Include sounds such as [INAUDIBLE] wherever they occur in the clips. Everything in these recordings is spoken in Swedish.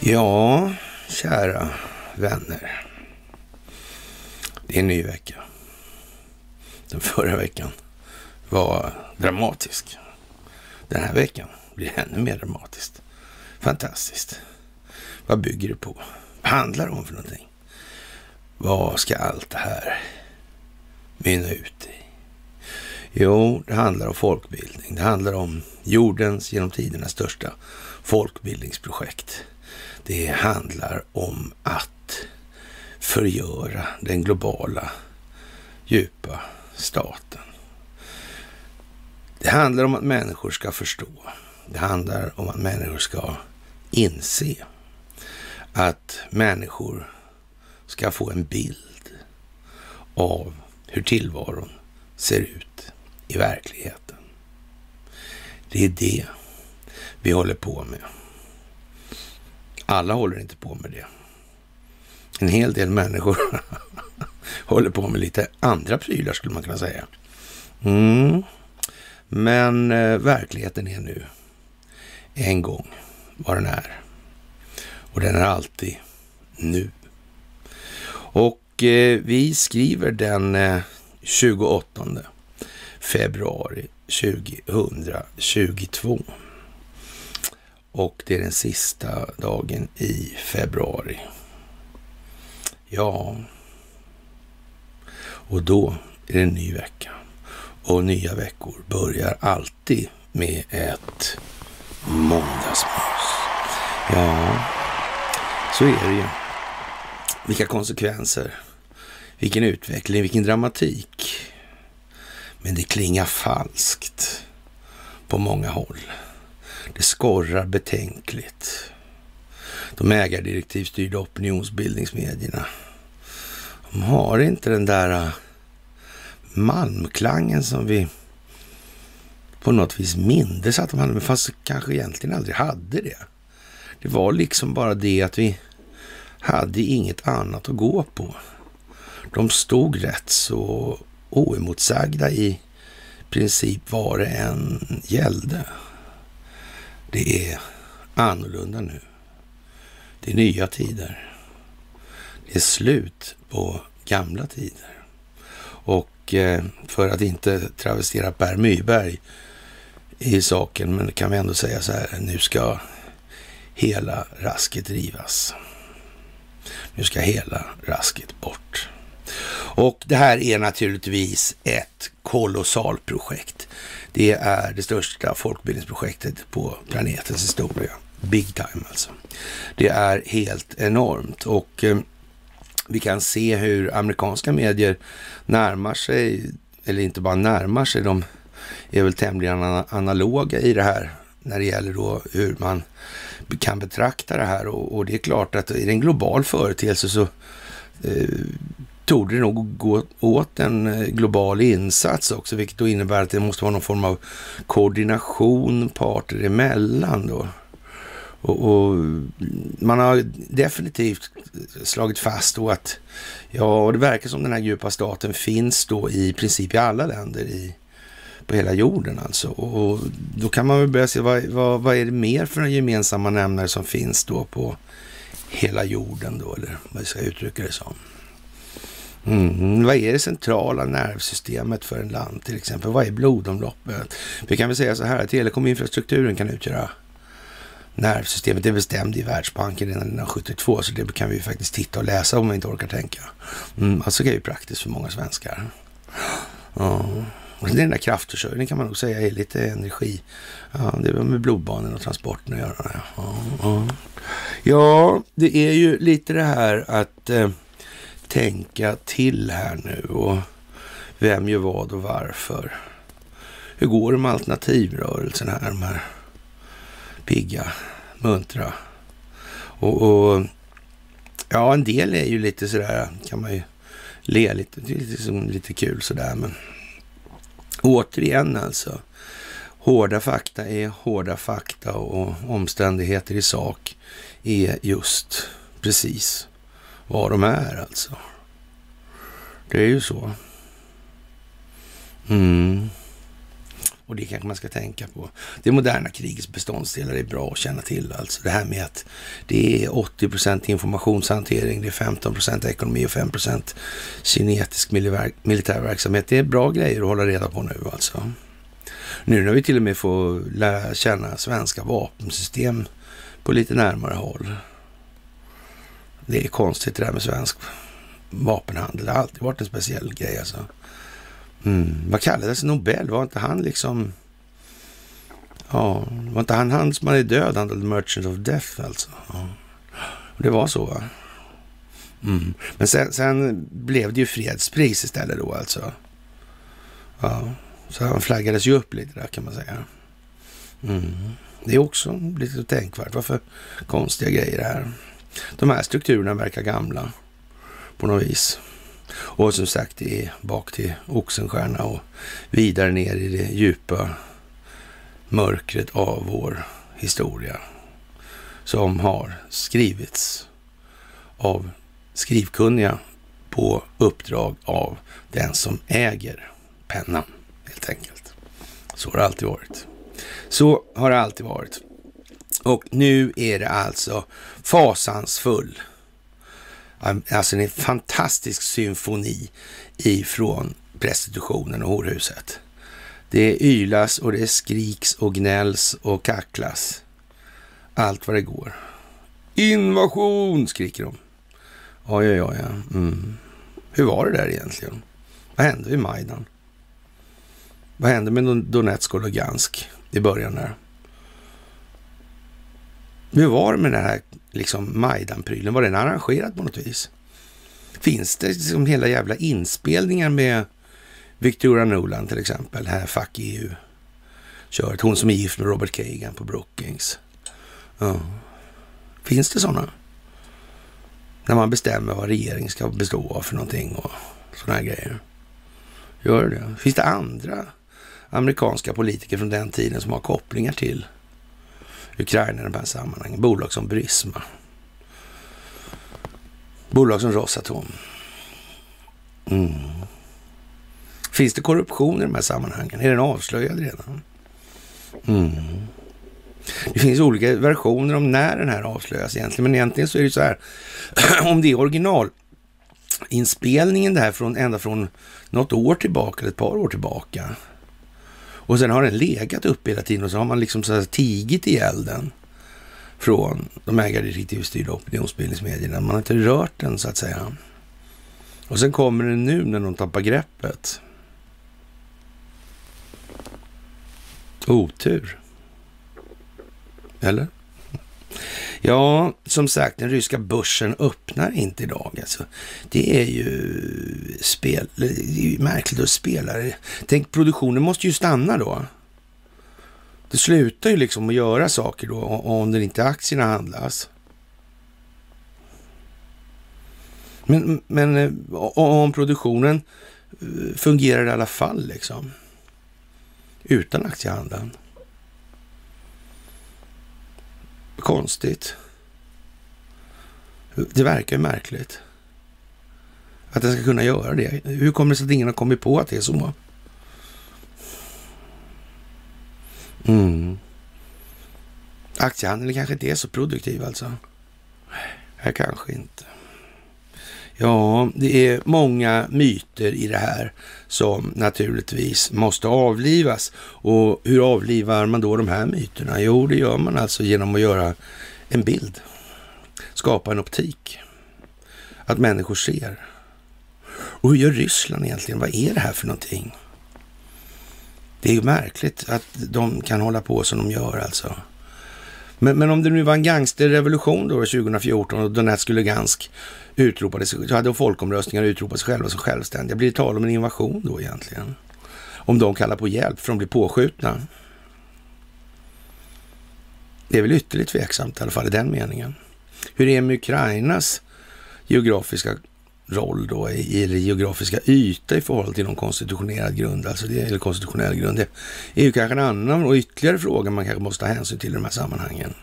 Ja, kära vänner. Det är en ny vecka. Den förra veckan var dramatisk. Den här veckan blir ännu mer dramatiskt. Fantastiskt. Vad bygger det på? Vad handlar det om för någonting? Vad ska allt det här mynna ut i? Jo, det handlar om folkbildning. Det handlar om jordens genom tiderna största folkbildningsprojekt. Det handlar om att förgöra den globala djupa staten. Det handlar om att människor ska förstå. Det handlar om att människor ska inse att människor ska få en bild av hur tillvaron ser ut i verkligheten. Det är det vi håller på med. Alla håller inte på med det. En hel del människor [LAUGHS] håller på med lite andra prylar skulle man kunna säga. Mm. Men eh, verkligheten är nu en gång vad den är. Och den är alltid nu. Och eh, vi skriver den eh, 28 februari 2022. Och det är den sista dagen i februari. Ja, och då är det en ny vecka. Och nya veckor börjar alltid med ett måndagsmys. Ja, så är det ju. Vilka konsekvenser, vilken utveckling, vilken dramatik. Men det klingar falskt på många håll. Det skorrar betänkligt. De ägardirektivstyrda opinionsbildningsmedierna. De har inte den där äh, malmklangen som vi på något vis mindes att de hade, men fast kanske egentligen aldrig hade det. Det var liksom bara det att vi hade inget annat att gå på. De stod rätt så oemotsagda i princip vad det än gällde. Det är annorlunda nu. Det är nya tider. Det är slut på gamla tider. Och eh, för att inte travestera Per Myberg i saken, men kan vi ändå säga så här, nu ska hela rasket rivas. Nu ska hela rasket bort. Och det här är naturligtvis ett kolossalt projekt. Det är det största folkbildningsprojektet på planetens historia. Big time alltså. Det är helt enormt och eh, vi kan se hur amerikanska medier närmar sig, eller inte bara närmar sig, de är väl tämligen analoga i det här när det gäller då hur man kan betrakta det här. Och, och det är klart att i en global företeelse så eh, tog det nog gå åt en eh, global insats också, vilket då innebär att det måste vara någon form av koordination parter emellan då. Och, och, man har definitivt slagit fast då att ja, det verkar som den här djupa staten finns då i princip i alla länder i, på hela jorden alltså. Och då kan man väl börja se vad, vad, vad är det mer för gemensamma nämnare som finns då på hela jorden då, eller vad jag ska uttrycka det som. Mm. Vad är det centrala nervsystemet för en land till exempel? Vad är blodomloppet? Vi kan väl säga så här att telekominfrastrukturen kan utgöra nervsystemet. Det bestämde i Världsbanken redan 1972, så det kan vi faktiskt titta och läsa om vi inte orkar tänka. Mm, alltså det är ju praktiskt för många svenskar. Det Och den där kraftförsörjningen kan man nog säga är lite energi. Ja, det har med blodbanan och transporten att göra. Ja, ja. ja, det är ju lite det här att eh, tänka till här nu och vem gör vad och varför. Hur går det med alternativrörelsen här? De här pigga, muntra. Och, och, ja, en del är ju lite sådär, kan man ju le lite, det är lite, lite kul sådär. Men återigen alltså, hårda fakta är hårda fakta och omständigheter i sak är just precis vad de är alltså. Det är ju så. Mm. Och det kanske man ska tänka på. Det moderna krigets beståndsdelar är bra att känna till. Alltså det här med att det är 80 procent informationshantering, det är 15 procent ekonomi och 5 procent kinetisk militär verksamhet. Det är bra grejer att hålla reda på nu alltså. Nu när vi till och med får lära känna svenska vapensystem på lite närmare håll. Det är konstigt det där med svensk vapenhandel. Det har alltid varit en speciell grej alltså. Mm. Vad kallades Nobel? Var inte han liksom... Ja, var inte han han som är död, han The Merchant of Death alltså? Ja. Det var så va? Mm. Men sen, sen, blev det ju fredspris istället då alltså. Ja, så han flaggades ju upp lite där kan man säga. Mm. Det är också lite tänkvärt. Varför konstiga grejer det här? De här strukturerna verkar gamla på något vis. Och som sagt, det är bak till Oxenstierna och vidare ner i det djupa mörkret av vår historia som har skrivits av skrivkunniga på uppdrag av den som äger pennan, helt enkelt. Så har det alltid varit. Så har det alltid varit. Och nu är det alltså fasansfull Alltså en fantastisk symfoni ifrån prostitutionen och horhuset. Det ylas och det skriks och gnälls och kacklas. Allt vad det går. Invasion, skriker de. Oj, oj, oj. Mm. Hur var det där egentligen? Vad hände vid Majdan? Vad hände med Donetsk och Lugansk i början där? Hur var det med den här liksom Majdan-prylen? Var den arrangerad på något vis? Finns det liksom hela jävla inspelningar med Victoria Nuland till exempel, här Fuck EU. Köret. Hon som är gift med Robert Kagan på Brookings. Ja. Finns det sådana? När man bestämmer vad regeringen ska bestå av för någonting och sådana här grejer. Gör det? Finns det andra amerikanska politiker från den tiden som har kopplingar till Ukraina i de här sammanhangen. Bolag som Brisma. Bolag som Rosatom. Mm. Finns det korruption i de här sammanhangen? Är den avslöjad redan? Mm. Det finns olika versioner om när den här avslöjas egentligen, men egentligen så är det så här. [CLEARS THROAT] om det är originalinspelningen det här från, ända från något år tillbaka, eller ett par år tillbaka, och sen har den legat uppe hela tiden och så har man liksom så här tigit ihjäl den från de ägardirektivstyrda opinionsbildningsmedierna. Man har inte rört den så att säga. Och sen kommer den nu när de tappar greppet. Otur. Eller? Ja, som sagt, den ryska börsen öppnar inte idag. Alltså. Det är ju spel, det är ju märkligt att spela. Tänk, produktionen måste ju stanna då. Det slutar ju liksom att göra saker då om det inte aktierna handlas. Men, men eh, om produktionen eh, fungerar i alla fall liksom. Utan aktiehandeln. Konstigt. Det verkar ju märkligt. Att den ska kunna göra det. Hur kommer det sig att ingen har kommit på att det är så? Mm. Aktiehandeln kanske inte är så produktiv alltså. Nej, kanske inte. Ja, det är många myter i det här som naturligtvis måste avlivas. Och hur avlivar man då de här myterna? Jo, det gör man alltså genom att göra en bild. Skapa en optik. Att människor ser. Och hur gör Ryssland egentligen? Vad är det här för någonting? Det är ju märkligt att de kan hålla på som de gör alltså. Men, men om det nu var en gangsterrevolution då 2014 och Donetsk och Lugansk utropade sig, hade folkomröstningar utropat sig själva som självständiga. Blir det tal om en invasion då egentligen? Om de kallar på hjälp för de blir påskjutna? Det är väl ytterligt tveksamt i alla fall i den meningen. Hur är det med Ukrainas geografiska roll då, eller geografiska yta i förhållande till någon konstitutionell grund, alltså det, eller konstitutionell grund. Det är ju kanske en annan och ytterligare fråga man kanske måste ta hänsyn till i de här sammanhangen.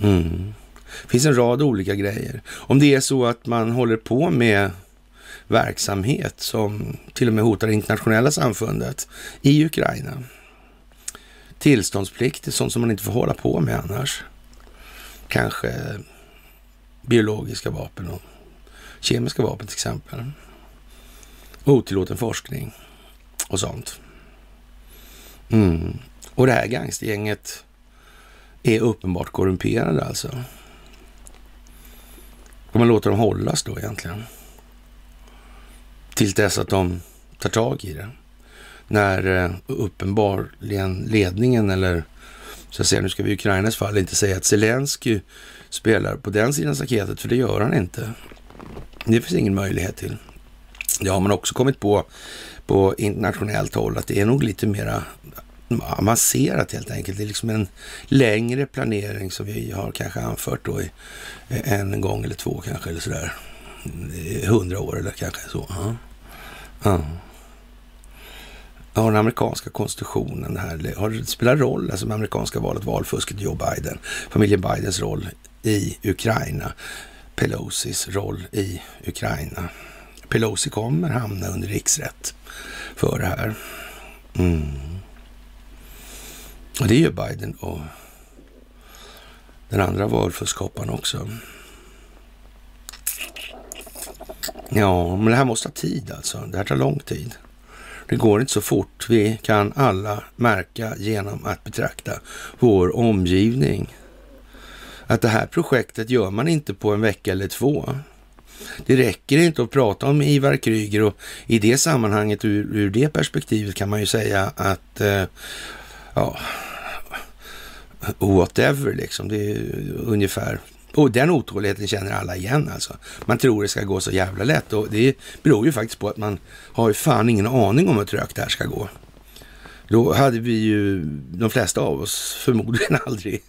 Mm. Det finns en rad olika grejer. Om det är så att man håller på med verksamhet som till och med hotar det internationella samfundet i Ukraina. tillståndsplikt är sånt som man inte får hålla på med annars. Kanske biologiska vapen och kemiska vapen till exempel. Otillåten forskning och sånt. Mm. Och det här gangstergänget är uppenbart korrumperade alltså. Ska man låta dem hållas då egentligen. Till dess att de tar tag i det. När eh, uppenbarligen ledningen eller så att säga, nu ska vi i Ukrainas fall inte säga att Zelensky spelar på den sidan staketet, för det gör han inte. Det finns ingen möjlighet till. Det har man också kommit på på internationellt håll att det är nog lite mera avancerat helt enkelt. Det är liksom en längre planering som vi har kanske anfört då i eh, en gång eller två kanske eller sådär. Eh, hundra år eller kanske så. Ja. Ja. Ja, den amerikanska konstitutionen här. Har det spelat roll, alltså det amerikanska valet, valfusket, Joe Biden, familjen Bidens roll i Ukraina, Pelosis roll i Ukraina. Pelosi kommer hamna under riksrätt för det här. Mm. Och det gör Biden och den andra valfuskhopparen också. Ja, men det här måste ha tid alltså. Det här tar lång tid. Det går inte så fort. Vi kan alla märka genom att betrakta vår omgivning. Att det här projektet gör man inte på en vecka eller två. Det räcker inte att prata om Ivar Kryger och i det sammanhanget, ur, ur det perspektivet kan man ju säga att eh, ja, whatever liksom. Det är ungefär och den otåligheten känner alla igen alltså. Man tror det ska gå så jävla lätt och det beror ju faktiskt på att man har ju fan ingen aning om hur trögt det här ska gå. Då hade vi ju, de flesta av oss, förmodligen [LAUGHS] aldrig,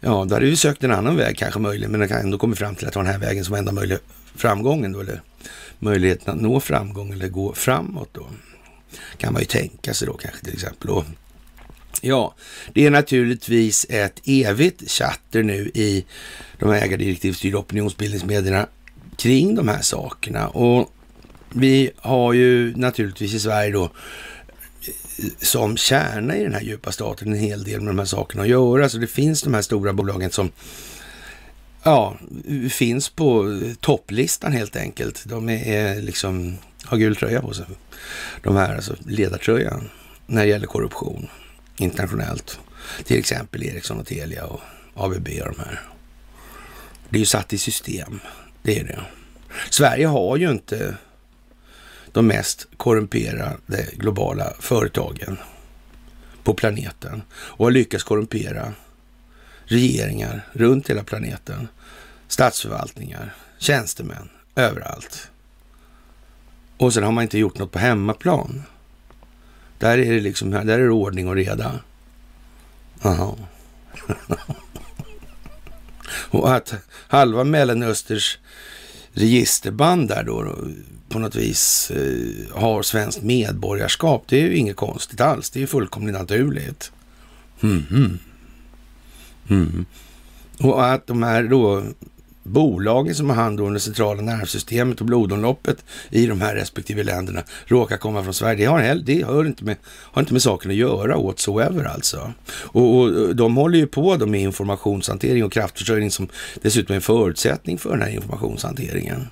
ja, då hade vi sökt en annan väg kanske möjligen, men ändå kommit fram till att ta den här vägen som enda möjliga framgången då, eller möjligheten att nå framgång eller gå framåt då. Kan man ju tänka sig då kanske till exempel. Och Ja, det är naturligtvis ett evigt chatter nu i de här ägardirektivstyrda opinionsbildningsmedierna kring de här sakerna. Och vi har ju naturligtvis i Sverige då eh, som kärna i den här djupa staten en hel del med de här sakerna att göra. Så det finns de här stora bolagen som ja, finns på topplistan helt enkelt. De är liksom, har gul tröja på sig. De här, alltså ledartröjan, när det gäller korruption internationellt. Till exempel Ericsson och Telia och ABB och de här. Det är ju satt i system. Det är det. Sverige har ju inte de mest korrumperade globala företagen på planeten och har lyckats korrumpera regeringar runt hela planeten, statsförvaltningar, tjänstemän, överallt. Och sen har man inte gjort något på hemmaplan. Där är det liksom, där är det ordning och reda. Aha. [LAUGHS] och att halva Mellanösters registerband där då på något vis eh, har svenskt medborgarskap, det är ju inget konstigt alls. Det är ju fullkomligt naturligt. Mm -hmm. Mm. Och att de här då bolagen som har hand om det centrala nervsystemet och blodomloppet i de här respektive länderna råkar komma från Sverige. Det har, det har, inte, med, har inte med saken att göra whatsoever alltså. Och, och de håller ju på då med informationshantering och kraftförsörjning som dessutom är en förutsättning för den här informationshanteringen.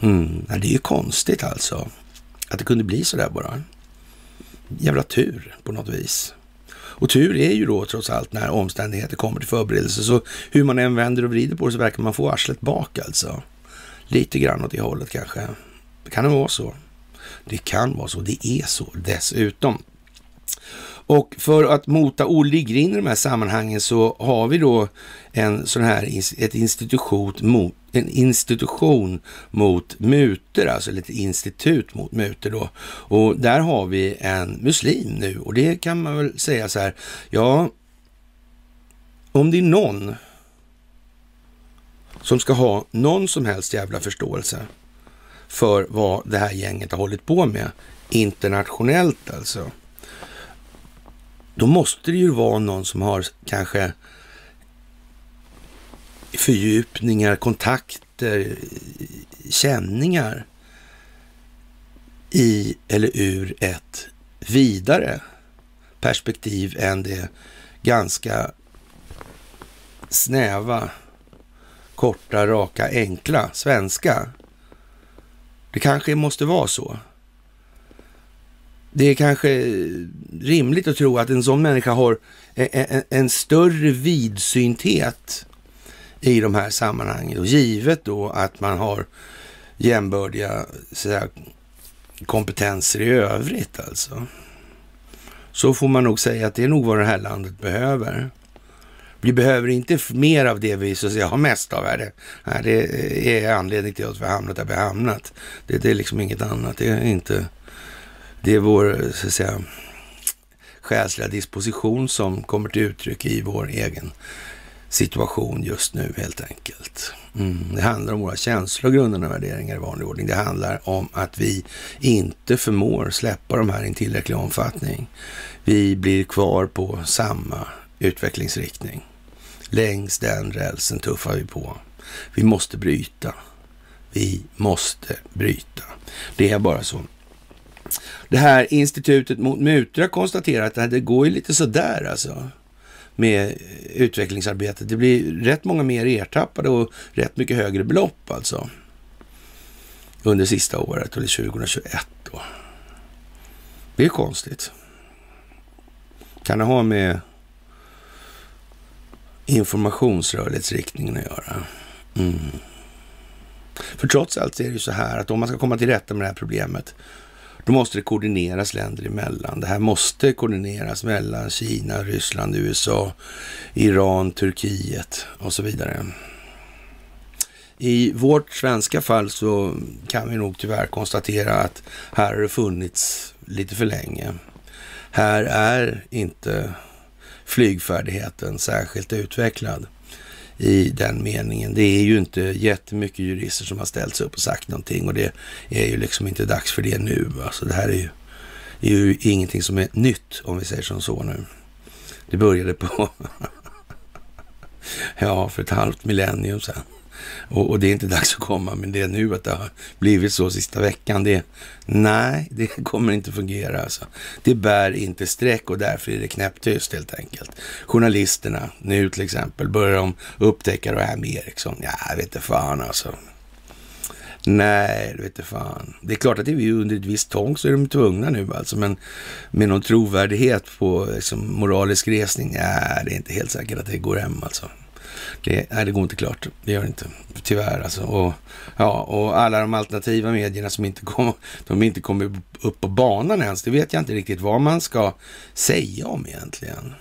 Mm. Ja, det är ju konstigt alltså att det kunde bli så där bara. Jävla tur på något vis. Och tur är ju då trots allt när omständigheter kommer till förberedelse. Så hur man än vänder och vrider på det så verkar man få arslet bak alltså. Lite grann åt det hållet kanske. Kan det vara så? Det kan vara så. Det är så dessutom. Och för att mota Olle in i de här sammanhangen så har vi då en sån här ett institution mot, en institution mot muter, alltså ett institut mot muter då. Och där har vi en muslim nu och det kan man väl säga så här, ja, om det är någon som ska ha någon som helst jävla förståelse för vad det här gänget har hållit på med internationellt alltså då måste det ju vara någon som har kanske fördjupningar, kontakter, känningar i eller ur ett vidare perspektiv än det ganska snäva, korta, raka, enkla svenska. Det kanske måste vara så. Det är kanske rimligt att tro att en sån människa har en, en, en större vidsynthet i de här sammanhangen. Och givet då att man har jämbördiga säga, kompetenser i övrigt alltså. Så får man nog säga att det är nog vad det här landet behöver. Vi behöver inte mer av det vi så att säga har mest av. Här. det. här, det är anledningen till att vi har hamnat där vi har hamnat. Det, det är liksom inget annat. Det är inte... Det är vår, så att säga, själsliga disposition som kommer till uttryck i vår egen situation just nu helt enkelt. Mm. Det handlar om våra känslor, grundande värderingar i vanlig ordning. Det handlar om att vi inte förmår släppa de här i en tillräcklig omfattning. Vi blir kvar på samma utvecklingsriktning. Längs den rälsen tuffar vi på. Vi måste bryta. Vi måste bryta. Det är bara så. Det här institutet mot mutor har konstaterat att det går ju lite sådär alltså med utvecklingsarbetet. Det blir rätt många mer ertappade och rätt mycket högre belopp alltså. Under sista året, eller 2021 då. Det är konstigt. Kan det ha med informationsrörlighetsriktningen att göra? Mm. För trots allt är det ju så här att om man ska komma till rätta med det här problemet då måste det koordineras länder emellan. Det här måste koordineras mellan Kina, Ryssland, USA, Iran, Turkiet och så vidare. I vårt svenska fall så kan vi nog tyvärr konstatera att här har det funnits lite för länge. Här är inte flygfärdigheten särskilt utvecklad i den meningen. Det är ju inte jättemycket jurister som har ställt sig upp och sagt någonting och det är ju liksom inte dags för det nu. Alltså det här är ju, är ju ingenting som är nytt om vi säger som så nu. Det började på, [LAUGHS] ja, för ett halvt millennium sedan. Och, och, det är inte [LAUGHS] dags att komma, men det är nu att det har blivit så sista veckan. Det, nej, det [LAUGHS] kommer inte fungera. Alltså. Det bär inte streck och därför är det knäpptyst helt enkelt. Journalisterna, nu till exempel, börjar de upptäcka det här med Ericsson. Ja, jag vet inte fan alltså. Nej, det vet fan. Det är klart att det är vi under ett visst tång så är de tvungna nu alltså, men med någon trovärdighet på liksom, moralisk resning, Nej, det är inte helt säkert att det går hem alltså. Det, nej, det går inte klart. Det gör det inte. Tyvärr alltså. Och, ja, och alla de alternativa medierna som inte kommer de inte kommer upp på banan ens. Det vet jag inte riktigt vad man ska säga om egentligen.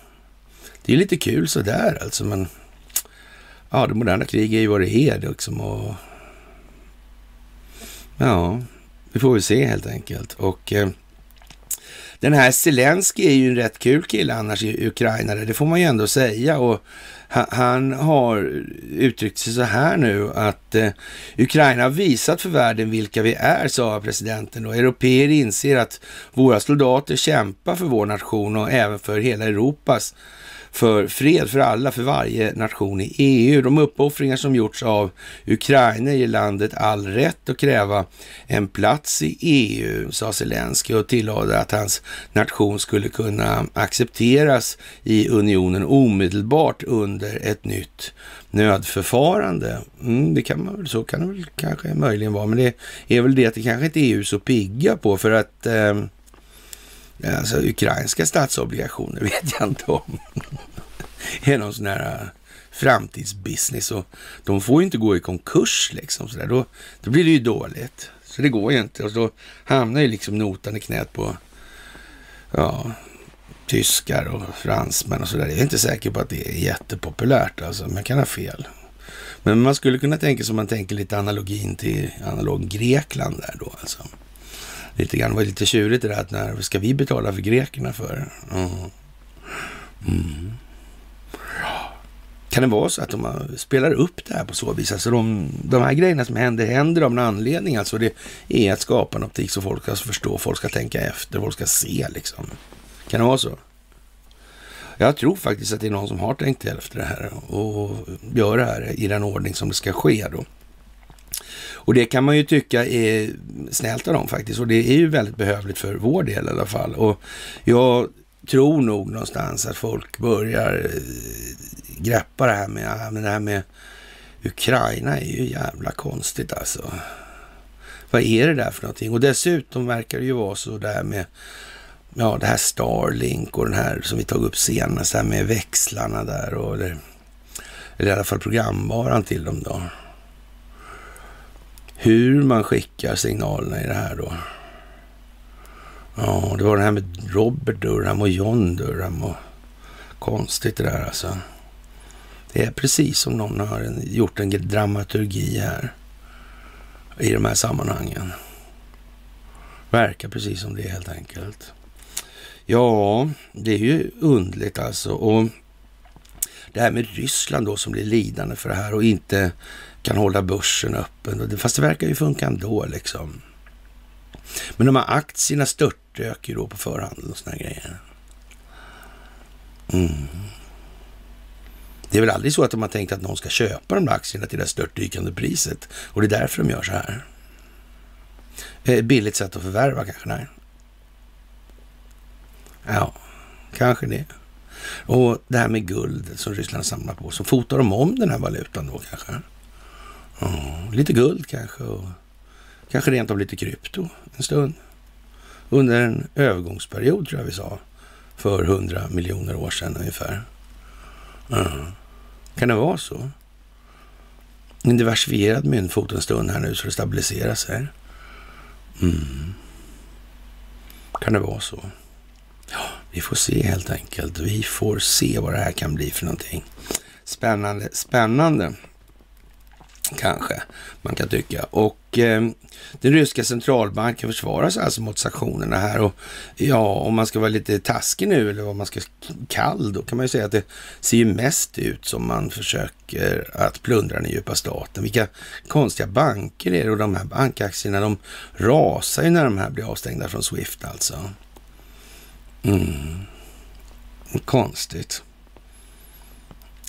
Det är lite kul sådär alltså, men ja, det moderna kriget är ju vad det är liksom. Och, ja, vi får väl se helt enkelt. Och eh, den här Zelensky är ju en rätt kul kille annars i Ukraina, det får man ju ändå säga. Och han har uttryckt sig så här nu att eh, Ukraina har visat för världen vilka vi är, sa presidenten. Och europeer inser att våra soldater kämpar för vår nation och även för hela Europas för fred för alla, för varje nation i EU. De uppoffringar som gjorts av Ukraina ger landet all rätt att kräva en plats i EU, sa Zelensky och tillade att hans nation skulle kunna accepteras i unionen omedelbart under ett nytt nödförfarande. Mm, det kan man, så kan det väl kanske möjligen vara, men det är väl det att det kanske inte är EU så pigga på för att eh, Alltså ukrainska statsobligationer [LAUGHS] vet jag inte om. Det [LAUGHS] är någon sån här äh, framtidsbusiness och de får ju inte gå i konkurs liksom. Så där. Då, då blir det ju dåligt. Så det går ju inte. Och då hamnar ju liksom notan i knät på ja, tyskar och fransmän och sådär. Jag är inte säker på att det är jättepopulärt alltså. Man kan ha fel. Men man skulle kunna tänka som man tänker lite analogin till analog Grekland där då alltså lite grann. Det var lite tjurigt det där att när ska vi betala för grekerna för? Mm. Mm. Kan det vara så att de spelar upp det här på så vis? Alltså de, de här grejerna som händer, händer av en anledning. Alltså det är att skapa en optik så folk ska förstå, folk ska tänka efter, folk ska se liksom. Kan det vara så? Jag tror faktiskt att det är någon som har tänkt efter det här och gör det här i den ordning som det ska ske då. Och det kan man ju tycka är snällt av dem faktiskt. Och det är ju väldigt behövligt för vår del i alla fall. Och jag tror nog någonstans att folk börjar eh, greppa det här med, men det här med Ukraina är ju jävla konstigt alltså. Vad är det där för någonting? Och dessutom verkar det ju vara så där med ja, det här Starlink och den här som vi tog upp senast, här med växlarna där och eller, eller i alla fall programvaran till dem då. Hur man skickar signalerna i det här då. Ja, det var det här med Robert Durham och John Durham och konstigt det där alltså. Det är precis som någon har gjort en dramaturgi här i de här sammanhangen. Verkar precis som det helt enkelt. Ja, det är ju undligt alltså. Och det här med Ryssland då som blir lidande för det här och inte kan hålla börsen öppen. Fast det verkar ju funka ändå liksom. Men de här aktierna störtdök ju då på förhand och såna grejer. Mm. Det är väl aldrig så att de har tänkt att någon ska köpa de där aktierna till det störtdykande priset och det är därför de gör så här. Eh, billigt sätt att förvärva kanske? Nej. Ja, kanske det. Och det här med guld som Ryssland samlar på, så fotar de om den här valutan då kanske? Lite guld kanske och kanske rent av lite krypto en stund. Under en övergångsperiod tror jag vi sa, för hundra miljoner år sedan ungefär. Ja. Kan det vara så? En diversifierad myntfot en stund här nu så det stabiliserar sig. Mm. Kan det vara så? Ja, vi får se helt enkelt. Vi får se vad det här kan bli för någonting. Spännande, spännande kanske man kan tycka. Och eh, den ryska centralbanken försvarar sig alltså mot sanktionerna här. Och ja, om man ska vara lite taskig nu eller om man ska kall, då kan man ju säga att det ser ju mest ut som man försöker att plundra den djupa staten. Vilka konstiga banker är det och de här bankaktierna, de rasar ju när de här blir avstängda från Swift alltså. Mm. Konstigt.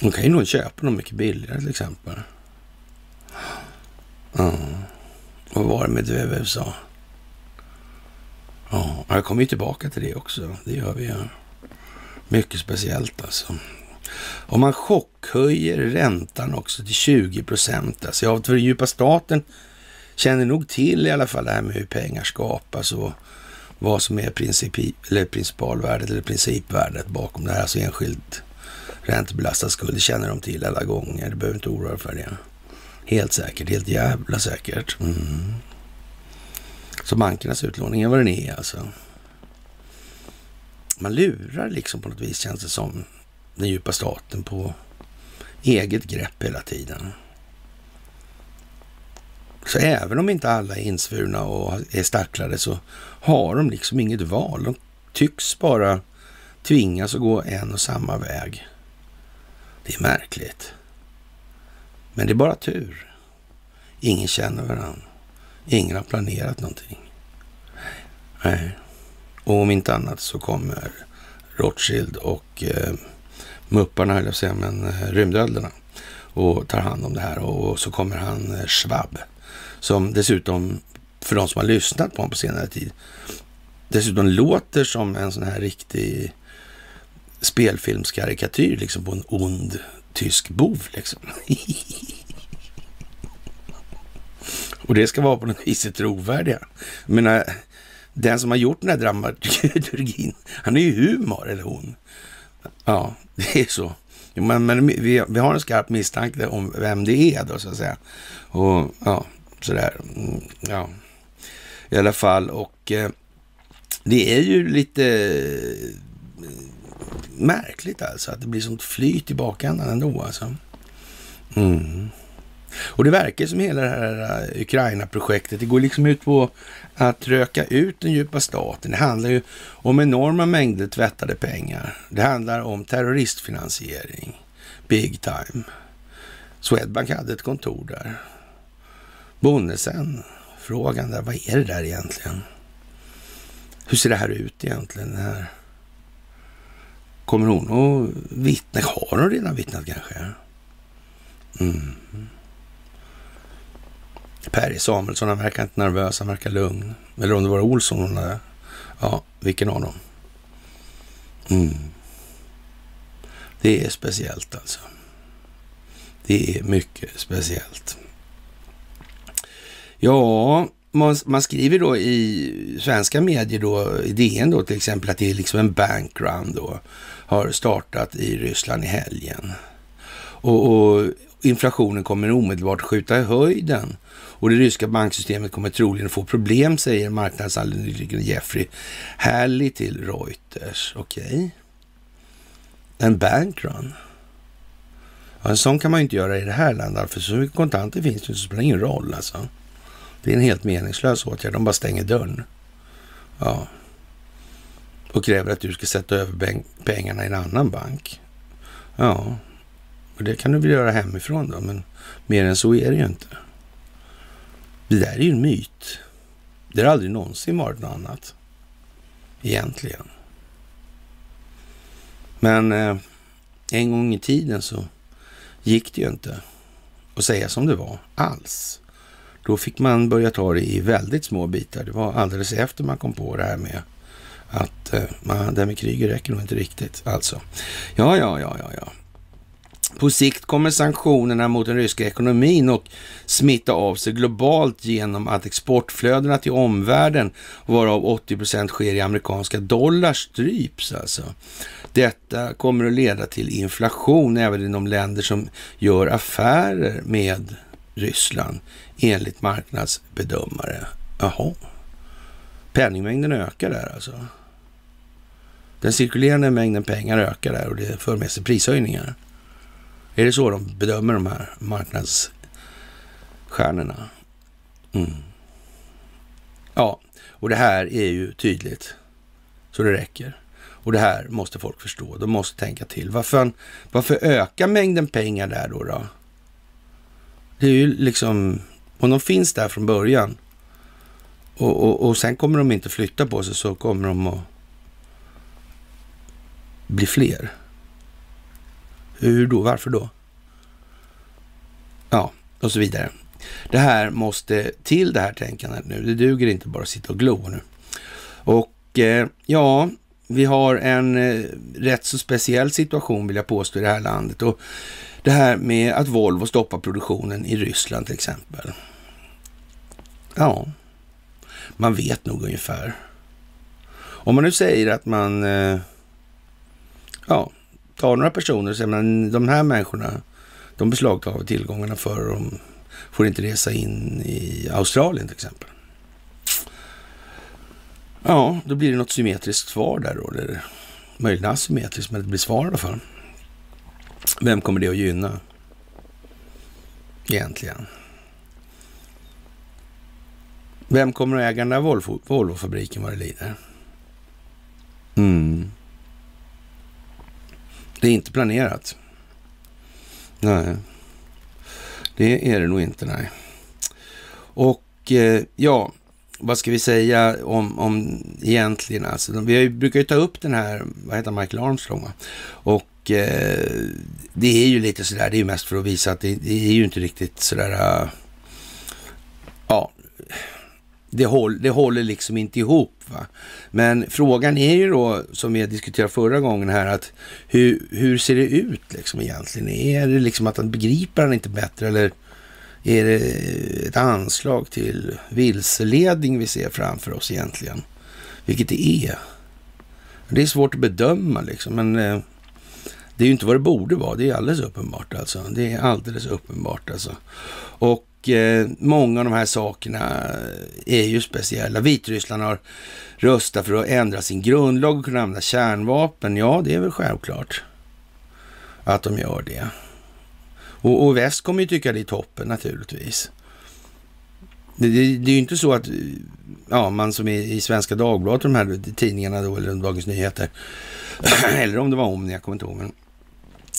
De kan ju nog köpa dem mycket billigare till exempel. Ja. Vad var det med Dvevev sa? Ja, jag kommer ju tillbaka till det också. Det gör vi ju. Mycket speciellt alltså. Om man chockhöjer räntan också till 20 procent. Alltså, ja, för den djupa staten känner nog till i alla fall det här med hur pengar skapas och vad som är principi, eller principalvärdet eller principvärdet bakom det här. Alltså enskilt räntebelastad skuld. Det känner de till alla gånger. Du behöver inte oroa dig för det. Helt säkert, helt jävla säkert. Mm. Så bankernas utlåning är vad den är alltså. Man lurar liksom på något vis känns det som den djupa staten på eget grepp hela tiden. Så även om inte alla är insvurna och är stacklade så har de liksom inget val. De tycks bara tvingas att gå en och samma väg. Det är märkligt. Men det är bara tur. Ingen känner varandra. Ingen har planerat någonting. Nej. Och om inte annat så kommer Rothschild och eh, Mupparna, höll jag säga, men eh, rymdölderna och tar hand om det här. Och så kommer han eh, Schwab, som dessutom, för de som har lyssnat på honom på senare tid, dessutom låter som en sån här riktig spelfilmskarikatyr liksom på en ond tysk bov liksom. Och det ska vara på något vis trovärdiga. Jag menar, den som har gjort den här dramaturgin, han är ju humor, eller hon. Ja, det är så. Men, men vi, vi, har en skarp misstanke om vem det är då, så att säga. Och ja, sådär. Mm, ja, i alla fall. Och eh, det är ju lite eh, märkligt alltså att det blir sånt flyt i bakändan ändå alltså. Mm. Och det verkar som hela det här äh, Ukraina-projektet, det går liksom ut på att röka ut den djupa staten. Det handlar ju om enorma mängder tvättade pengar. Det handlar om terroristfinansiering, big time. Swedbank hade ett kontor där. Bonnesen, frågan där, vad är det där egentligen? Hur ser det här ut egentligen? här? Kommer hon att vittna? Har hon redan vittnat kanske? Mm. Per Samuelsson, han verkar inte nervös, han verkar lugn. Eller om det var Olsson hon hade. Ja, vilken av dem? Mm. Det är speciellt alltså. Det är mycket speciellt. Ja, man, man, skriver då i svenska medier då, i DN då till exempel, att det är liksom en bankrun då, har startat i Ryssland i helgen. Och, och inflationen kommer omedelbart skjuta i höjden. Och det ryska banksystemet kommer troligen få problem, säger marknadsanalytikern Jeffrey Halley till Reuters. Okej. Okay. En bankrun. Ja, en sån kan man ju inte göra i det här landet, för så mycket kontanter finns det så det spelar ingen roll alltså. Det är en helt meningslös åtgärd. De bara stänger dörren. Ja. Och kräver att du ska sätta över pengarna i en annan bank. Ja, och det kan du väl göra hemifrån då, men mer än så är det ju inte. Det där är ju en myt. Det har aldrig någonsin varit något annat. Egentligen. Men eh, en gång i tiden så gick det ju inte att säga som det var alls. Då fick man börja ta det i väldigt små bitar. Det var alldeles efter man kom på det här med att eh, man, det här med kriget räcker nog inte riktigt. Alltså, ja, ja, ja, ja, ja. På sikt kommer sanktionerna mot den ryska ekonomin och smitta av sig globalt genom att exportflödena till omvärlden, varav 80 procent sker i amerikanska dollar, stryps alltså. Detta kommer att leda till inflation även inom länder som gör affärer med Ryssland, enligt marknadsbedömare. Jaha. Penningmängden ökar där alltså. Den cirkulerande mängden pengar ökar där och det för med sig prishöjningar. Är det så de bedömer de här marknadsstjärnorna? Mm. Ja, och det här är ju tydligt så det räcker. Och det här måste folk förstå. De måste tänka till. Varför, varför ökar mängden pengar där då? då? Det är ju liksom, om de finns där från början och, och, och sen kommer de inte flytta på sig så kommer de att bli fler. Hur då? Varför då? Ja, och så vidare. Det här måste till det här tänkandet nu. Det duger inte bara att sitta och glo nu. Och eh, ja, vi har en eh, rätt så speciell situation vill jag påstå i det här landet. Och det här med att Volvo stoppar produktionen i Ryssland till exempel. Ja, man vet nog ungefär. Om man nu säger att man eh, ja, tar några personer och säger att de här människorna, de beslagtar tillgångarna för de får inte resa in i Australien till exempel. Ja, då blir det något symmetriskt svar där då, eller möjligen asymmetriskt, men det blir svar i alla fall. Vem kommer det att gynna? Egentligen. Vem kommer att äga den där Volvo, Volvofabriken vad det lider? Mm. Det är inte planerat. Nej, det är det nog inte, nej. Och eh, ja, vad ska vi säga om, om egentligen alltså? Vi brukar ju ta upp den här, vad heter Michael Armstrong va? Och eh, det är ju lite sådär, det är ju mest för att visa att det, det är ju inte riktigt sådär, äh, ja, det, håll, det håller liksom inte ihop. Va? Men frågan är ju då, som vi diskuterade förra gången här, att hur, hur ser det ut liksom egentligen? Är det liksom att han begriper han inte bättre eller är det ett anslag till vilseledning vi ser framför oss egentligen? Vilket det är. Det är svårt att bedöma liksom, men eh, det är ju inte vad det borde vara. Det är alldeles uppenbart alltså. Det är alldeles uppenbart alltså. Och eh, många av de här sakerna är ju speciella. Vitryssland har röstat för att ändra sin grundlag och kunna använda kärnvapen. Ja, det är väl självklart att de gör det. Och, och väst kommer ju tycka det är toppen naturligtvis. Det, det, det, är ju inte så att ja, man som är i Svenska Dagbladet, de här tidningarna då, eller Dagens Nyheter, [CLEARS THROAT] eller om det var Omni, jag kommer inte ihåg, men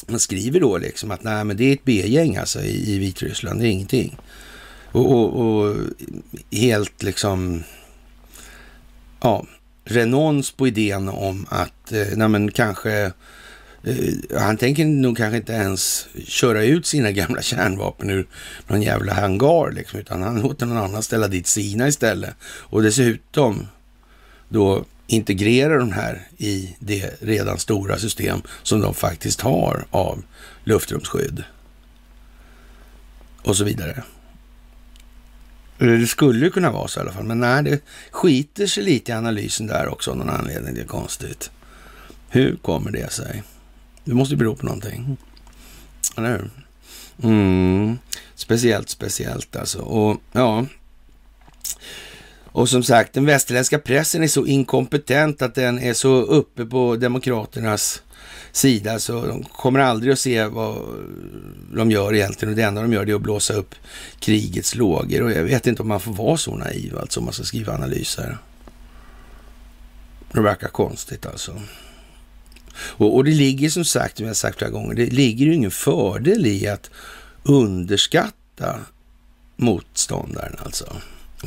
man skriver då liksom att nej, men det är ett B-gäng alltså i, i Vitryssland, det är ingenting. Och, och, och helt liksom, ja, renons på idén om att, eh, nej men kanske eh, han tänker nog kanske inte ens köra ut sina gamla kärnvapen ur någon jävla hangar, liksom, utan han låter någon annan ställa dit sina istället. Och dessutom då integrera de här i det redan stora system som de faktiskt har av luftrumsskydd och så vidare. Det skulle ju kunna vara så i alla fall, men nej, det skiter sig lite i analysen där också av någon anledning. Det är konstigt. Hur kommer det sig? Det måste ju bero på någonting. Eller hur? Mm, speciellt, speciellt alltså. Och ja, och som sagt, den västerländska pressen är så inkompetent att den är så uppe på demokraternas sida så de kommer aldrig att se vad de gör egentligen och det enda de gör är att blåsa upp krigets lågor och jag vet inte om man får vara så naiv alltså om man ska skriva analyser. Det verkar konstigt alltså. Och, och det ligger som sagt, som jag sagt flera gånger, det ligger ju ingen fördel i att underskatta motståndaren alltså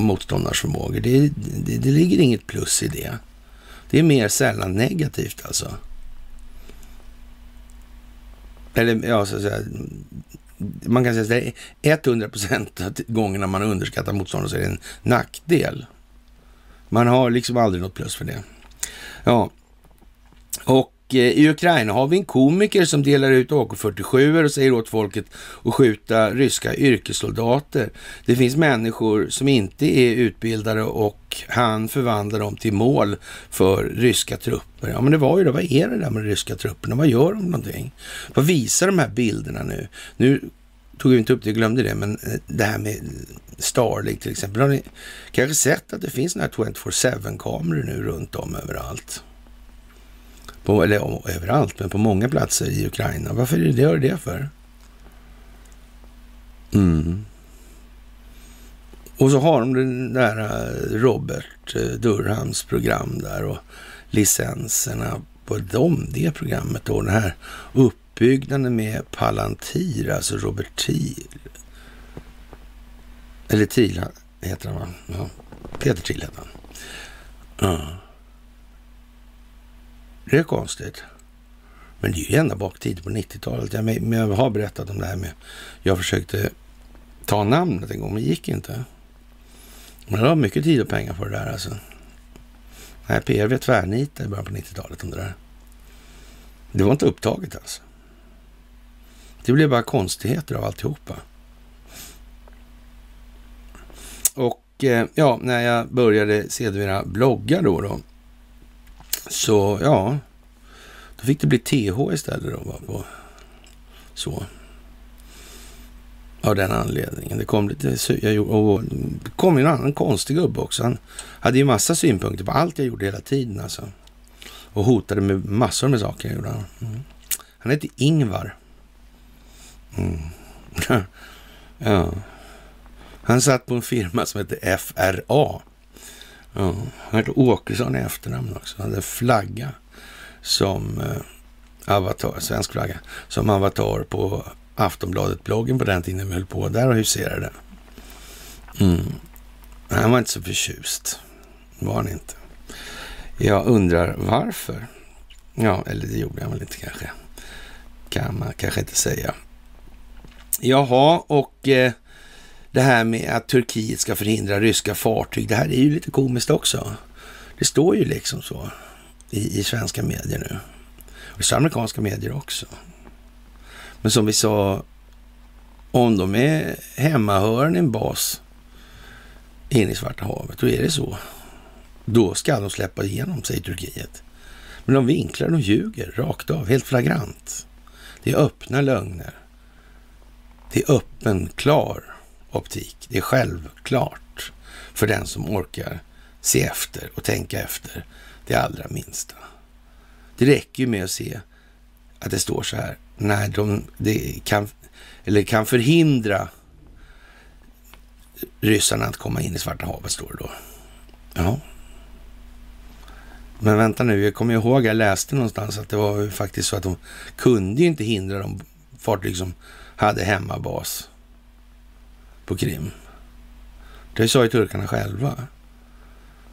motståndarsförmågor. Det, det, det ligger inget plus i det. Det är mer sällan negativt alltså. Eller ja, så att säga. Man kan säga att det är 100 procent av gångerna man underskattar motståndaren så är det en nackdel. Man har liksom aldrig något plus för det. Ja, och Eh, i Ukraina har vi en komiker som delar ut AK47 och säger åt folket att skjuta ryska yrkessoldater. Det finns människor som inte är utbildade och han förvandlar dem till mål för ryska trupper. Ja, men det var ju det. Vad är det där med de ryska trupperna? Vad gör de någonting? Vad visar de här bilderna nu? Nu tog vi inte upp det, jag glömde det, men eh, det här med Starlink till exempel. Har ni kanske sett att det finns sådana här 24-7-kameror nu runt om överallt? På, eller överallt, men på många platser i Ukraina. Varför gör det, gör det för? Mm. Och så har de den där eh, Robert eh, Durhams program där och licenserna på dem, det programmet då. Den här uppbyggnaden med Palantir, alltså Robert Thiel. Eller Thiel heter han va? Ja, Peter Thiel heter han. Ja. Det är konstigt. Men det är ju ända bak tid på 90-talet. Jag, men jag har berättat om det här med... Jag försökte ta namnet en gång, men det gick inte. Men det var mycket tid och pengar på det där alltså. Nej, PRV tvärnitade i början på 90-talet om det där. Det var inte upptaget alltså. Det blev bara konstigheter av alltihopa. Och eh, ja, när jag började sedermera blogga då, då så ja, då fick det bli TH istället då. På, så. Av den anledningen. Det kom lite, jag, och det kom en annan konstig gubbe också. Han hade ju massa synpunkter på allt jag gjorde hela tiden alltså. Och hotade med massor med saker Gjorde han. Mm. Han hette Ingvar. Mm. [LAUGHS] ja. Han satt på en firma som hette FRA. Ja, han hette Åkesson i efternamn också. Han hade flagga som eh, avatar, svensk flagga, som avatar på Aftonbladet-bloggen på den tiden vi höll på där och huserade. Mm. Han var inte så förtjust. var han inte. Jag undrar varför. Ja, eller det gjorde han väl inte kanske. Kan man kanske inte säga. Jaha, och eh, det här med att Turkiet ska förhindra ryska fartyg. Det här är ju lite komiskt också. Det står ju liksom så i, i svenska medier nu. Och i amerikanska medier också. Men som vi sa, om de är hemmahörande i en bas in i Svarta havet, då är det så. Då ska de släppa igenom, sig i Turkiet. Men de vinklar, de ljuger rakt av, helt flagrant. Det är öppna lögner. Det är öppen, klar optik. Det är självklart för den som orkar se efter och tänka efter det allra minsta. Det räcker ju med att se att det står så här. Nej, de, kan, eller kan förhindra ryssarna att komma in i Svarta havet, står det då. Ja. Men vänta nu, jag kommer ihåg, jag läste någonstans att det var faktiskt så att de kunde ju inte hindra de fartyg som hade hemmabas på Krim. Det sa ju turkarna själva.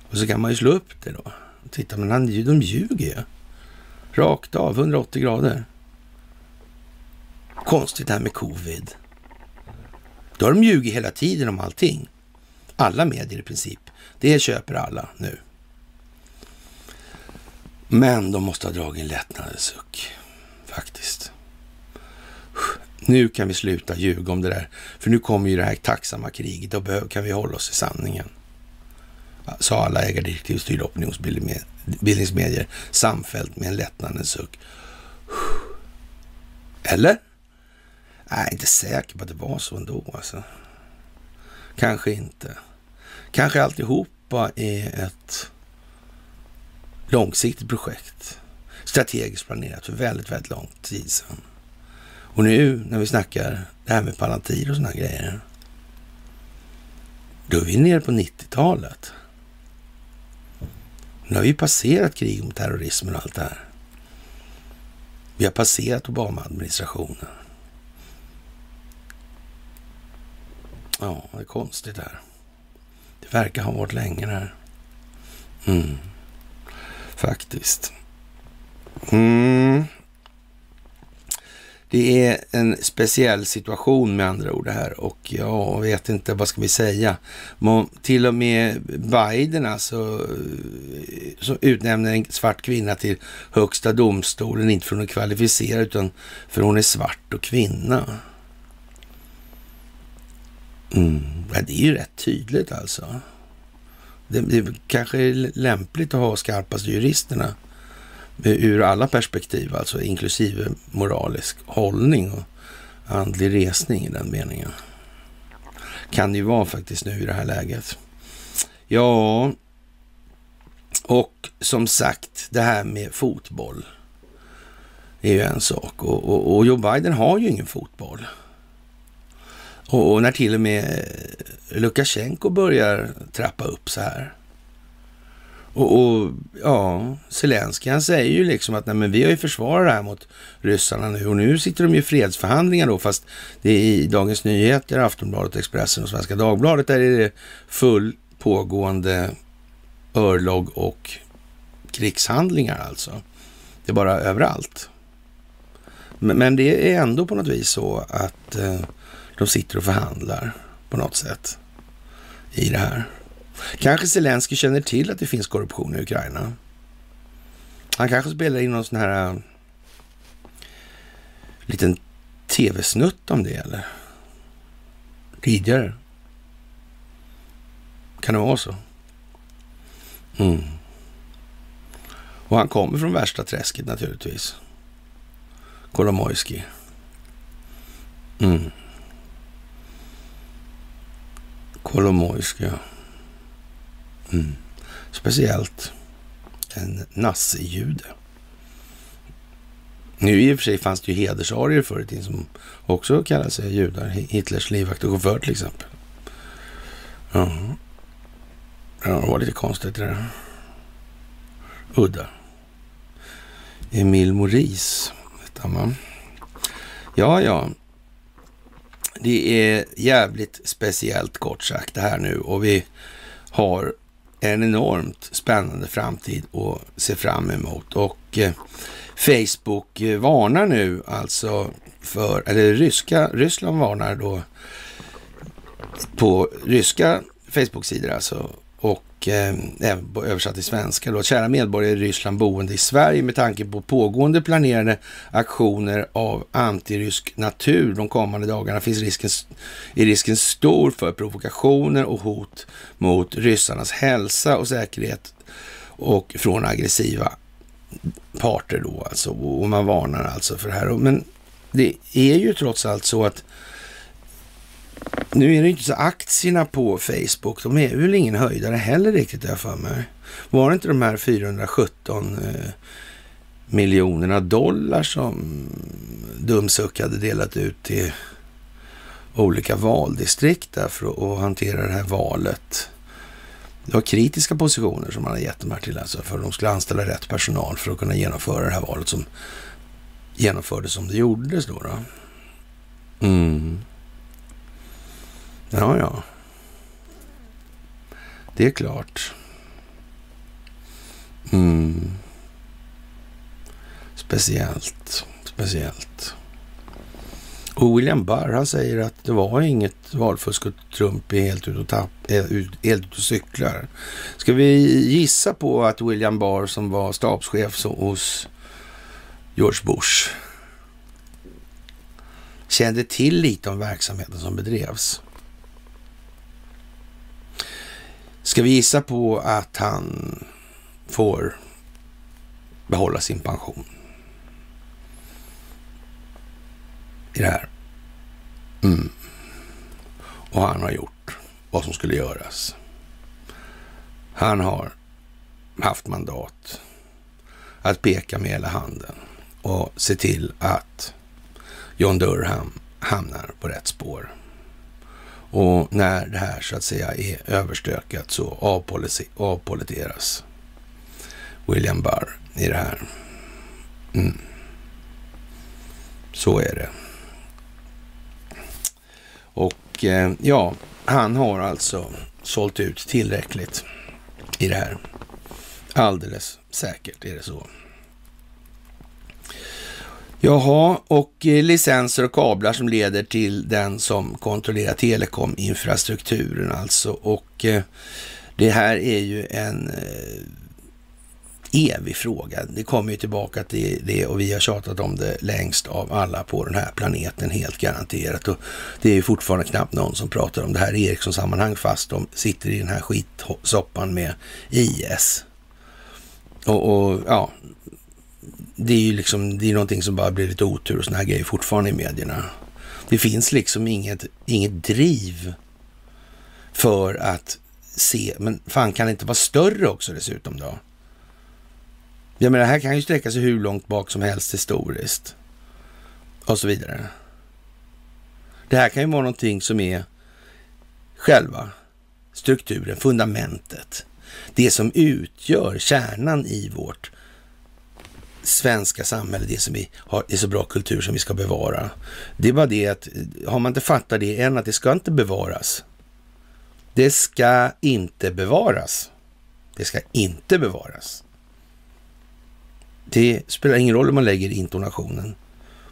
Och så kan man ju slå upp det då. Titta, men han, de ljuger ju. Rakt av, 180 grader. Konstigt det här med covid. Då har de ljugit hela tiden om allting. Alla medier i princip. Det köper alla nu. Men de måste ha dragit en lättnadens suck, faktiskt. Nu kan vi sluta ljuga om det där, för nu kommer ju det här tacksamma kriget. Då kan vi hålla oss i sanningen. Sa alla ägardirektiv och styrda opinionsbildningsmedier samfällt med en lättnadens suck. Eller? Jag är inte säker på att det var så ändå. Alltså. Kanske inte. Kanske alltihopa är ett långsiktigt projekt. Strategiskt planerat för väldigt, väldigt lång tid sedan. Och nu när vi snackar det här med Palantir och sådana grejer. Då är vi nere på 90-talet. Nu har vi passerat krig mot terrorismen och allt det här. Vi har passerat Obama-administrationen. Ja, det är konstigt här. Det verkar ha varit länge här. Mm. Faktiskt. Mm. Det är en speciell situation med andra ord det här och jag vet inte, vad ska vi säga? Till och med Biden alltså eh, som utnämner en svart kvinna till högsta domstolen, inte för hon är kvalificerad utan för att hon är svart och kvinna. Mm. Ja, det är ju rätt tydligt alltså. Det, det kanske är lämpligt att ha skarpaste juristerna ur alla perspektiv, alltså inklusive moralisk hållning och andlig resning i den meningen. Kan det ju vara faktiskt nu i det här läget. Ja, och som sagt, det här med fotboll är ju en sak och, och, och Joe Biden har ju ingen fotboll. Och, och, när till och med Lukasjenko börjar trappa upp så här. Och, och ja, Zelenskyj han säger ju liksom att nej, men vi har ju försvarat det här mot ryssarna nu och nu sitter de ju i fredsförhandlingar då fast det är i Dagens Nyheter, Aftonbladet, Expressen och Svenska Dagbladet där är det full pågående örlog och krigshandlingar alltså. Det är bara överallt. Men, men det är ändå på något vis så att eh, de sitter och förhandlar på något sätt i det här. Kanske Zelensky känner till att det finns korruption i Ukraina. Han kanske spelar in någon sån här äh, liten tv-snutt om det eller? Tidigare. Kan det vara så? Mm. Och han kommer från värsta träsket naturligtvis. Kolomojski. Mm. Kolomojski, ja. Mm. Speciellt en nazijude. Nu i och för sig fanns det ju hedersarier förr i tiden som också kallade sig judar. Hitlers livvakt och chaufför till exempel. Ja. ja, det var lite konstigt det där. Udda. Emil Maurice, vet man. Ja, ja. Det är jävligt speciellt kort sagt det här nu och vi har en enormt spännande framtid att se fram emot. Och eh, Facebook eh, varnar nu alltså för, eller ryska, Ryssland varnar då på ryska Facebook-sidor alltså och eh, översatt till svenska då. Kära medborgare i Ryssland boende i Sverige med tanke på pågående planerade aktioner av antirysk natur de kommande dagarna finns risken, är risken stor för provokationer och hot mot ryssarnas hälsa och säkerhet och från aggressiva parter då alltså. Och man varnar alltså för det här. Men det är ju trots allt så att nu är det inte så aktierna på Facebook, de är väl ingen höjdare heller riktigt, jag för mig. Var det inte de här 417 eh, miljonerna dollar som Dumsuck hade delat ut till olika valdistrikt där för att hantera det här valet? Det var kritiska positioner som man hade gett dem här till, alltså för att de skulle anställa rätt personal för att kunna genomföra det här valet som genomfördes som det gjordes då. då. Mm. Ja, ja. Det är klart. Mm. Speciellt, speciellt. Och William Barr, han säger att det var inget valfusk och Trump är helt ute och, tapp, helt ut och cyklar. Ska vi gissa på att William Barr som var stabschef hos George Bush kände till lite om verksamheten som bedrevs? Ska vi gissa på att han får behålla sin pension? I det här. Mm. Och han har gjort vad som skulle göras. Han har haft mandat att peka med hela handen och se till att John Durham hamnar på rätt spår. Och när det här så att säga är överstökat så avpoliteras William Barr i det här. Mm. Så är det. Och eh, ja, han har alltså sålt ut tillräckligt i det här. Alldeles säkert är det så. Jaha, och eh, licenser och kablar som leder till den som kontrollerar telekominfrastrukturen alltså. Och eh, det här är ju en eh, evig fråga. Det kommer ju tillbaka till det och vi har tjatat om det längst av alla på den här planeten, helt garanterat. Och det är ju fortfarande knappt någon som pratar om det här i Ericsson-sammanhang fast de sitter i den här skitsoppan med IS. Och, och ja, det är ju liksom, det är någonting som bara blir lite otur och såna här grejer fortfarande i medierna. Det finns liksom inget, inget driv för att se, men fan kan det inte vara större också dessutom då? Jag menar, det här kan ju sträcka sig hur långt bak som helst historiskt. Och så vidare. Det här kan ju vara någonting som är själva strukturen, fundamentet. Det som utgör kärnan i vårt svenska samhället, det som vi har, är så bra kultur som vi ska bevara. Det är bara det att har man inte fattat det än, att det ska inte bevaras. Det ska inte bevaras. Det ska inte bevaras. Det spelar ingen roll om man lägger intonationen.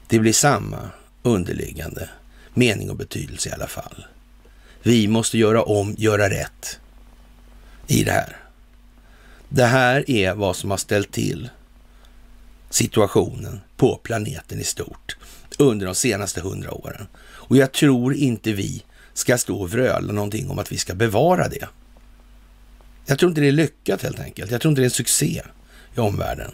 Det blir samma underliggande mening och betydelse i alla fall. Vi måste göra om, göra rätt i det här. Det här är vad som har ställt till situationen på planeten i stort under de senaste hundra åren. Och jag tror inte vi ska stå och vröla någonting om att vi ska bevara det. Jag tror inte det är lyckat helt enkelt. Jag tror inte det är en succé i omvärlden.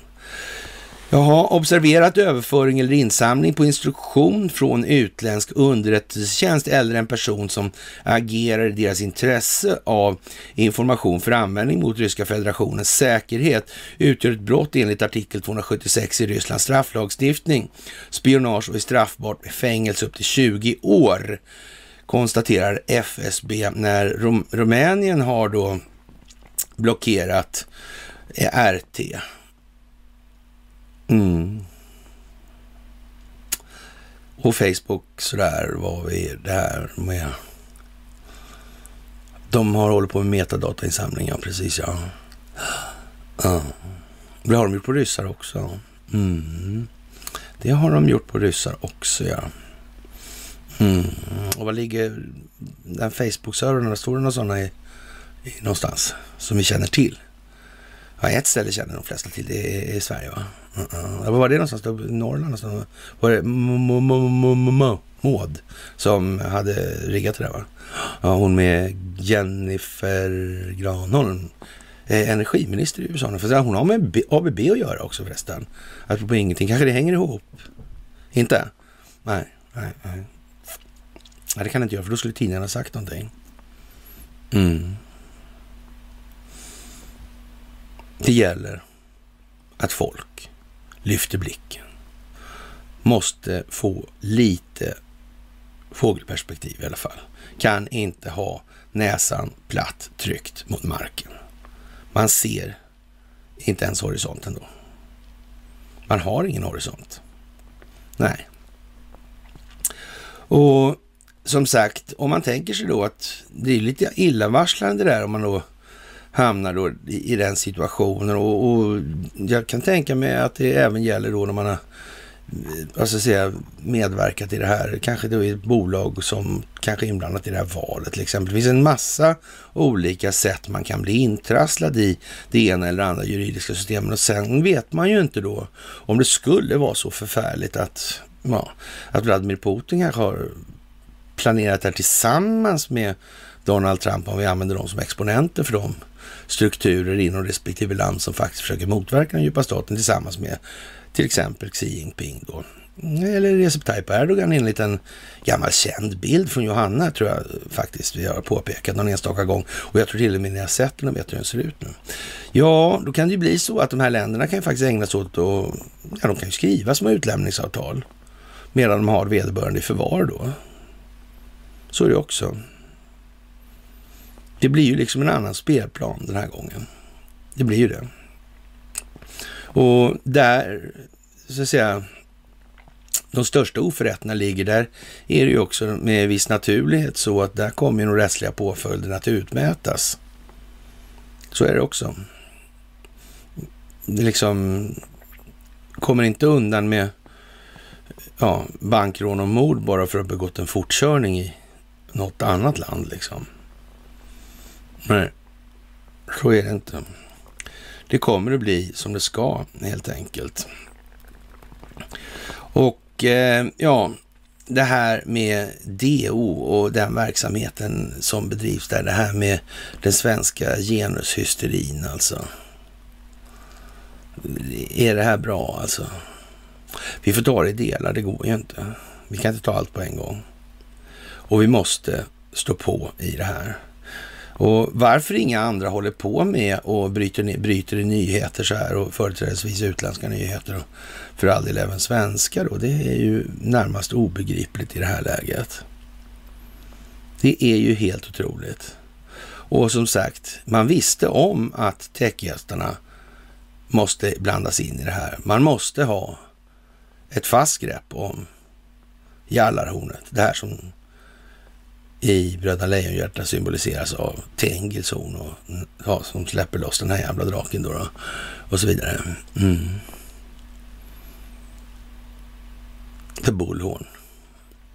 Jaha, observerat överföring eller insamling på instruktion från utländsk underrättelsetjänst eller en person som agerar i deras intresse av information för användning mot Ryska federationens säkerhet utgör ett brott enligt artikel 276 i Rysslands strafflagstiftning. Spionage och är straffbart med fängelse upp till 20 år, konstaterar FSB när Rum Rumänien har då blockerat RT Mm. Och Facebook sådär vad vi där med. De har hållit på med metadatainsamling, ja precis ja. ja. Det har de gjort på ryssar också. Mm. Det har de gjort på ryssar också ja. Mm. Och var ligger den Facebook-servern? Står det några sådana i, i, någonstans som vi känner till? Ja, ett ställe känner de flesta till. Det är i Sverige va? Uh-uh. Var var det någonstans? Då? Norrland någonstans? Var det Maud som hade riggat det där va? Ja, hon med Jennifer Granholm. Eh, energiminister i USA. För hon har med ABB att göra också förresten. Apropå ingenting. Kanske det hänger ihop? Inte? Nej, nej, nej. Nej, det kan det inte göra för då skulle tidningarna ha sagt någonting. Mm. Det gäller att folk lyfter blicken. Måste få lite fågelperspektiv i alla fall. Kan inte ha näsan platt tryckt mot marken. Man ser inte ens horisonten då. Man har ingen horisont. Nej. Och som sagt, om man tänker sig då att det är lite illavarslande det där om man då hamnar då i, den situationen. Och, och, jag kan tänka mig att det även gäller då när man har eh, alltså säga, medverkat i det här. Kanske då i ett bolag som kanske är inblandat i det här valet till exempel. Det finns en massa olika sätt man kan bli intrasslad i det ena eller andra juridiska systemet. Och sen vet man ju inte då om det skulle vara så förfärligt att, ja, att Vladimir Putin kanske har planerat det här tillsammans med Donald Trump, om vi använder dem som exponenter för de strukturer inom respektive land som faktiskt försöker motverka den djupa staten tillsammans med till exempel Xi Jinping då. Eller Recep Tayyip Erdogan enligt en gammal känd bild från Johanna tror jag faktiskt vi har påpekat någon enstaka gång. Och jag tror till och med ni har sett den och vet hur den ser ut nu. Ja, då kan det ju bli så att de här länderna kan ju faktiskt ägna sig åt att, ja de kan ju skriva små utlämningsavtal medan de har vederbörande i förvar då. Så är det också. Det blir ju liksom en annan spelplan den här gången. Det blir ju det. Och där, så att säga, de största oförrätterna ligger där är det ju också med viss naturlighet så att där kommer ju de rättsliga påföljderna att utmätas. Så är det också. Det liksom kommer inte undan med ja, bankrån och mord bara för att ha begått en fortkörning i något annat land liksom. Nej, så är det inte. Det kommer att bli som det ska helt enkelt. Och eh, ja, det här med DO och den verksamheten som bedrivs där, det här med den svenska genushysterin alltså. Är det här bra alltså? Vi får ta det i delar, det går ju inte. Vi kan inte ta allt på en gång. Och vi måste stå på i det här. Och varför inga andra håller på med och bryter, bryter i nyheter så här och företrädesvis utländska nyheter och för all del även svenska då, det är ju närmast obegripligt i det här läget. Det är ju helt otroligt. Och som sagt, man visste om att techgästarna måste blandas in i det här. Man måste ha ett fast grepp om Jallarhornet, det här som i Bröderna Lejonhjärta symboliseras av Tengilshorn och ja, som släpper loss den här jävla draken då, då och så vidare. Mm. The Bullhorn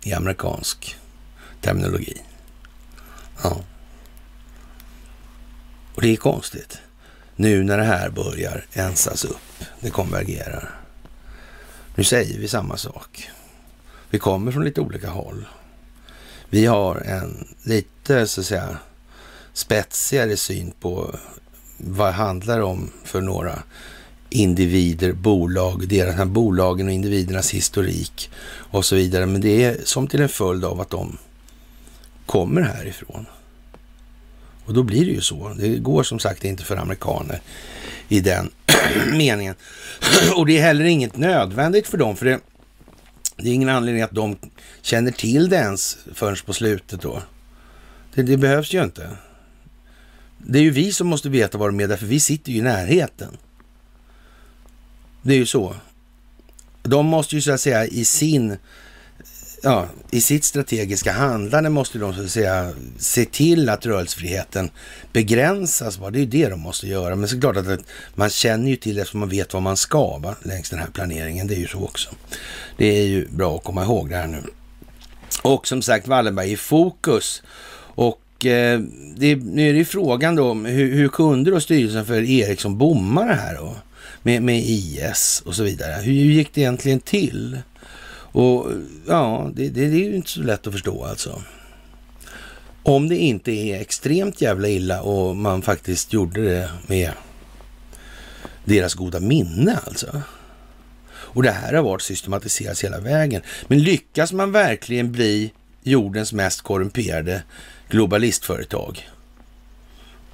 i amerikansk terminologi. Ja. Och det är konstigt. Nu när det här börjar ensas upp, det konvergerar. Nu säger vi samma sak. Vi kommer från lite olika håll. Vi har en lite så att säga spetsigare syn på vad det handlar om för några individer, bolag, deras här bolagen och individernas historik och så vidare. Men det är som till en följd av att de kommer härifrån. Och då blir det ju så. Det går som sagt inte för amerikaner i den [CLEARS THROAT] meningen. [CLEARS THROAT] och det är heller inget nödvändigt för dem, för det det är ingen anledning att de känner till det ens förrän på slutet då. Det, det behövs ju inte. Det är ju vi som måste veta vad de är, därför vi sitter ju i närheten. Det är ju så. De måste ju så att säga i sin ja, i sitt strategiska handlande måste de så att säga se till att rörelsefriheten begränsas. Det är ju det de måste göra. Men såklart att man känner ju till det eftersom man vet vad man ska va, längs den här planeringen. Det är ju så också. Det är ju bra att komma ihåg det här nu. Och som sagt, Wallenberg i fokus. Och eh, det, nu är det ju frågan då, hur, hur kunde då styrelsen för Ericsson bomma det här då? Med, med IS och så vidare. Hur gick det egentligen till? Och ja, det, det, det är ju inte så lätt att förstå alltså. Om det inte är extremt jävla illa och man faktiskt gjorde det med deras goda minne alltså. Och det här har varit systematiserat hela vägen. Men lyckas man verkligen bli jordens mest korrumperade globalistföretag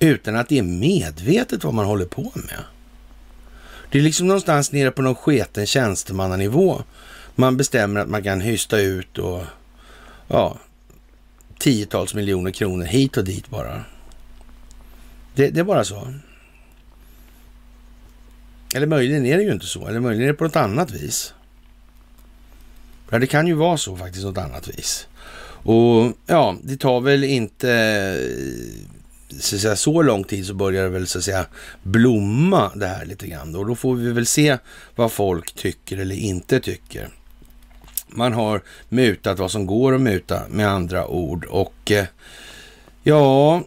utan att det är medvetet vad man håller på med? Det är liksom någonstans nere på någon sketen tjänstemannanivå man bestämmer att man kan hysta ut och ja, tiotals miljoner kronor hit och dit bara. Det, det, är bara så. Eller möjligen är det ju inte så, eller möjligen är det på något annat vis. Ja, det kan ju vara så faktiskt, något annat vis. Och ja, det tar väl inte så, säga, så lång tid så börjar det väl så att säga blomma det här lite grann. Och då får vi väl se vad folk tycker eller inte tycker. Man har mutat vad som går att muta med andra ord och eh, ja,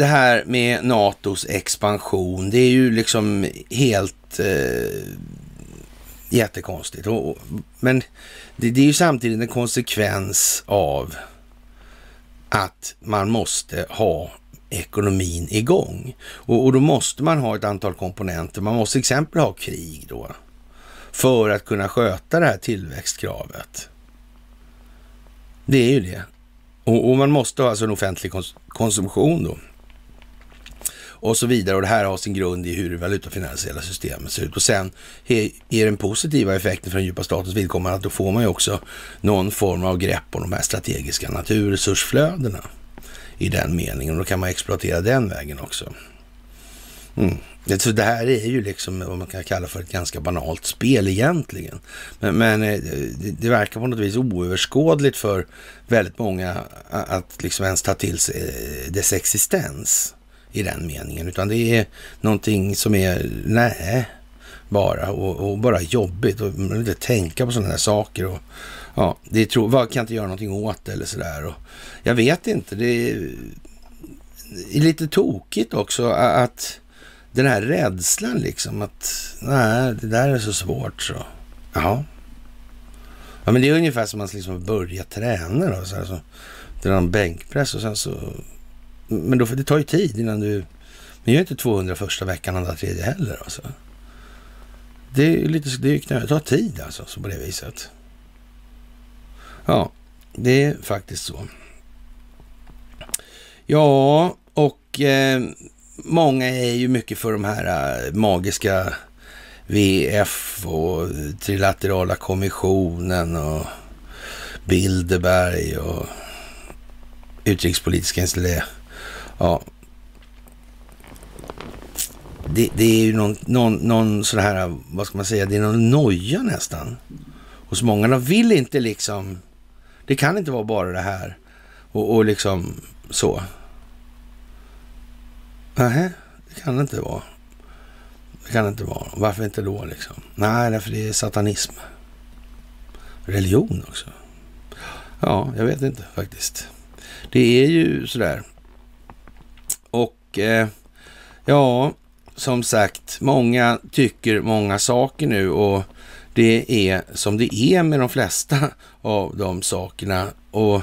det här med NATOs expansion, det är ju liksom helt eh, jättekonstigt. Och, men det, det är ju samtidigt en konsekvens av att man måste ha ekonomin igång. Och, och då måste man ha ett antal komponenter. Man måste till exempel ha krig då för att kunna sköta det här tillväxtkravet. Det är ju det. Och, och man måste ha alltså en offentlig kons konsumtion då. Och så vidare. Och det här har sin grund i hur det valutafinansiella systemet ser ut. Och sen är den positiva effekten för den djupa statens vidkommande att då får man ju också någon form av grepp om de här strategiska naturresursflödena i den meningen. Och då kan man exploatera den vägen också. Mm. Så det här är ju liksom vad man kan kalla för ett ganska banalt spel egentligen. Men, men eh, det, det, verkar på något vis oöverskådligt för väldigt många att liksom ens ta till sig eh, dess existens i den meningen. Utan det är någonting som är, nej, bara och, och bara jobbigt och man vill inte tänka på sådana här saker. Och, ja, det är tro, vad kan inte göra någonting åt det eller sådär. Jag vet inte, det är, är lite tokigt också att den här rädslan liksom att nej, det där är så svårt så. Ja. Ja, men det är ungefär som att man liksom börjar träna då. Så här, så drar en bänkpress och sen så... Men då, det tar ju tid innan du... Men gör inte 200 första veckan, andra, tredje heller alltså. Det är lite, det är knö, det tar tid alltså, så på det viset. Ja, det är faktiskt så. Ja, och eh, många är ju mycket för de här eh, magiska VF och trilaterala kommissionen och Bilderberg och utrikespolitiska institutet. Ja. Det, det, är ju någon, någon, någon sån här, vad ska man säga, det är någon noja nästan. Hos många. De vill inte liksom, det kan inte vara bara det här och, och liksom så. Nej, det kan det inte vara. Det kan det inte vara. Varför inte då liksom? Nej, därför det är satanism. Religion också. Ja, jag vet inte faktiskt. Det är ju sådär. Och eh, ja, som sagt, många tycker många saker nu och det är som det är med de flesta av de sakerna. Och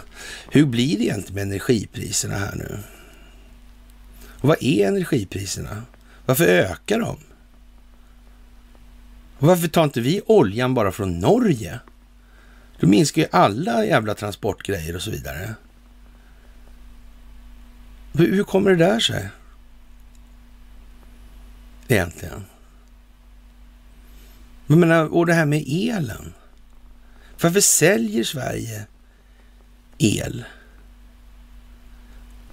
hur blir det egentligen med energipriserna här nu? Och vad är energipriserna? Varför ökar de? Och varför tar inte vi oljan bara från Norge? Då minskar ju alla jävla transportgrejer och så vidare. Hur, hur kommer det där sig? Egentligen. Jag menar, och det här med elen. Varför säljer Sverige el?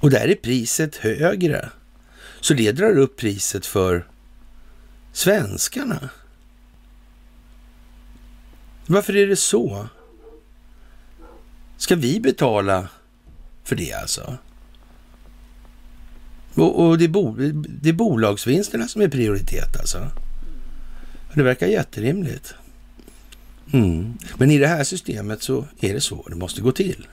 Och där är priset högre. Så det drar upp priset för svenskarna. Varför är det så? Ska vi betala för det alltså? Och, och det, är bo, det är bolagsvinsterna som är prioritet alltså. Det verkar jätterimligt. Mm. Men i det här systemet så är det så det måste gå till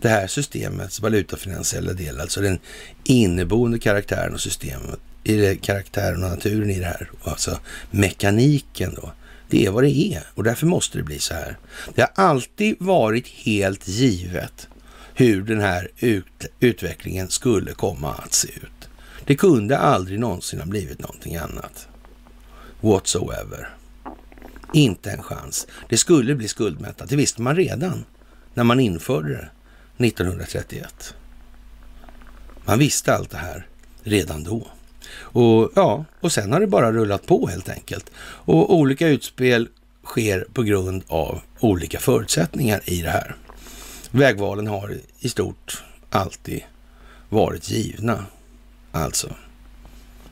det här systemets valutafinansiella del, alltså den inneboende karaktären och systemet, i det, karaktären och naturen i det här, alltså mekaniken då. Det är vad det är och därför måste det bli så här. Det har alltid varit helt givet hur den här ut, utvecklingen skulle komma att se ut. Det kunde aldrig någonsin ha blivit någonting annat. Whatsoever. Inte en chans. Det skulle bli skuldmättat. Det visste man redan när man införde det. 1931. Man visste allt det här redan då. Och ja, och sen har det bara rullat på helt enkelt. Och olika utspel sker på grund av olika förutsättningar i det här. Vägvalen har i stort alltid varit givna. Alltså,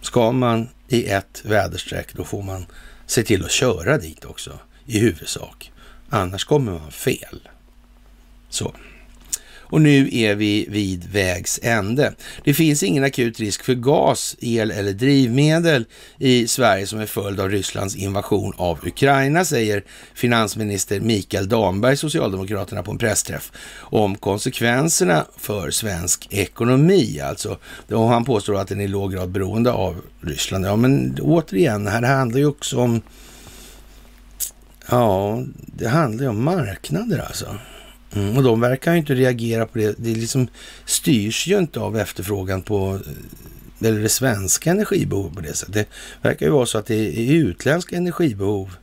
ska man i ett väderstreck, då får man se till att köra dit också i huvudsak. Annars kommer man fel. Så. Och nu är vi vid vägs ände. Det finns ingen akut risk för gas, el eller drivmedel i Sverige som är följd av Rysslands invasion av Ukraina, säger finansminister Mikael Damberg, Socialdemokraterna, på en pressträff om konsekvenserna för svensk ekonomi. Alltså, och han påstår att den är i låg grad beroende av Ryssland. Ja, men återigen, här handlar ju också om Ja, det handlar ju om marknader alltså. Mm, och de verkar ju inte reagera på det. Det liksom styrs ju inte av efterfrågan på eh, eller det svenska energibehovet på det sättet. Det verkar ju vara så att det är utländska energibehov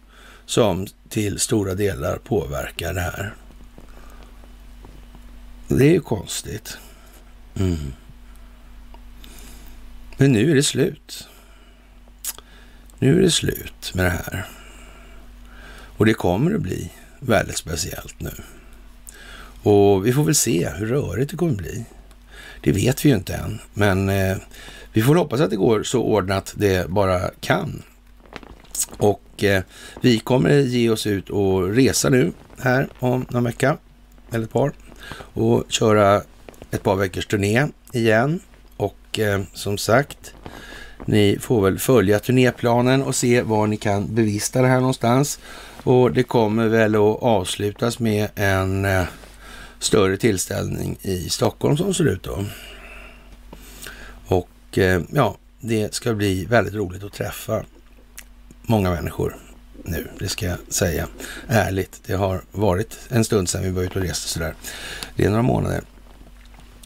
som till stora delar påverkar det här. Det är ju konstigt. Mm. Men nu är det slut. Nu är det slut med det här. Och det kommer att bli väldigt speciellt nu. Och vi får väl se hur rörigt det kommer bli. Det vet vi ju inte än, men eh, vi får hoppas att det går så ordnat det bara kan. Och eh, vi kommer ge oss ut och resa nu här om någon vecka, eller ett par, och köra ett par veckors turné igen. Och eh, som sagt, ni får väl följa turnéplanen och se var ni kan bevista det här någonstans. Och det kommer väl att avslutas med en eh, större tillställning i Stockholm som ser ut då. Och eh, ja, det ska bli väldigt roligt att träffa många människor nu, det ska jag säga ärligt. Det har varit en stund sedan vi var ute och reste sådär. Det är några månader.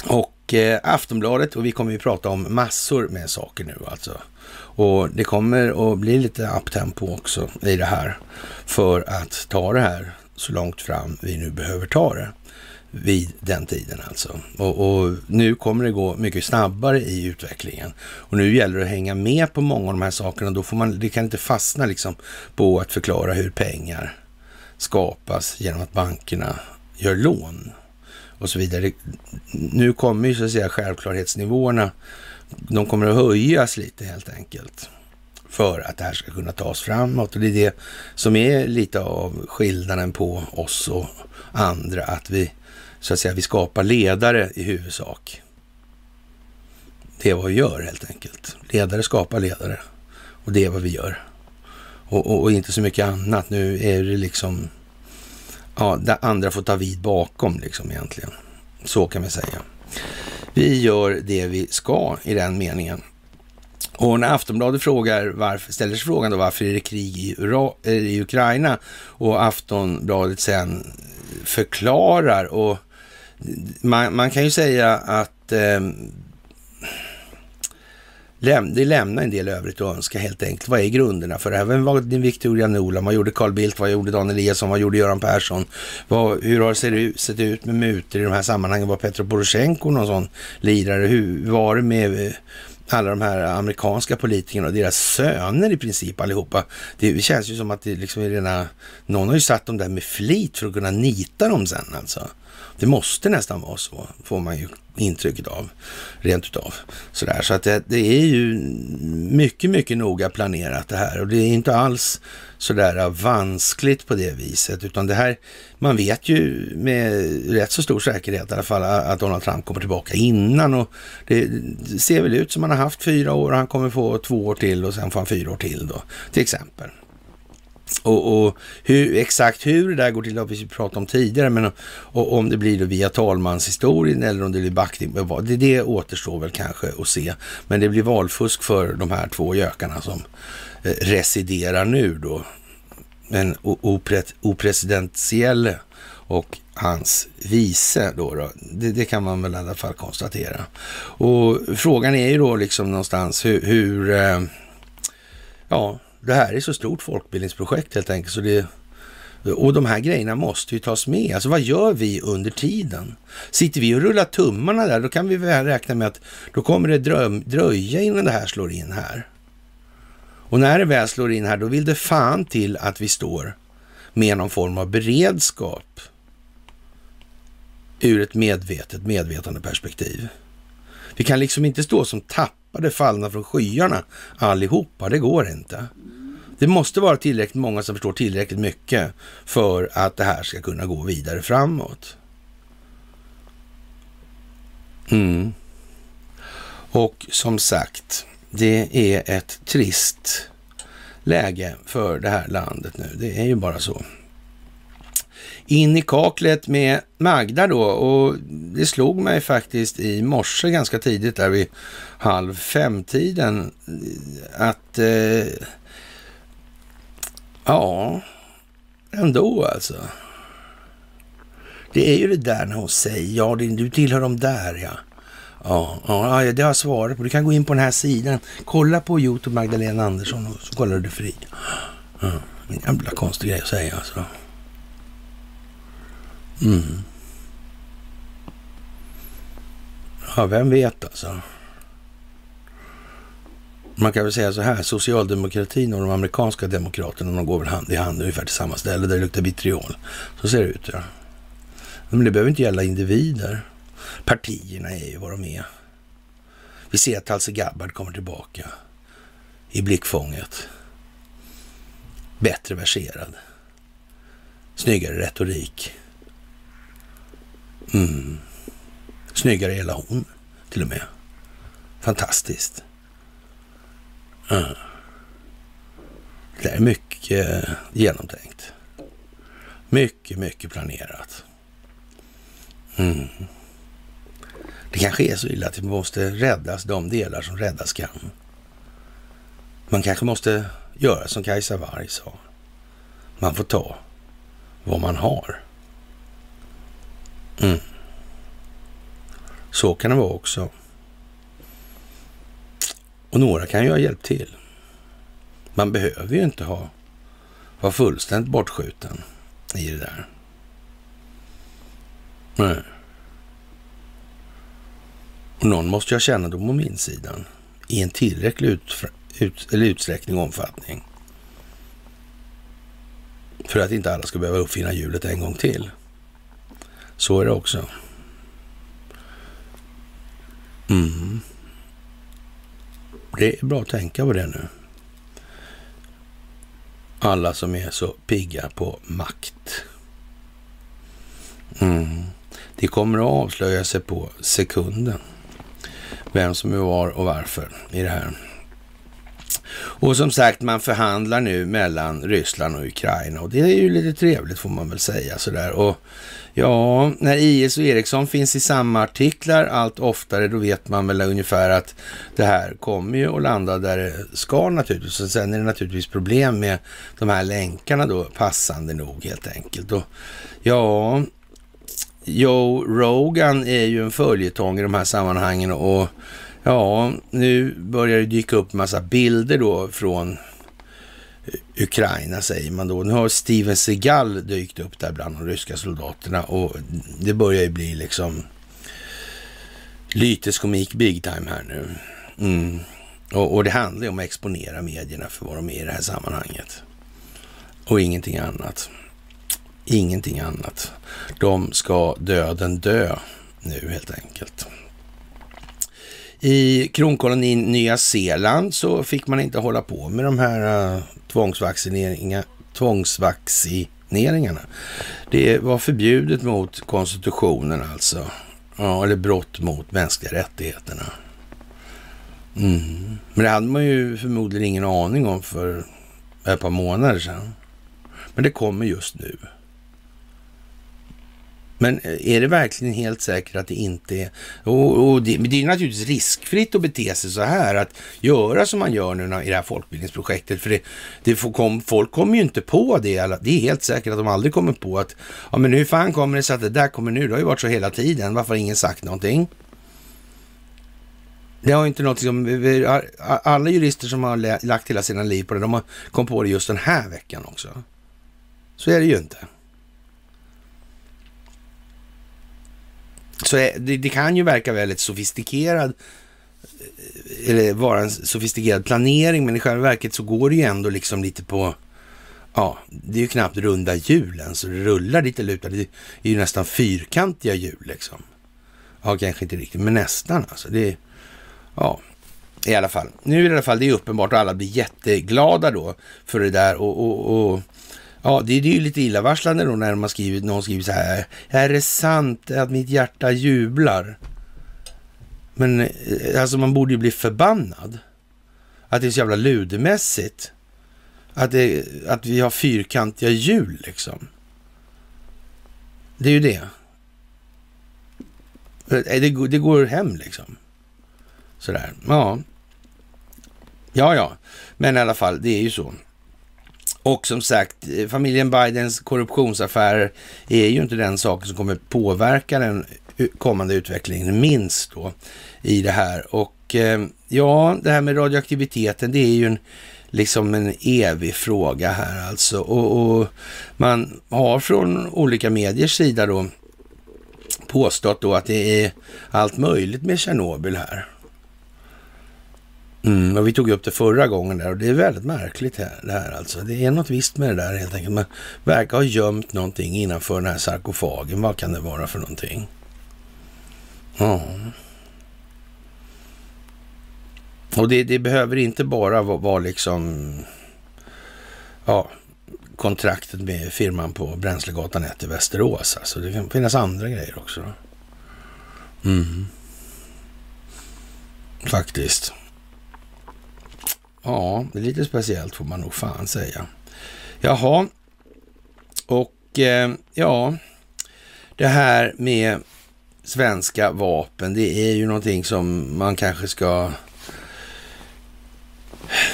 Och eh, Aftonbladet, och vi kommer ju prata om massor med saker nu alltså. Och det kommer att bli lite uptempo också i det här för att ta det här så långt fram vi nu behöver ta det vid den tiden alltså. Och, och, nu kommer det gå mycket snabbare i utvecklingen. Och nu gäller det att hänga med på många av de här sakerna. Då får man, det kan inte fastna liksom på att förklara hur pengar skapas genom att bankerna gör lån och så vidare. Nu kommer ju så att säga självklarhetsnivåerna de kommer att höjas lite helt enkelt för att det här ska kunna tas framåt. Och det är det som är lite av skillnaden på oss och andra, att vi så att säga, vi skapar ledare i huvudsak. Det är vad vi gör helt enkelt. Ledare skapar ledare och det är vad vi gör. Och, och, och inte så mycket annat. Nu är det liksom, ja, det andra får ta vid bakom liksom egentligen. Så kan vi säga. Vi gör det vi ska i den meningen. Och när Aftonbladet frågar varför, ställer sig frågan då varför är det krig i, Ura, eh, i Ukraina och Aftonbladet sen förklarar och man, man kan ju säga att eh, läm, det lämnar en del övrigt att önska helt enkelt. Vad är grunderna för det här? Vem var din Victoria Nolan? Vad gjorde Carl Bildt? Vad gjorde Dan Eliasson? Vad gjorde Göran Persson? Vad, hur har det sett ut med mutor i de här sammanhangen? Var Petro Poroshenko någon sån lirare? Hur var det med eh, alla de här amerikanska politikerna och deras söner i princip allihopa. Det känns ju som att det liksom är rena, någon har ju satt dem där med flit för att kunna nita dem sen alltså. Det måste nästan vara så, får man ju intrycket av, rent utav. Sådär. Så att det, det, är ju mycket, mycket noga planerat det här och det är inte alls sådär vanskligt på det viset, utan det här, man vet ju med rätt så stor säkerhet i alla fall att Donald Trump kommer tillbaka innan och det ser väl ut som han har haft fyra år och han kommer få två år till och sen får han fyra år till då, till exempel. Och, och hur, exakt hur det där går till har vi pratat om tidigare, men och, om det blir då via talmanshistorien eller om det blir backning, det, det återstår väl kanske att se. Men det blir valfusk för de här två gökarna som eh, residerar nu då. En opresidentielle och hans vice då. då. Det, det, kan man väl i alla fall konstatera. Och frågan är ju då liksom någonstans hur, hur eh, ja, det här är så stort folkbildningsprojekt helt enkelt. Så det, och de här grejerna måste ju tas med. Alltså vad gör vi under tiden? Sitter vi och rullar tummarna där, då kan vi väl räkna med att då kommer det dröja innan det här slår in här. Och när det väl slår in här, då vill det fan till att vi står med någon form av beredskap ur ett medvetet medvetande perspektiv. Vi kan liksom inte stå som tappade fallna från skyarna allihopa, det går inte. Det måste vara tillräckligt många som förstår tillräckligt mycket för att det här ska kunna gå vidare framåt. Mm. Och som sagt, det är ett trist läge för det här landet nu. Det är ju bara så. In i kaklet med Magda då och det slog mig faktiskt i morse ganska tidigt där vid halv fem-tiden eh, att eh, ja, ändå alltså. Det är ju det där när hon säger, ja du tillhör de där ja. Ja, ja, det har jag svarat på. Du kan gå in på den här sidan. Kolla på Youtube Magdalena Andersson och så kollar du fri. Ja, en jävla konstig grej att säga alltså. Mm. Ja, vem vet alltså. Man kan väl säga så här, socialdemokratin och de amerikanska demokraterna, de går väl hand i hand ungefär till samma ställe där det luktar vitriol. Så ser det ut, ja. Men det behöver inte gälla individer. Partierna är ju vad de är. Vi ser att Talse Gabbard kommer tillbaka i blickfånget. Bättre verserad. Snyggare retorik. Mm. Snyggare hela hon, till och med. Fantastiskt. Mm. Det är mycket eh, genomtänkt. Mycket, mycket planerat. Mm. Det kanske är så illa att det måste räddas de delar som räddas kan. Man kanske måste göra som Kajsa Warg sa. Man får ta vad man har. Mm. Så kan det vara också. Och några kan ju ha hjälpt till. Man behöver ju inte ha vara fullständigt bortskjuten i det där. Nej. Och någon måste ju ha kännedom om insidan i en tillräcklig ut, ut, eller utsträckning och omfattning. För att inte alla ska behöva uppfinna hjulet en gång till. Så är det också. Mm. Det är bra att tänka på det nu. Alla som är så pigga på makt. Mm. Det kommer att avslöja sig på sekunden vem som är var och varför i det här. Och som sagt, man förhandlar nu mellan Ryssland och Ukraina och det är ju lite trevligt får man väl säga sådär. Och ja, när IS och Ericsson finns i samma artiklar allt oftare, då vet man väl ungefär att det här kommer ju att landa där det ska naturligtvis. Och sen är det naturligtvis problem med de här länkarna då, passande nog helt enkelt. Och ja, Joe Rogan är ju en följetong i de här sammanhangen och ja, nu börjar det dyka upp massa bilder då från eh, Ukraina säger man då. Nu har Steven Seagal dykt upp där bland de ryska soldaterna och det börjar ju bli liksom lyteskomik big time här nu. Mm. Och, och, det handlar ju om att exponera medierna för vad de är i det här sammanhanget. Och ingenting annat. Ingenting annat. De ska döden dö nu helt enkelt. I kronkolonin Nya Zeeland så fick man inte hålla på med de här uh, tvångsvaccineringarna. Det var förbjudet mot konstitutionen alltså. Ja, eller brott mot mänskliga rättigheterna. Mm. Men det hade man ju förmodligen ingen aning om för ett par månader sedan. Men det kommer just nu. Men eh, är det verkligen helt säkert att det inte är... Och, och det, det, är naturligtvis riskfritt att bete sig så här, att göra som man gör nu i det här folkbildningsprojektet. För det, det kom, folk kommer ju inte på det. Det är helt säkert att de aldrig kommer på att, ja men hur fan kommer det sig att det där kommer nu? Det har ju varit så hela tiden. Varför har ingen sagt någonting? Det har inte något som, alla jurister som har lagt hela sina liv på det, de har kommit på det just den här veckan också. Så är det ju inte. Så det, det, kan ju verka väldigt sofistikerad, eh, eller vara en sofistikerad planering, men i själva verket så går det ju ändå liksom lite på, ja, det är ju knappt runda hjulen, så det rullar lite lutar. Det är ju nästan fyrkantiga hjul liksom. Ja, kanske inte riktigt, men nästan alltså. Det ja, i alla fall. Nu är det i alla fall, det är uppenbart och alla blir jätteglada då för det där och, och, och Ja, det, det är ju lite illavarslande då när man skriver, någon skriver så här. Är det sant att mitt hjärta jublar? Men eh, alltså man borde ju bli förbannad. Att det är så jävla ludemässigt. Att, det, att vi har fyrkantiga hjul liksom. Det är ju det. Eh, eh, det, det går hem liksom. Sådär. Ja. Ja, ja. Men i alla fall, det är ju så. Och som sagt, eh, familjen Bidens korruptionsaffärer är ju inte den saken som kommer påverka den kommande utvecklingen minst då i det här. Och eh, ja, det här med radioaktiviteten, det är ju en, liksom en evig fråga här alltså. Och, och man har från olika mediers sida då påstått då att det är allt möjligt med Tjernobyl här. Mm, och vi tog upp det förra gången där och det är väldigt märkligt här, det här alltså. Det är något visst med det där helt enkelt. Man verkar ha gömt någonting innanför den här sarkofagen. Vad kan det vara för någonting? Ja. Och det, det behöver inte bara vara, vara liksom ja, kontraktet med firman på Bränslegatan 1 i Västerås. Alltså det kan finnas andra grejer också. Mm. Faktiskt. Ja, det är lite speciellt får man nog fan säga. Jaha, och eh, ja, det här med svenska vapen, det är ju någonting som man kanske ska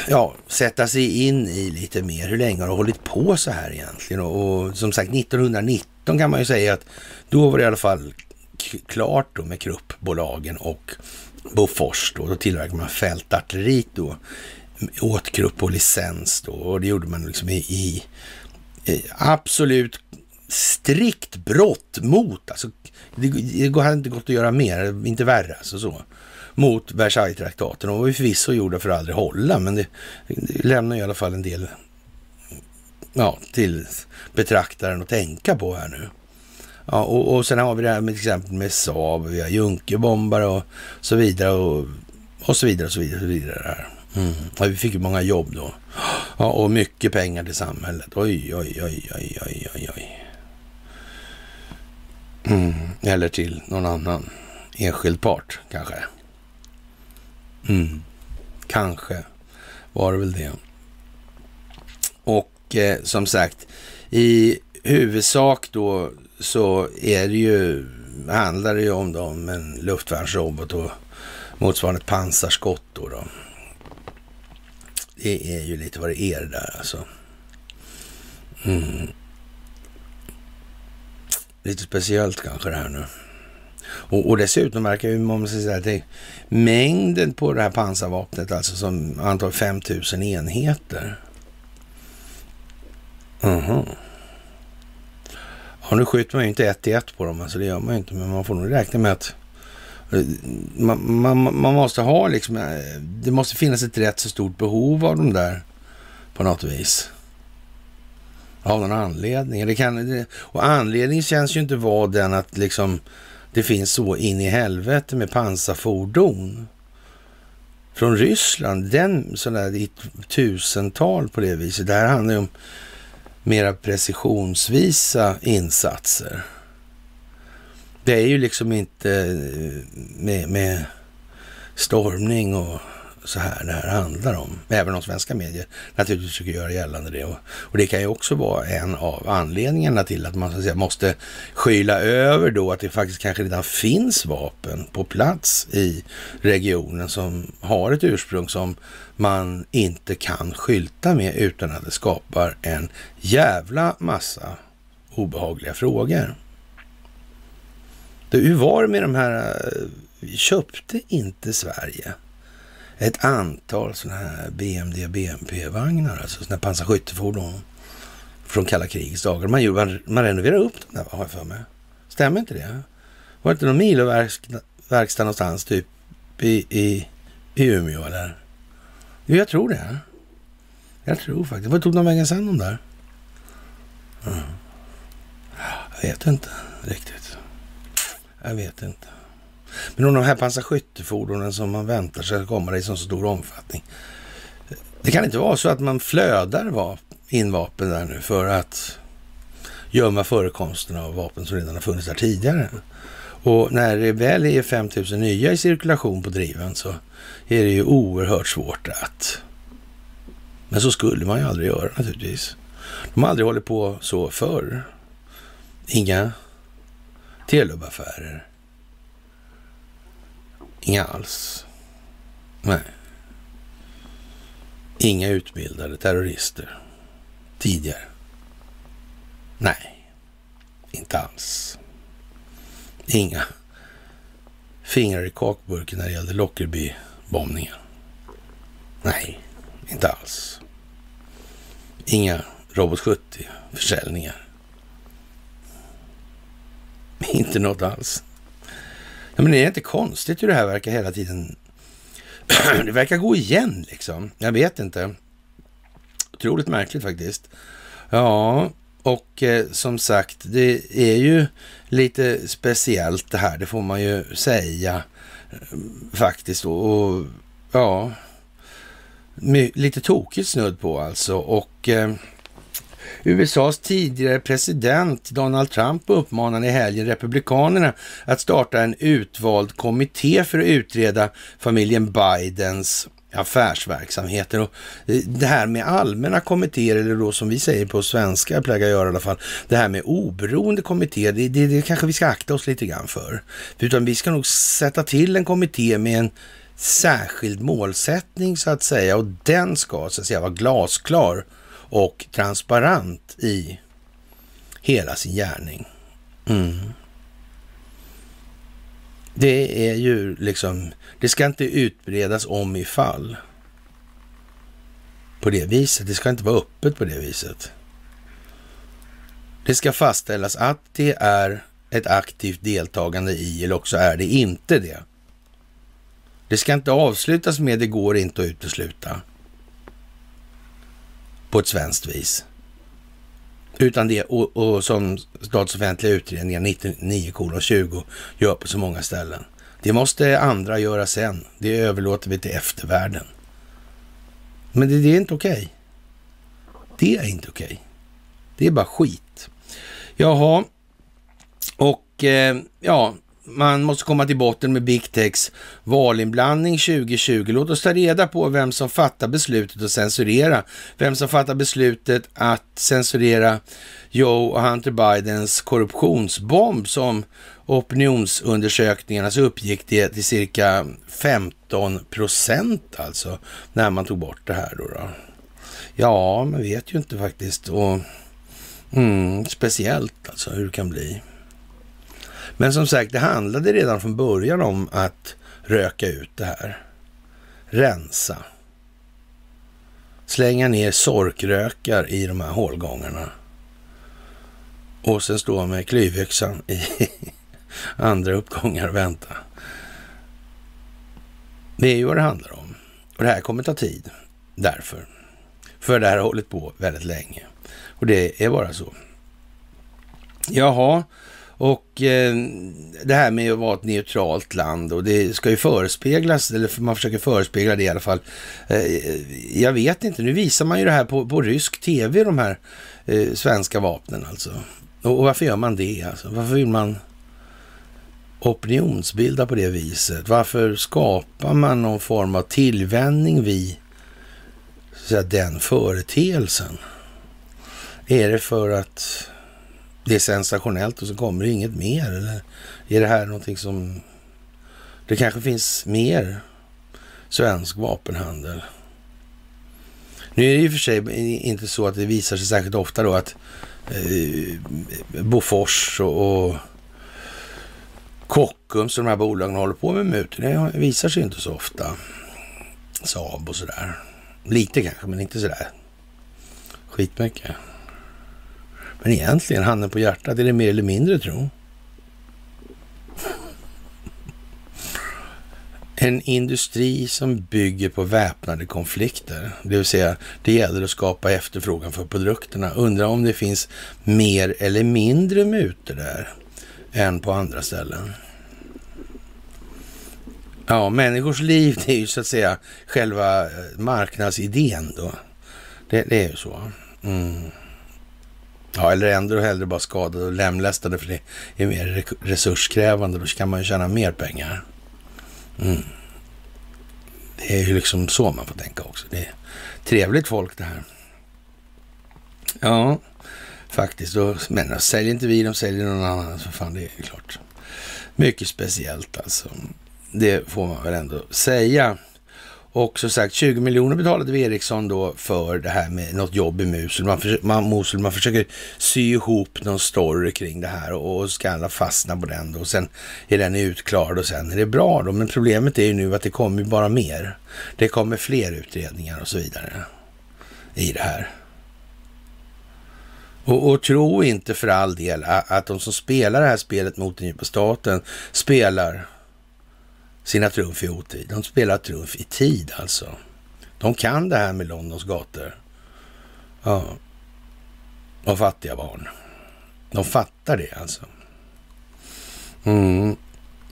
ja, sätta sig in i lite mer. Hur länge har det hållit på så här egentligen? Och, och som sagt, 1919 kan man ju säga att då var det i alla fall klart då med Kruppbolagen och Bofors då. Då tillverkade man fältartilleriet då åt och licens då. Och det gjorde man liksom i, i, i absolut strikt brott mot, alltså det, det hade inte gått att göra mer, inte värre alltså så mot Versailles-traktaten. De var ju förvisso gjorda för att aldrig hålla, men det, det lämnar i alla fall en del ja, till betraktaren att tänka på här nu. Ja, och, och sen har vi det här med till exempel med Saab, vi har Junkerbombare och så vidare och, och så vidare och så vidare. Och så vidare där. Mm. Ja, vi fick ju många jobb då. Ja, och mycket pengar till samhället. Oj, oj, oj, oj, oj, oj, oj. Mm. Eller till någon annan enskild part kanske. Mm. Kanske var det väl det. Och eh, som sagt, i huvudsak då så är det ju, handlar det ju om, då, om en luftvärnsrobot och motsvarande ett pansarskott då, då. Det är ju lite vad det är det där alltså. Mm. Lite speciellt kanske det här nu. Och, och dessutom verkar ju, man säga, att mängden på det här pansarvapnet, alltså som antar 5000 enheter. Mhm. Ja, nu skjuter man ju inte ett i ett på dem, alltså det gör man ju inte, men man får nog räkna med att man, man, man, måste ha liksom, eh, det måste finnas ett rätt så stort behov av de där på något vis. Av någon anledning. Det kan, och anledningen känns ju inte vara den att liksom det finns så in i helvete med pansarfordon från Ryssland. Den sådär i tusental på det viset. Det här handlar ju om mera precisionsvisa insatser. Det är ju liksom inte eh, med, med stormning och så här det här handlar om. Även om svenska medier naturligtvis försöker göra gällande det. Och, och, det kan ju också vara en av anledningarna till att man så att säga, måste skyla över då att det faktiskt kanske redan finns vapen på plats i regionen som har ett ursprung som man inte kan skylta med utan att det skapar en jävla massa obehagliga frågor hur var det med de här, eh, köpte inte Sverige ett antal sådana här BMD BMP-vagnar, alltså sådana här pansarskyttefordon från kalla krigets dagar. Man, man, man renoverade upp dem där, har jag för mig. Stämmer inte det? Var det inte någon miloverkstad någonstans, typ i, i, i Umeå eller? Jo, jag tror det. Jag tror faktiskt. Vad tog de vägen sen de där? Mm. Jag vet inte riktigt. Jag vet inte. Men om de här pansarskyttefordonen som man väntar sig att komma i så stor omfattning. Det kan inte vara så att man flödar in vapen där nu för att gömma förekomsten av vapen som redan har funnits där tidigare. Och när det väl är 5000 nya i cirkulation på driven så är det ju oerhört svårt att... Men så skulle man ju aldrig göra naturligtvis. De har aldrig hållit på så förr. Inga Telubaffärer. Inga alls. Nej. Inga utbildade terrorister tidigare. Nej, inte alls. Inga fingrar i kakburken när det gällde Lockerby-bombningen. Nej, inte alls. Inga Robot 70-försäljningar. Inte något alls. Ja, men det är inte konstigt hur det här verkar hela tiden. [CLEARS THROAT] det verkar gå igen liksom. Jag vet inte. Otroligt märkligt faktiskt. Ja, och eh, som sagt, det är ju lite speciellt det här, det får man ju säga eh, faktiskt. Och, och ja, lite tokigt snudd på alltså. Och eh, USAs tidigare president Donald Trump uppmanade i helgen Republikanerna att starta en utvald kommitté för att utreda familjen Bidens affärsverksamheter. Och det här med allmänna kommittéer, eller då som vi säger på svenska, jag plägar göra i alla fall, det här med oberoende kommittéer, det, det, det kanske vi ska akta oss lite grann för. Utan vi ska nog sätta till en kommitté med en särskild målsättning så att säga och den ska så att säga vara glasklar och transparent i hela sin gärning. Mm. Det är ju liksom, det ska inte utbredas om ifall på det viset. Det ska inte vara öppet på det viset. Det ska fastställas att det är ett aktivt deltagande i eller också är det inte det. Det ska inte avslutas med det går inte att utesluta på ett svenskt vis. Utan det, och, och som statsoffentliga utredningar 99,20 gör på så många ställen. Det måste andra göra sen. Det överlåter vi till eftervärlden. Men det, det är inte okej. Okay. Det är inte okej. Okay. Det är bara skit. Jaha, och eh, ja, man måste komma till botten med Big Techs valinblandning 2020. Låt oss ta reda på vem som fattar beslutet att censurera. Vem som fattar beslutet att censurera Joe och Hunter Bidens korruptionsbomb som opinionsundersökningarna så uppgick det till cirka 15 procent alltså när man tog bort det här då. då. Ja, man vet ju inte faktiskt och mm, speciellt alltså hur det kan bli. Men som sagt, det handlade redan från början om att röka ut det här. Rensa. Slänga ner sorkrökar i de här hålgångarna. Och sen stå med klyvyxan i [LAUGHS] andra uppgångar och vänta. Det är ju vad det handlar om. Och det här kommer ta tid. Därför. För det här har hållit på väldigt länge. Och det är bara så. Jaha, och eh, det här med att vara ett neutralt land och det ska ju förespeglas, eller man försöker förespegla det i alla fall. Eh, jag vet inte, nu visar man ju det här på, på rysk tv, de här eh, svenska vapnen alltså. Och, och, varför gör man det alltså? Varför vill man opinionsbilda på det viset? Varför skapar man någon form av tillvänjning vid så att den företeelsen? Är det för att det är sensationellt och så kommer det inget mer? Eller är det här någonting som... Det kanske finns mer svensk vapenhandel? Nu är det ju för sig inte så att det visar sig särskilt ofta då att eh, Bofors och, och Kockums och de här bolagen håller på med mutor. Det visar sig inte så ofta. Saab och sådär. Lite kanske, men inte sådär skitmycket. Men egentligen, handen på hjärtat, är det mer eller mindre tro? En industri som bygger på väpnade konflikter, det vill säga det gäller att skapa efterfrågan för produkterna. Undrar om det finns mer eller mindre mutor där än på andra ställen. Ja, människors liv det är ju så att säga själva eh, marknadsidén då. Det, det är ju så. Mm. Ja, eller ändå hellre bara skadade och lemlästade för det är mer resurskrävande. Då kan man ju tjäna mer pengar. Mm. Det är ju liksom så man får tänka också. Det är trevligt folk det här. Ja, faktiskt. Men säljer inte vi, de säljer någon annan. Så fan, det är klart. Mycket speciellt alltså. Det får man väl ändå säga. Och som sagt, 20 miljoner betalade vi Ericsson då för det här med något jobb i Mosul. Man, försöker, man, Mosul, man försöker sy ihop någon story kring det här och, och ska alla fastna på den då. Och sen är den utklarad och sen är det bra då. Men problemet är ju nu att det kommer bara mer. Det kommer fler utredningar och så vidare i det här. Och, och, tro inte för all del att, att de som spelar det här spelet mot den djupa staten spelar sina trumf i otid. De spelar trumf i tid alltså. De kan det här med Londons gator. Ja. Och fattiga barn. De fattar det alltså. Mm.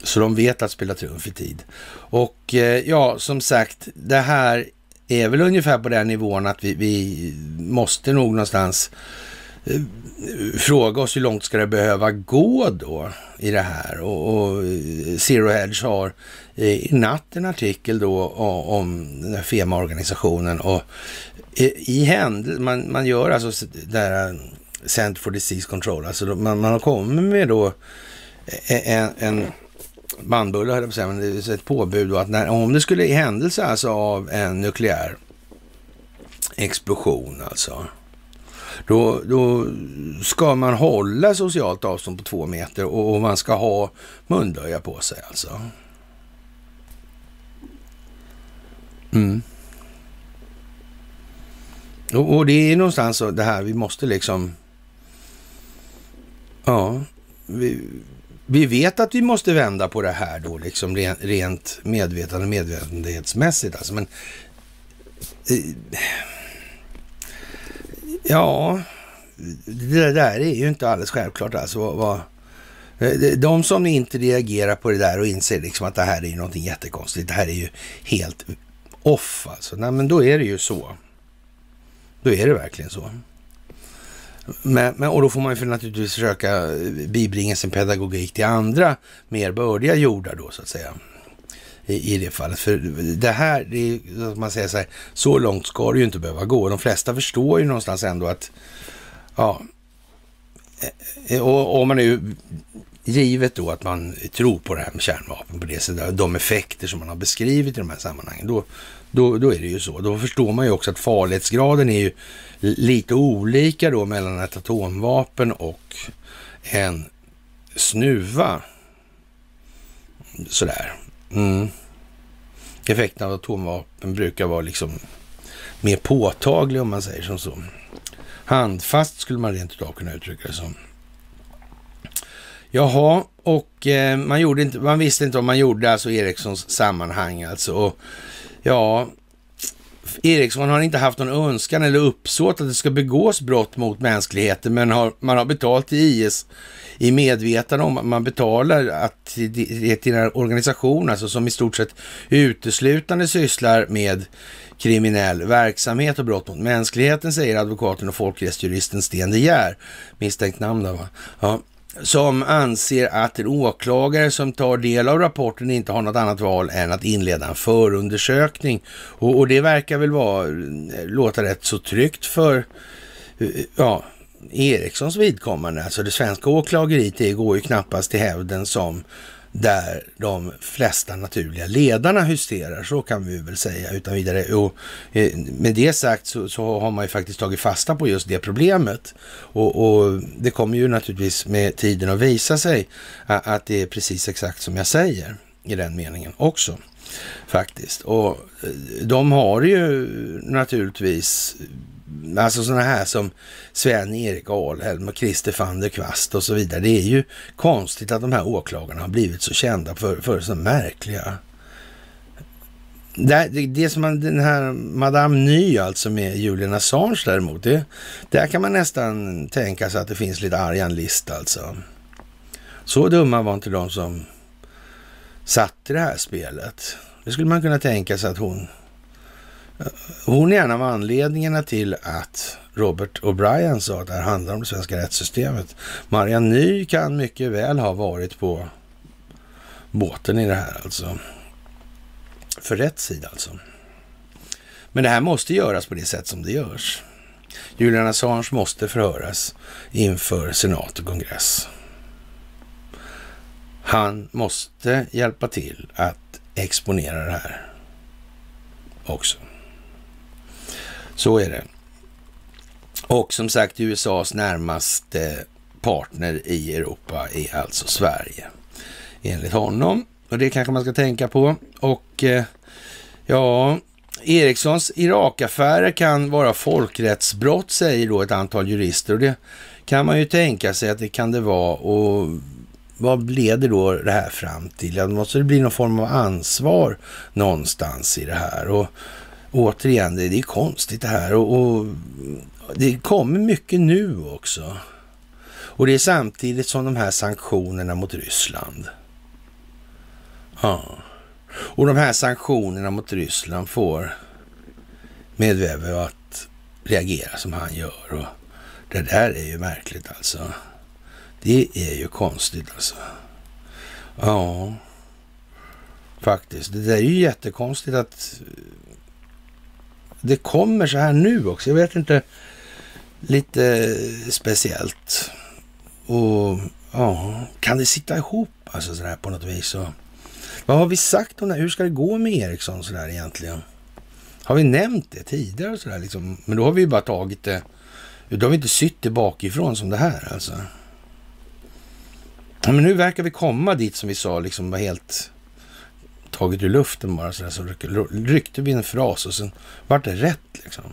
Så de vet att spela trumf i tid. Och eh, ja, som sagt, det här är väl ungefär på den nivån att vi, vi måste nog någonstans eh, fråga oss hur långt ska det behöva gå då i det här? Och, och eh, Zero Hedge har eh, i natt en artikel då om den här FEMA-organisationen och eh, i händelse, man, man gör alltså det här Center for Disease Control, alltså man, man har kommit med då en, en bandbulle, höll jag på att säga, men det är ett påbud då att när, om det skulle i händelse alltså av en nukleär explosion alltså, då, då ska man hålla socialt avstånd på två meter och, och man ska ha munböja på sig alltså. Mm. Och, och, det är någonstans så det här, vi måste liksom... Ja, vi, vi vet att vi måste vända på det här då, liksom rent, rent medvetande medvetenhetsmässigt alltså, men... Eh, ja, det där är ju inte alldeles självklart alltså. Vad, vad, eh, de som inte reagerar på det där och inser liksom att det här är någonting jättekonstigt, det här är ju helt off alltså. Nej, men då är det ju så. Då är det verkligen så. Men, men, och då får man ju naturligtvis försöka bibringa sin pedagogik till andra mer bördiga jordar då så att säga. I, i det fallet. För det här, det är, man säger så här, så långt ska det ju inte behöva gå. De flesta förstår ju någonstans ändå att, ja, eh, eh, och om man nu givet då att man tror på det här med kärnvapen på det sättet, de effekter som man har beskrivit i de här sammanhangen, då, då, då är det ju så. Då förstår man ju också att farlighetsgraden är ju lite olika då mellan ett atomvapen och en snuva. Sådär. Mm. Effekten av atomvapen brukar vara liksom mer påtaglig om man säger som så. Handfast skulle man rent utav kunna uttrycka det som. Jaha, och eh, man, gjorde inte, man visste inte om man gjorde alltså Ericssons sammanhang alltså. Och, ja, Ericsson har inte haft någon önskan eller uppsåt att det ska begås brott mot mänskligheten, men har, man har betalt till IS i medvetande om att man betalar att till, till en organisation alltså, som i stort sett uteslutande sysslar med kriminell verksamhet och brott mot mänskligheten, säger advokaten och folkrättsjuristen Sten De Geer. Misstänkt namn då, va? Ja som anser att en åklagare som tar del av rapporten inte har något annat val än att inleda en förundersökning. Och, och det verkar väl vara, eh, låta rätt så tryggt för eh, ja, Erikssons vidkommande. Alltså det svenska åklageriet det går ju knappast till hävden som där de flesta naturliga ledarna hysterar, så kan vi väl säga utan vidare. Och eh, med det sagt så, så, har man ju faktiskt tagit fasta på just det problemet. Och, och, det kommer ju naturligtvis med tiden att visa sig att det är precis exakt som jag säger i den meningen också. Faktiskt. Och eh, de har ju naturligtvis Alltså sådana här som Sven-Erik Alhelm och Christer van der Kvast och så vidare. Det är ju konstigt att de här åklagarna har blivit så kända för, för så märkliga... Det, det, det som man, den här Madame Ny alltså med Julian Assange däremot, det, där kan man nästan tänka sig att det finns lite argan list alltså. Så dumma var inte de som satt i det här spelet. Det skulle man kunna tänka sig att hon hon är en av anledningarna till att Robert O'Brien sa att det här handlar om det svenska rättssystemet. Marianne Ny kan mycket väl ha varit på båten i det här alltså. För rätt sida alltså. Men det här måste göras på det sätt som det görs. Julian Assange måste förhöras inför senat och kongress. Han måste hjälpa till att exponera det här också. Så är det. Och som sagt, USAs närmaste partner i Europa är alltså Sverige, enligt honom. Och det kanske man ska tänka på. Och eh, ja, Ericssons Irakaffärer kan vara folkrättsbrott, säger då ett antal jurister. Och det kan man ju tänka sig att det kan det vara. Och vad leder då det här fram till? Ja, måste det bli någon form av ansvar någonstans i det här. Och återigen, det, det är konstigt det här. Och, och det kommer mycket nu också. Och det är samtidigt som de här sanktionerna mot Ryssland. Ja. Och de här sanktionerna mot Ryssland får Medvedev att reagera som han gör. Och det där är ju märkligt alltså. Det är ju konstigt alltså. Ja, faktiskt. Det där är ju jättekonstigt att det kommer så här nu också. Jag vet inte, lite speciellt. Och ja, kan det sitta ihop alltså sådär på något vis? Och, vad har vi sagt om det? Hur ska det gå med Ericsson sådär egentligen? Har vi nämnt det tidigare och sådär liksom? Men då har vi ju bara tagit det. Då har vi inte sytt det bakifrån som det här alltså. Ja, men nu verkar vi komma dit som vi sa, liksom var helt taget ur luften bara sådär. Så ryckte vi en fras och sen vart det rätt liksom.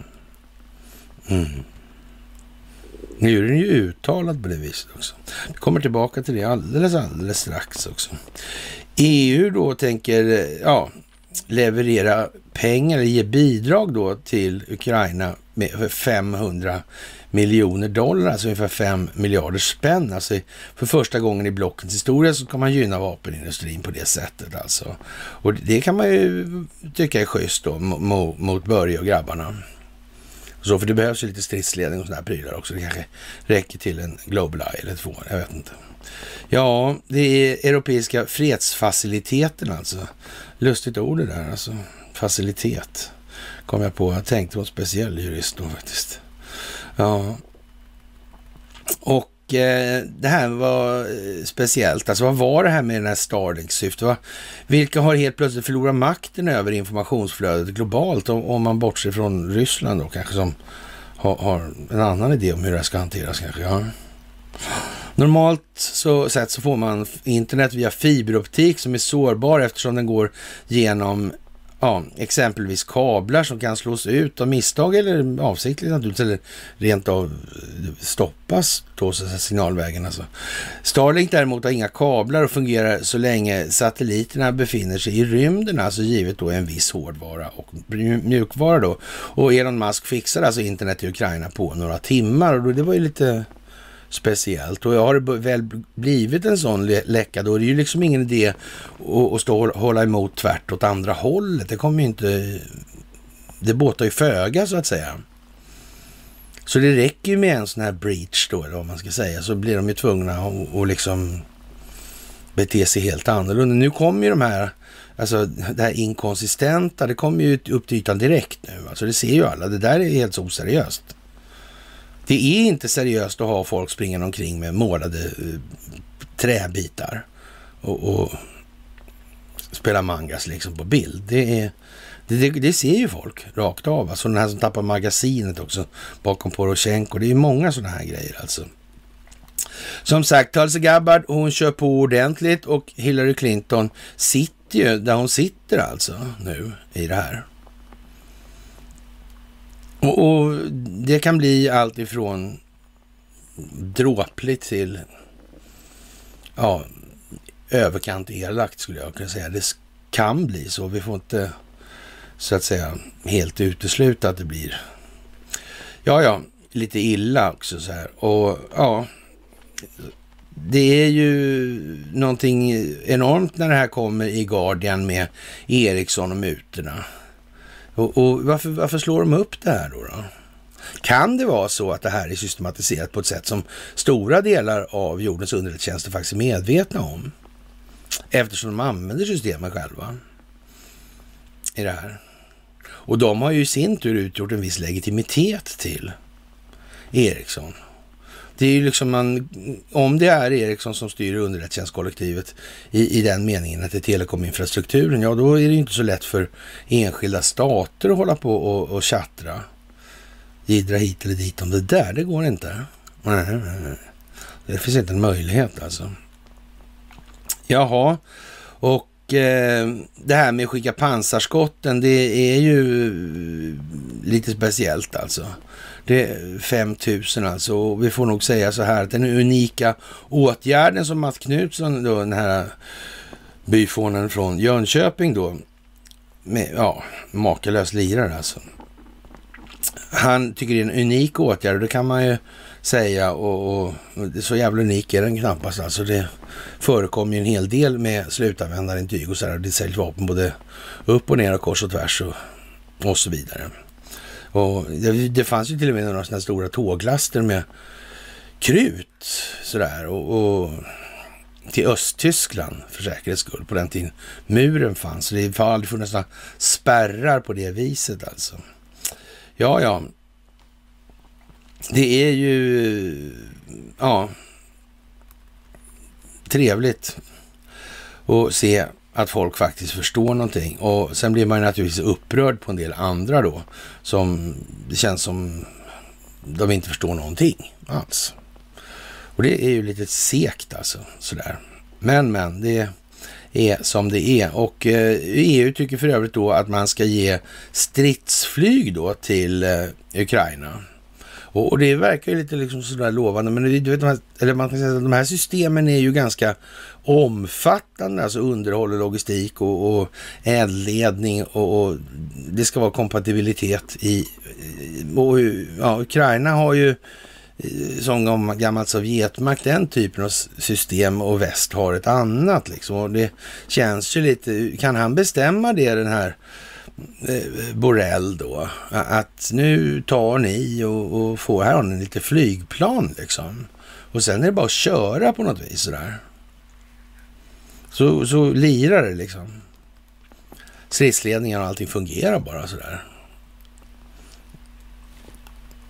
Mm. Nu är den ju uttalad på det viset också. Vi kommer tillbaka till det alldeles, alldeles strax också. EU då tänker, ja, leverera pengar, eller ge bidrag då till Ukraina med 500 miljoner dollar, alltså ungefär 5 miljarder spänn. Alltså för första gången i blockens historia så kan man gynna vapenindustrin på det sättet alltså. Och det kan man ju tycka är schysst då mot, mot Börje och grabbarna. Så för det behövs ju lite stridsledning och sådana här prylar också. Det kanske räcker till en Global Eye eller två, jag vet inte. Ja, det är Europeiska fredsfaciliteten alltså. Lustigt ord det där alltså. Facilitet kom jag på. Jag tänkte på en speciell jurist då faktiskt. Ja. Och eh, det här var eh, speciellt. Alltså vad var det här med den här Starlink-syftet? Vilka har helt plötsligt förlorat makten över informationsflödet globalt? Om, om man bortser från Ryssland då kanske som har, har, en annan idé om hur det ska hanteras kanske. Ja. Normalt så, sett så får man internet via fiberoptik som är sårbar eftersom den går genom ja, exempelvis kablar som kan slås ut av misstag eller avsiktligt naturligtvis, eller rent av eh, stoppas då signalvägen. Alltså. Starlink däremot har inga kablar och fungerar så länge satelliterna befinner sig i rymden, alltså givet då en viss hårdvara och mjukvara då. Och Elon Musk fixade alltså internet i Ukraina på några timmar och då, det var ju lite speciellt. Och har det väl blivit en sån läcka, då är det ju liksom ingen idé att, stå och hålla emot tvärt åt andra hållet. Det kommer ju inte... Det båtar ju föga så att säga. Så det räcker ju med en sån här breach då, eller vad man ska säga, så blir de ju tvungna att liksom bete sig helt annorlunda. Nu kommer ju de här, alltså det här inkonsistenta, det kommer ju upp till ytan direkt nu. Alltså det ser ju alla, det där är helt oseriöst. Det är inte seriöst att ha folk springande omkring med målade uh, träbitar och, och spela mangas liksom på bild. Det, är, det, det, det, ser ju folk rakt av. Alltså den här som tappar magasinet också bakom Poroshenko. Det är många sådana här grejer alltså. Som sagt, Tulsi Gabbard, hon kör på ordentligt och Hillary Clinton sitter ju där hon sitter alltså nu i det här. Och, och, det kan bli allt ifrån dråpligt till ja, överkant elakt skulle jag kunna säga. Det kan bli så. Vi får inte så att säga helt utesluta att det blir ja, ja, lite illa också så här. Och ja, det är ju någonting enormt när det här kommer i Guardian med Ericsson och mutorna. Och, och varför, varför, slår de upp det här då, då? Kan det vara så att det här är systematiserat på ett sätt som stora delar av jordens underrättelsetjänster faktiskt är medvetna om? Eftersom de använder systemen själva i det här. Och de har ju i sin tur utgjort en viss legitimitet till Ericsson. Det är ju liksom man, om det är Ericsson som styr underrättelsetjänstkollektivet i, i den meningen att det är telekominfrastrukturen, ja då är det ju inte så lätt för enskilda stater att hålla på och, och tjattra. Gidra hit eller dit om det där, det går inte. Det finns inte en möjlighet alltså. Jaha, och eh, det här med att skicka pansarskotten, det är ju lite speciellt alltså. Det är 5000 alltså. Och vi får nog säga så här att den unika åtgärden som Mats Knutsson, då, den här byfånen från Jönköping då, med, ja, makalös lirare alltså. Han tycker det är en unik åtgärd och det kan man ju säga och, och så jävla unik är den knappast alltså. Det förekommer ju en hel del med slutanvändarintyg och så där. Det säljs vapen både upp och ner och kors och tvärs och, och så vidare. Och det, det fanns ju till och med några sådana stora tåglaster med krut sådär och, och till Östtyskland för säkerhets skull på den tiden muren fanns. Så det har aldrig funnits några spärrar på det viset alltså. Ja, ja. Det är ju, ja, trevligt att se att folk faktiskt förstår någonting. Och sen blir man naturligtvis upprörd på en del andra då, som det känns som de inte förstår någonting alls. Och det är ju lite sekt alltså, sådär. Men, men, det är som det är. Och eh, EU tycker för övrigt då att man ska ge stridsflyg då till eh, Ukraina. Och, och, det verkar ju lite liksom sådär lovande, men du vet, här, eller man kan säga att de här systemen är ju ganska omfattande, alltså underhåll och logistik och, och eldledning och, och, det ska vara kompatibilitet i... Eh, och, ja, Ukraina har ju eh, som gammalt Sovjetmakt den typen av system och väst har ett annat liksom. Och det känns ju lite, kan han bestämma det den här eh, Borrell då, att nu tar ni och, och får, här har ni lite flygplan liksom. Och sen är det bara att köra på något vis sådär. Så, så lirar det liksom. Stridsledningen och allting fungerar bara sådär.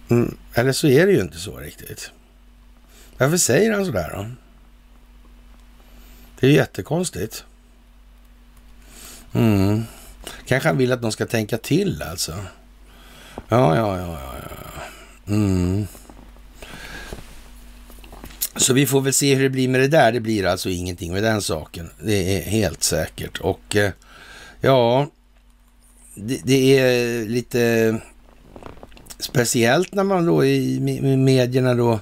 Mm, eller så är det ju inte så riktigt. Varför säger han sådär då? Det är jättekonstigt. Mm. Kanske han vill att de ska tänka till alltså. Ja, ja, ja, ja. ja. Mm. Så vi får väl se hur det blir med det där. Det blir alltså ingenting med den saken. Det är helt säkert. Och eh, ja, det, det är lite speciellt när man då i medierna då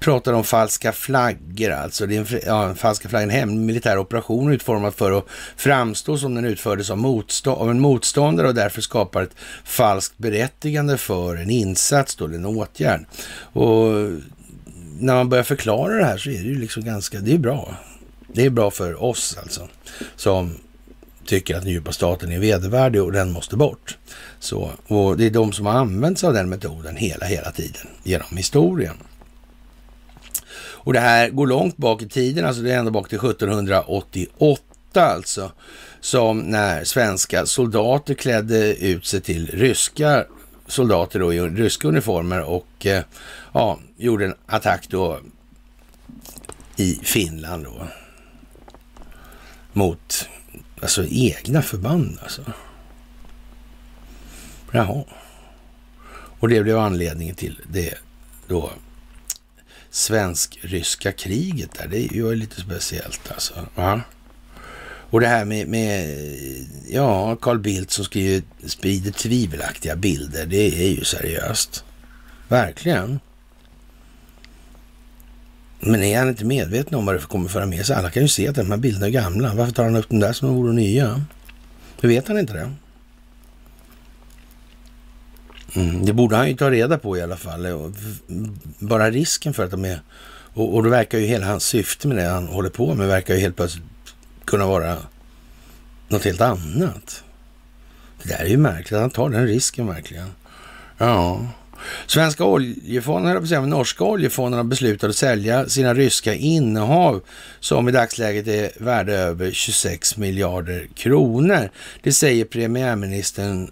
pratar om falska flaggor alltså. Det är en, ja, en falska flaggor, en hemlig militär operation utformad för att framstå som den utfördes av, motstå av en motståndare och därför skapar ett falskt berättigande för en insats då, eller en åtgärd. Och när man börjar förklara det här så är det ju liksom ganska, det är bra. Det är bra för oss alltså, som tycker att den djupa staten är vedervärdig och den måste bort. Så, och det är de som har använt sig av den metoden hela, hela tiden genom historien. Och det här går långt bak i tiden, alltså det är ända bak till 1788 alltså, som när svenska soldater klädde ut sig till ryska soldater då i ryska uniformer och eh, ja, gjorde en attack då i Finland då. Mot alltså egna förband alltså. Jaha. Och det blev anledningen till det då svensk-ryska kriget där. Det är ju lite speciellt alltså. Va? Och det här med, med ja, Carl Bildt som skriver, sprider tvivelaktiga bilder. Det är ju seriöst. Verkligen. Men är han inte medveten om vad det kommer föra med sig? Alla kan ju se att de här bilderna är gamla. Varför tar han upp den där som om de vore nya? Hur vet han inte det? Mm, det borde han ju ta reda på i alla fall. Bara risken för att de är... Och, och då verkar ju hela hans syfte med det han håller på med verkar ju helt plötsligt kunna vara något helt annat. Det där är ju märkligt, han tar den risken verkligen. Ja. Svenska oljefonden, eller norska oljefonden har beslutat att sälja sina ryska innehav som i dagsläget är värda över 26 miljarder kronor. Det säger premiärministern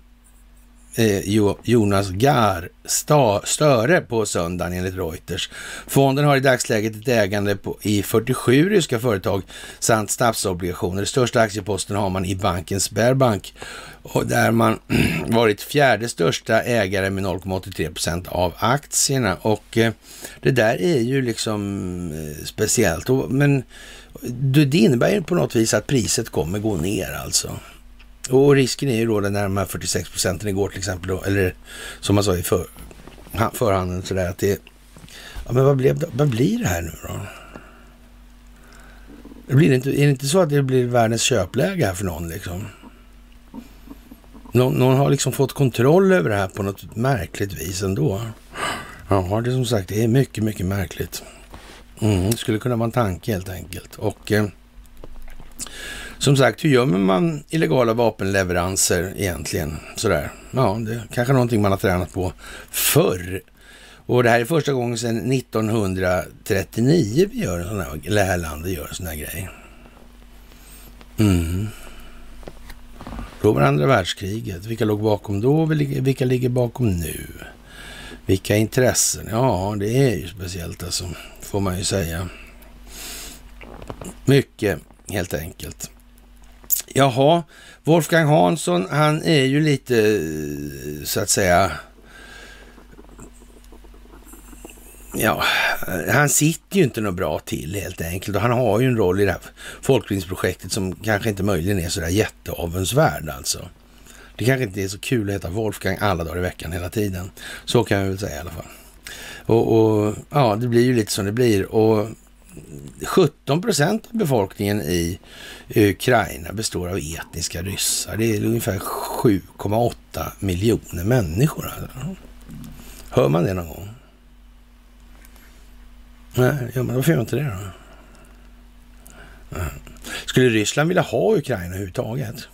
Eh, Jonas Gahr Störe på söndagen enligt Reuters. Fonden har i dagsläget ett ägande på, i 47 ryska företag samt statsobligationer. Största aktieposten har man i banken Sberbank och där man [CLEARS THROAT] varit fjärde största ägare med 0,83 procent av aktierna. Och eh, det där är ju liksom eh, speciellt. Och, men det innebär ju på något vis att priset kommer gå ner alltså. Och risken är ju då när de här 46 procenten igår till exempel, då, eller som man sa i för, förhanden sådär att det, ja men vad, blev, vad blir det här nu då? Det blir inte, är det inte så att det blir världens köpläge här för någon liksom? Någon, någon har liksom fått kontroll över det här på något märkligt vis ändå. Ja, det är som sagt, det är mycket, mycket märkligt. Mm, det skulle kunna vara en tanke helt enkelt. Och eh, som sagt, hur gömmer man illegala vapenleveranser egentligen? Sådär. Ja, det är kanske någonting man har tränat på förr. Och det här är första gången sedan 1939 vi gör en sån här, eller det här landet gör en sån här grej. Mm. Då var andra världskriget. Vilka låg bakom då? Vilka ligger bakom nu? Vilka intressen? Ja, det är ju speciellt alltså, får man ju säga. Mycket, helt enkelt. Jaha, Wolfgang Hansson, han är ju lite, så att säga, ja, han sitter ju inte något bra till helt enkelt och han har ju en roll i det här folkbildningsprojektet som kanske inte möjligen är sådär jätteavundsvärd alltså. Det kanske inte är så kul att heta Wolfgang alla dagar i veckan hela tiden. Så kan jag väl säga i alla fall. Och, och ja, det blir ju lite som det blir och 17 procent av befolkningen i Ukraina består av etniska ryssar. Det är ungefär 7,8 miljoner människor. Alltså. Hör man det någon gång? Nej, ja, men varför gör man inte det då? Skulle Ryssland vilja ha Ukraina överhuvudtaget?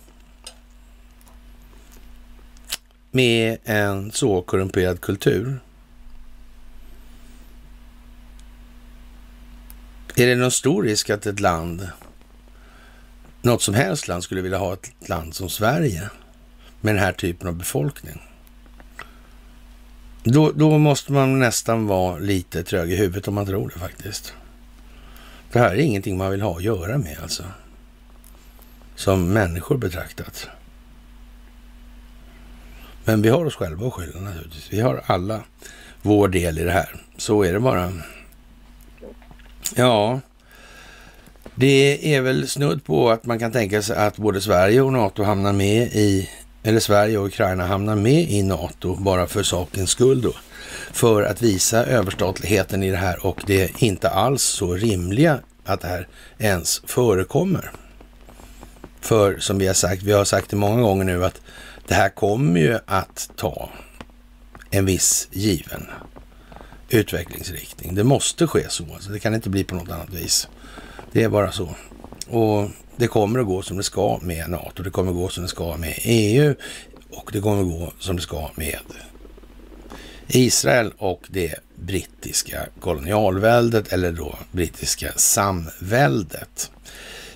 Med en så korrumperad kultur? Är det någon stor risk att ett land, något som helst land, skulle vilja ha ett land som Sverige med den här typen av befolkning? Då, då måste man nästan vara lite trög i huvudet om man tror det faktiskt. Det här är ingenting man vill ha att göra med alltså. Som människor betraktat. Men vi har oss själva att skylla naturligtvis. Vi har alla vår del i det här. Så är det bara. Ja, det är väl snudd på att man kan tänka sig att både Sverige och NATO hamnar med i, eller Sverige och Ukraina hamnar med i NATO bara för sakens skull då. För att visa överstatligheten i det här och det är inte alls så rimliga att det här ens förekommer. För som vi har sagt, vi har sagt det många gånger nu att det här kommer ju att ta en viss given utvecklingsriktning. Det måste ske så. Alltså det kan inte bli på något annat vis. Det är bara så. Och det kommer att gå som det ska med NATO. Det kommer att gå som det ska med EU och det kommer att gå som det ska med Israel och det brittiska kolonialväldet eller då brittiska samväldet.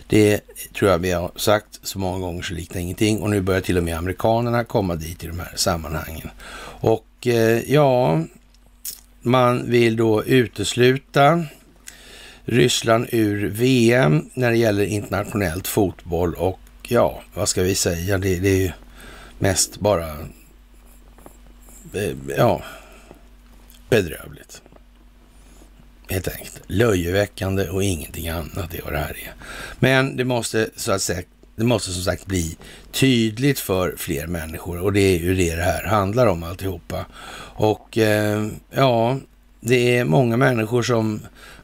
Det tror jag vi har sagt så många gånger så liknar ingenting och nu börjar till och med amerikanerna komma dit i de här sammanhangen. Och eh, ja, man vill då utesluta Ryssland ur VM när det gäller internationellt fotboll och ja, vad ska vi säga? Det, det är ju mest bara eh, ja, bedrövligt. Helt enkelt. Löjeväckande och ingenting annat är vad det här är. Men det måste så att säga det måste som sagt bli tydligt för fler människor och det är ju det det här handlar om alltihopa. Och eh, ja, det är många människor som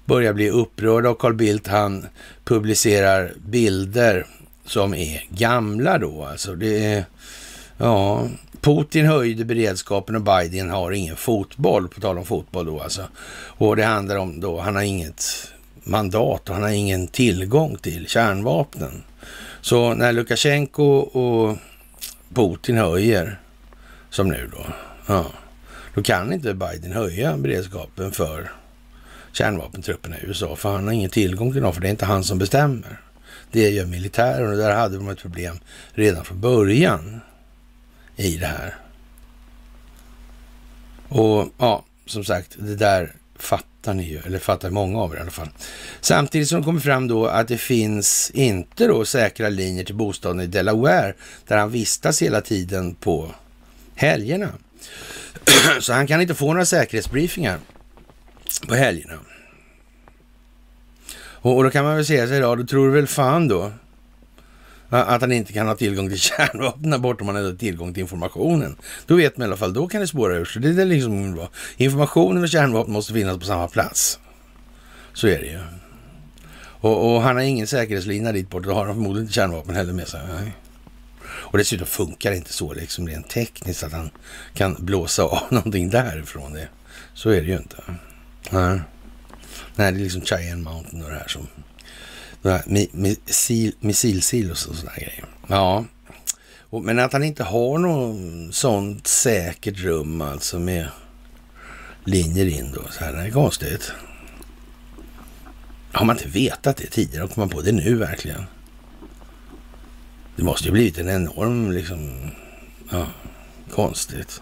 börjar bli upprörda och Carl Bildt han publicerar bilder som är gamla då. Alltså det är, ja, Putin höjde beredskapen och Biden har ingen fotboll, på tal om fotboll då alltså. Och det handlar om då, han har inget mandat och han har ingen tillgång till kärnvapnen. Så när Lukasjenko och Putin höjer, som nu då, ja, då kan inte Biden höja beredskapen för kärnvapentrupperna i USA, för han har ingen tillgång till dem, för det är inte han som bestämmer. Det gör militären och där hade de ett problem redan från början i det här. Och ja, som sagt, det där fattar ni ju, eller fattar många av er i alla fall. Samtidigt som det kommer fram då att det finns inte då säkra linjer till bostaden i Delaware, där han vistas hela tiden på helgerna. [CLEARS THROAT] Så han kan inte få några säkerhetsbriefingar på helgerna. Och, och då kan man väl säga sig då, då tror du väl fan då att han inte kan ha tillgång till [LAUGHS] kärnvapen bort om han har tillgång till informationen. Då vet man i alla fall, då kan det spåra ur sig. Det är liksom, informationen och kärnvapen måste finnas på samma plats. Så är det ju. Och, och han har ingen säkerhetslina dit bort, då har han förmodligen inte kärnvapen heller med sig. Nej. Och dessutom funkar det inte så liksom rent tekniskt att han kan blåsa av [LAUGHS] någonting därifrån. Det. Så är det ju inte. Nej, Nej det är liksom Cheyenne Mountain och det här som missil, missilsilos och sådana grejer. Ja, men att han inte har något sånt säkert rum alltså med linjer in då. Så här, det är konstigt. Har man inte vetat det tidigare och man på det nu verkligen? Det måste ju blivit en enorm liksom, ja, konstigt.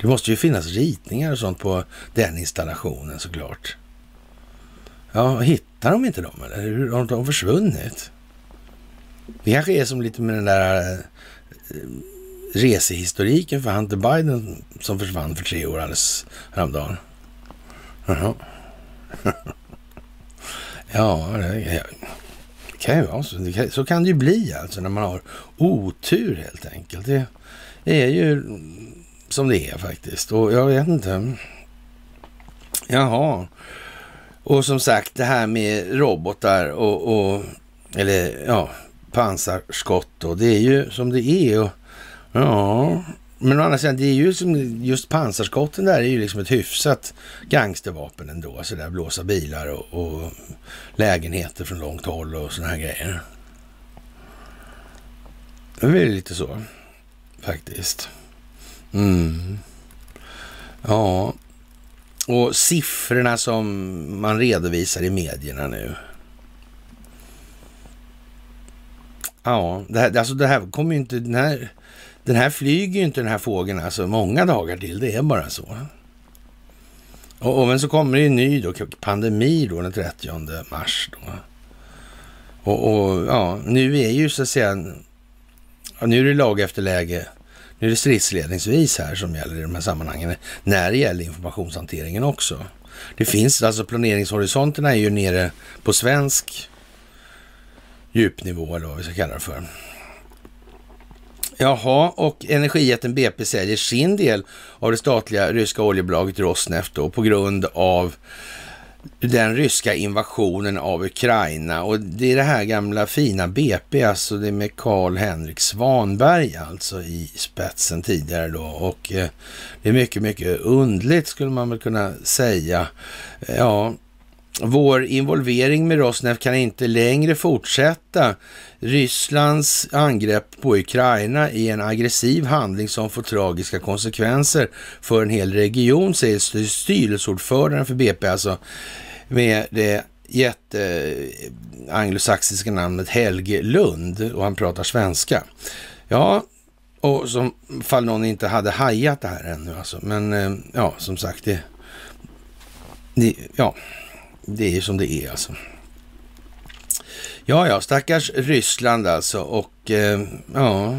Det måste ju finnas ritningar och sånt på den installationen såklart. Ja, hittar de inte dem eller? hur Har de försvunnit? Det kanske är som lite med den där eh, resehistoriken för Hunter Biden som försvann för tre år alldeles häromdagen. Jaha. [LAUGHS] ja, det kan ju vara så. Kan, så kan det ju bli alltså när man har otur helt enkelt. Det är ju som det är faktiskt. Och jag vet inte. Jaha. Och som sagt, det här med robotar och, och eller ja, pansarskott och det är ju som det är. Och, ja, men å andra sidan, det är ju som just pansarskotten där är ju liksom ett hyfsat gangstervapen ändå. Alltså så där blåsa bilar och, och lägenheter från långt håll och sådana här grejer. Det är lite så faktiskt. Mm. Ja, och siffrorna som man redovisar i medierna nu. Ja, det här, alltså det här kommer ju inte... Den här, den här flyger ju inte den här fågeln alltså många dagar till. Det är bara så. Och, och men så kommer det en ny då, pandemi då den 30 mars. Då. Och, och ja, nu är ju så att säga... Ja, nu är det lag efter läge nu är det stridsledningsvis här som gäller i de här sammanhangen, när det gäller informationshanteringen också. Det finns, alltså planeringshorisonterna är ju nere på svensk djupnivå eller vad vi ska kalla det för. Jaha, och energijätten BP säljer sin del av det statliga ryska oljebolaget Rosneft då på grund av den ryska invasionen av Ukraina och det är det här gamla fina BP, alltså det är med Karl-Henrik Svanberg alltså i spetsen tidigare då och eh, det är mycket, mycket undligt skulle man väl kunna säga. Eh, ja, vår involvering med Rosneft kan inte längre fortsätta. Rysslands angrepp på Ukraina är en aggressiv handling som får tragiska konsekvenser för en hel region, säger styrelseordföranden för BP, alltså med det jätte eh, anglosaxiska namnet Helge Lund och han pratar svenska. Ja, och som fall någon inte hade hajat det här ännu alltså. Men eh, ja, som sagt, det, det ja det är som det är alltså. Ja, ja, stackars Ryssland alltså och eh, ja,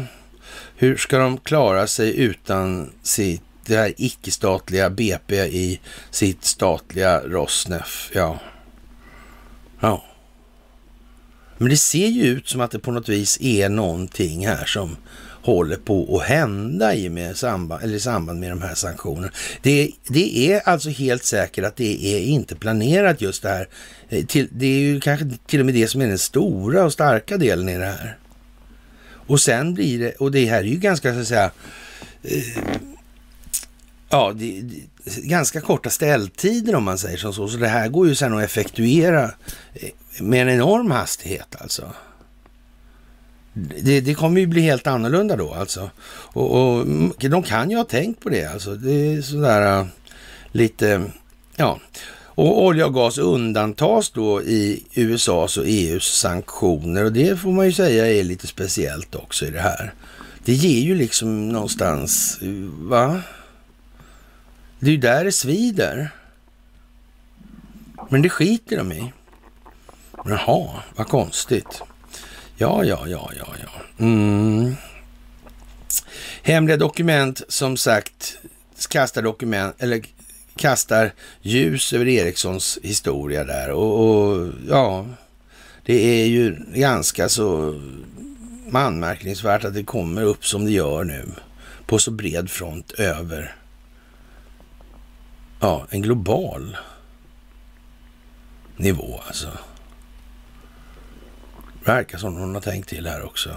hur ska de klara sig utan sitt, det här icke-statliga BP i sitt statliga Rosneft? Ja. Ja. Men det ser ju ut som att det på något vis är någonting här som håller på att hända i, med samband, eller i samband med de här sanktionerna. Det, det är alltså helt säkert att det är inte planerat just det här. Eh, till, det är ju kanske till och med det som är den stora och starka delen i det här. Och sen blir det, och det här är ju ganska så att säga, eh, ja, det, det, ganska korta ställtider om man säger som så. Så det här går ju sen att effektuera eh, med en enorm hastighet alltså det, det, kommer ju bli helt annorlunda då alltså. Och, och, de kan ju ha tänkt på det alltså. Det är sådär uh, lite, ja. Och olja och gas undantas då i USAs och EUs sanktioner och det får man ju säga är lite speciellt också i det här. Det ger ju liksom någonstans, eh, va? Det är ju där det svider. Men det skiter de i. Jaha, vad konstigt. Ja, ja, ja, ja, ja. Mm. Hemliga dokument, som sagt, kastar dokument, eller kastar ljus över Ericssons historia där. Och, och ja, det är ju ganska så anmärkningsvärt att det kommer upp som det gör nu på så bred front över ja, en global nivå alltså. Verkar som hon har tänkt till här också.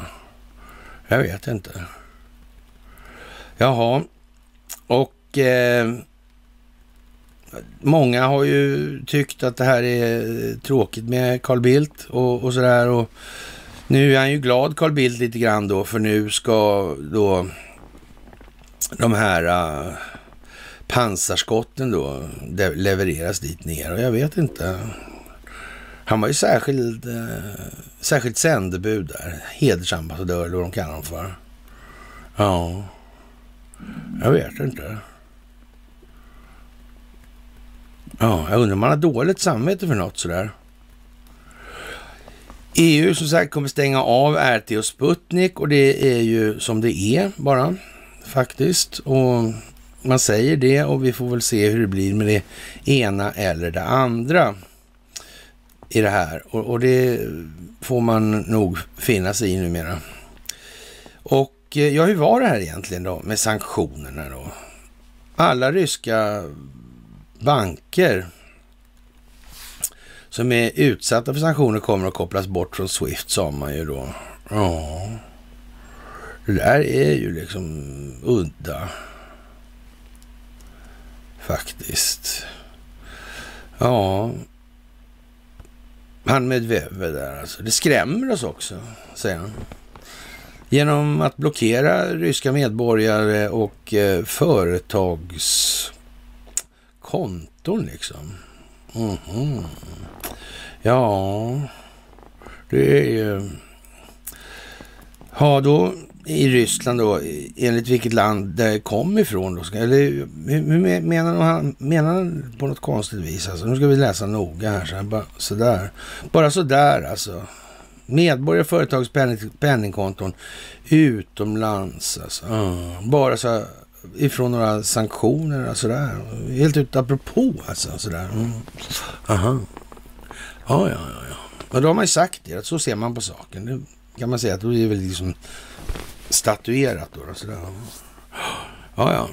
Jag vet inte. Jaha, och eh, många har ju tyckt att det här är tråkigt med Carl Bildt och, och sådär. Och nu är han ju glad, Carl Bildt, lite grann då, för nu ska då de här uh, pansarskotten då levereras dit ner. Och jag vet inte. Han var ju särskild, eh, särskilt sändebud där. Hedersambassadör eller vad de kallar honom för. Ja, jag vet inte. Ja, jag undrar om han har dåligt samvete för något sådär. EU som sagt kommer stänga av RT och Sputnik och det är ju som det är bara faktiskt. Och man säger det och vi får väl se hur det blir med det ena eller det andra i det här. Och, och det får man nog finna sig i numera. Och eh, ja, hur var det här egentligen då med sanktionerna då? Alla ryska banker som är utsatta för sanktioner kommer att kopplas bort från Swift, sa man ju då. Ja, det där är ju liksom udda. Faktiskt. Ja, han Medvedev där alltså. Det skrämmer oss också, säger han. Genom att blockera ryska medborgare och eh, företagskonton liksom. Mm -hmm. Ja, det är ju... Ja, då i Ryssland då, enligt vilket land det kom ifrån då? Eller hur menar han, menar han på något konstigt vis? Alltså, nu ska vi läsa noga här. Så bara, sådär. Bara sådär alltså. Medborgare och företags penning, penningkonton utomlands. Alltså. Mm. bara så ifrån några sanktioner och sådär. Helt ut apropå alltså. Sådär. Mm. Aha. Ja, ja, ja, ja. Och då har man ju sagt det, att så ser man på saken. Det kan man säga att då är det väl liksom statuerat då. Sådär. Ja, ja.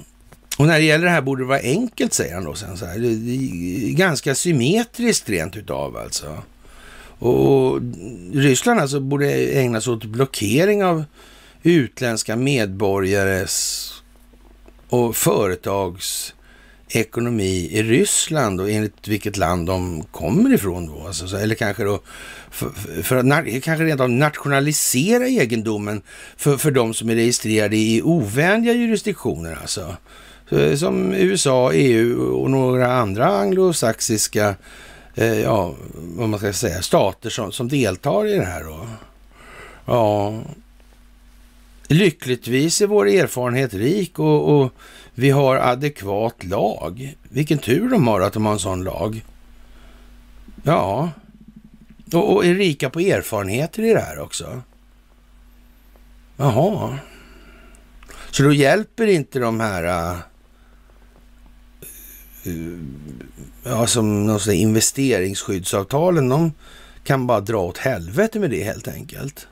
Och när det gäller det här borde det vara enkelt, säger han då sen. Så här. Det är ganska symmetriskt rent utav alltså. Och Ryssland alltså borde ägna sig åt blockering av utländska medborgares och företags ekonomi i Ryssland och enligt vilket land de kommer ifrån då. Alltså, eller kanske då för, för att kanske rent av nationalisera egendomen för, för de som är registrerade i ovänliga jurisdiktioner alltså. Som USA, EU och några andra anglosaxiska, eh, ja, vad man ska säga, stater som, som deltar i det här då. Ja, lyckligtvis är vår erfarenhet rik och, och vi har adekvat lag. Vilken tur de har att de har en sån lag. Ja, och, och är rika på erfarenheter i det här också. Jaha. Så då hjälper inte de här uh, ja, som någon investeringsskyddsavtalen, de kan bara dra åt helvete med det helt enkelt.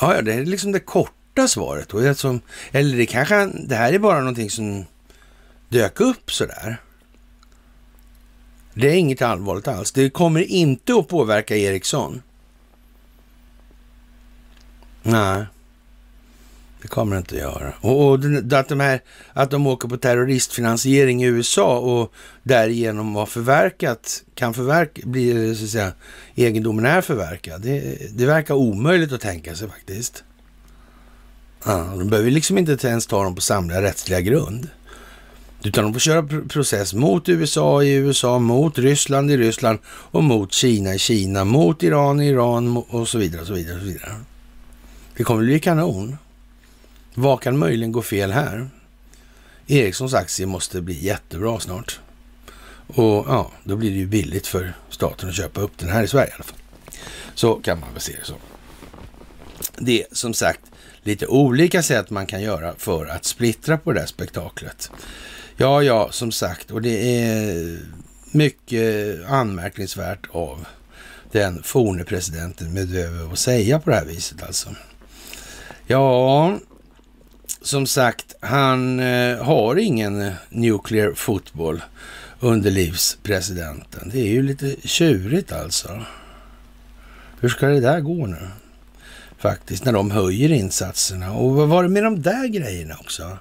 Ja, det är liksom det korta svaret. då? Alltså, eller det kanske, det här är bara någonting som dök upp sådär. Det är inget allvarligt alls. Det kommer inte att påverka Ericsson. Nej. Det kommer det inte att göra. Och, och att, de här, att de åker på terroristfinansiering i USA och därigenom har förverkat, kan förverka, bli så att säga, egendomen är förverkad. Det, det verkar omöjligt att tänka sig faktiskt. Ja, de behöver liksom inte ens ta dem på samla rättsliga grund. Utan de får köra process mot USA i USA, mot Ryssland i Ryssland och mot Kina i Kina, mot Iran i Iran och så vidare. Och så vidare, och så vidare. Det kommer bli kanon. Vad kan möjligen gå fel här? Ericssons aktie måste bli jättebra snart. Och ja, då blir det ju billigt för staten att köpa upp den här i Sverige i alla fall. Så kan man väl se det så. Det är som sagt lite olika sätt man kan göra för att splittra på det här spektaklet. Ja, ja, som sagt, och det är mycket anmärkningsvärt av den forne presidenten Medvedev att säga på det här viset alltså. Ja, som sagt, han eh, har ingen nuclear football under livspresidenten. Det är ju lite tjurigt alltså. Hur ska det där gå nu? Faktiskt, när de höjer insatserna. Och vad var det med de där grejerna också?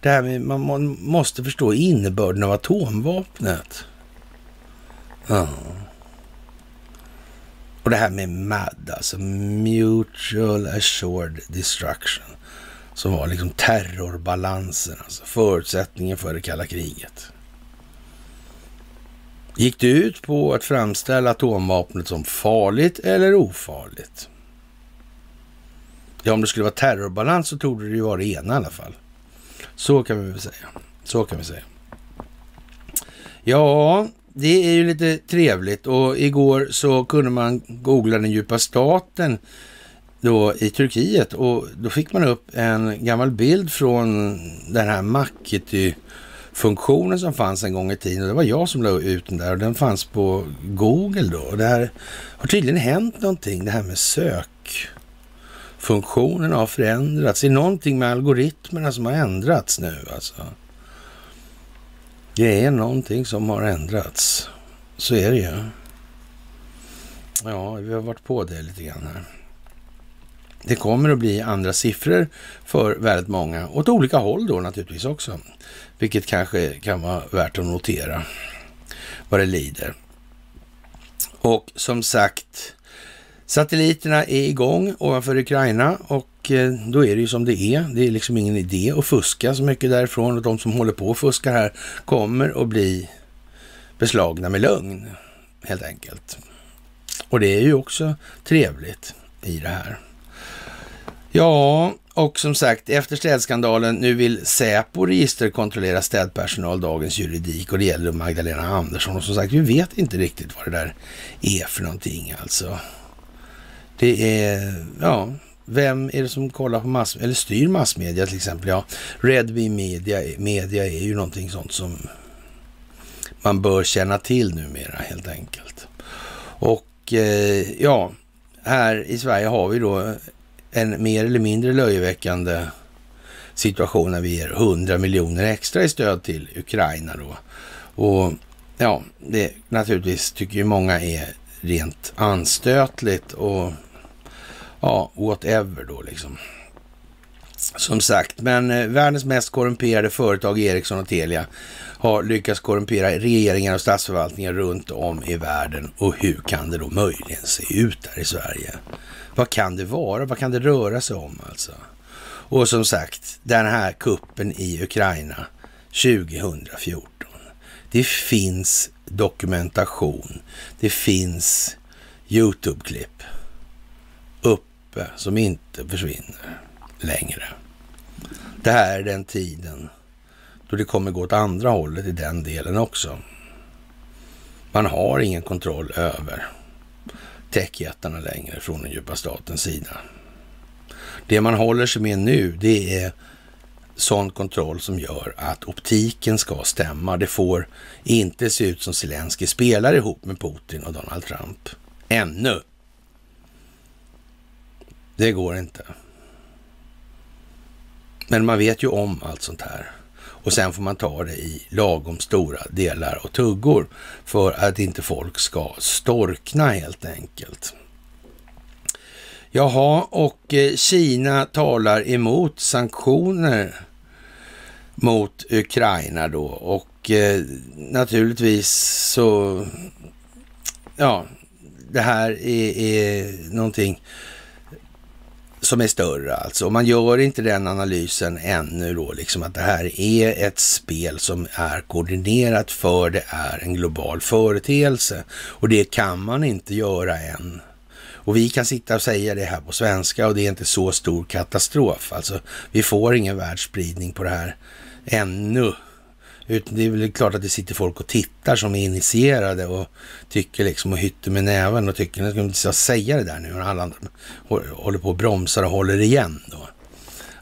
Det här med, man måste förstå innebörden av atomvapnet. Ja. Och det här med MAD, alltså Mutual Assured Destruction, som var liksom terrorbalansen, alltså förutsättningen för det kalla kriget. Gick det ut på att framställa atomvapnet som farligt eller ofarligt? Ja, om det skulle vara terrorbalans så trodde det ju vara det ena i alla fall. Så kan vi väl säga. Så kan vi säga. Ja, det är ju lite trevligt och igår så kunde man googla den djupa staten då i Turkiet och då fick man upp en gammal bild från den här Makety funktionen som fanns en gång i tiden. Och det var jag som la ut den där och den fanns på Google då. det här har tydligen hänt någonting, det här med sök funktionen har förändrats. Det är någonting med algoritmerna som har ändrats nu alltså. Det är någonting som har ändrats. Så är det ju. Ja, vi har varit på det lite grann här. Det kommer att bli andra siffror för väldigt många, åt olika håll då naturligtvis också. Vilket kanske kan vara värt att notera vad det lider. Och som sagt, satelliterna är igång ovanför Ukraina och eh, då är det ju som det är. Det är liksom ingen idé att fuska så mycket därifrån och de som håller på att fuska här kommer att bli beslagna med lögn helt enkelt. Och det är ju också trevligt i det här. Ja, och som sagt, efter städskandalen, nu vill Säpo registerkontrollera städpersonal, dagens juridik och det gäller Magdalena Andersson. Och som sagt, vi vet inte riktigt vad det där är för någonting alltså. Det är, ja, vem är det som kollar på mass, eller styr massmedia till exempel? Ja, Redby Media, media är ju någonting sånt som man bör känna till numera helt enkelt. Och eh, ja, här i Sverige har vi då en mer eller mindre löjeväckande situation när vi ger 100 miljoner extra i stöd till Ukraina då. Och ja, det naturligtvis tycker ju många är rent anstötligt och ja, whatever då liksom. Som sagt, men eh, världens mest korrumperade företag, Ericsson och Telia, har lyckats korrumpera regeringar och statsförvaltningar runt om i världen. Och hur kan det då möjligen se ut här i Sverige? Vad kan det vara? Vad kan det röra sig om alltså? Och som sagt, den här kuppen i Ukraina 2014. Det finns dokumentation. Det finns YouTube-klipp uppe som inte försvinner längre. Det här är den tiden då det kommer gå åt andra hållet i den delen också. Man har ingen kontroll över techjättarna längre från den djupa statens sida. Det man håller sig med nu, det är sån kontroll som gör att optiken ska stämma. Det får inte se ut som Zelensky spelar ihop med Putin och Donald Trump. Ännu. Det går inte. Men man vet ju om allt sånt här. Och sen får man ta det i lagom stora delar och tuggor för att inte folk ska storkna helt enkelt. Jaha, och eh, Kina talar emot sanktioner mot Ukraina då och eh, naturligtvis så, ja, det här är, är någonting som är större alltså. Och Man gör inte den analysen ännu då, liksom att det här är ett spel som är koordinerat för det är en global företeelse. Och det kan man inte göra än. Och vi kan sitta och säga det här på svenska och det är inte så stor katastrof. Alltså, vi får ingen världsspridning på det här ännu. Utan det är väl klart att det sitter folk och tittar som är initierade och tycker liksom och hytter med näven och tycker att ska ska säga det där nu och alla andra håller på och bromsar och håller igen då.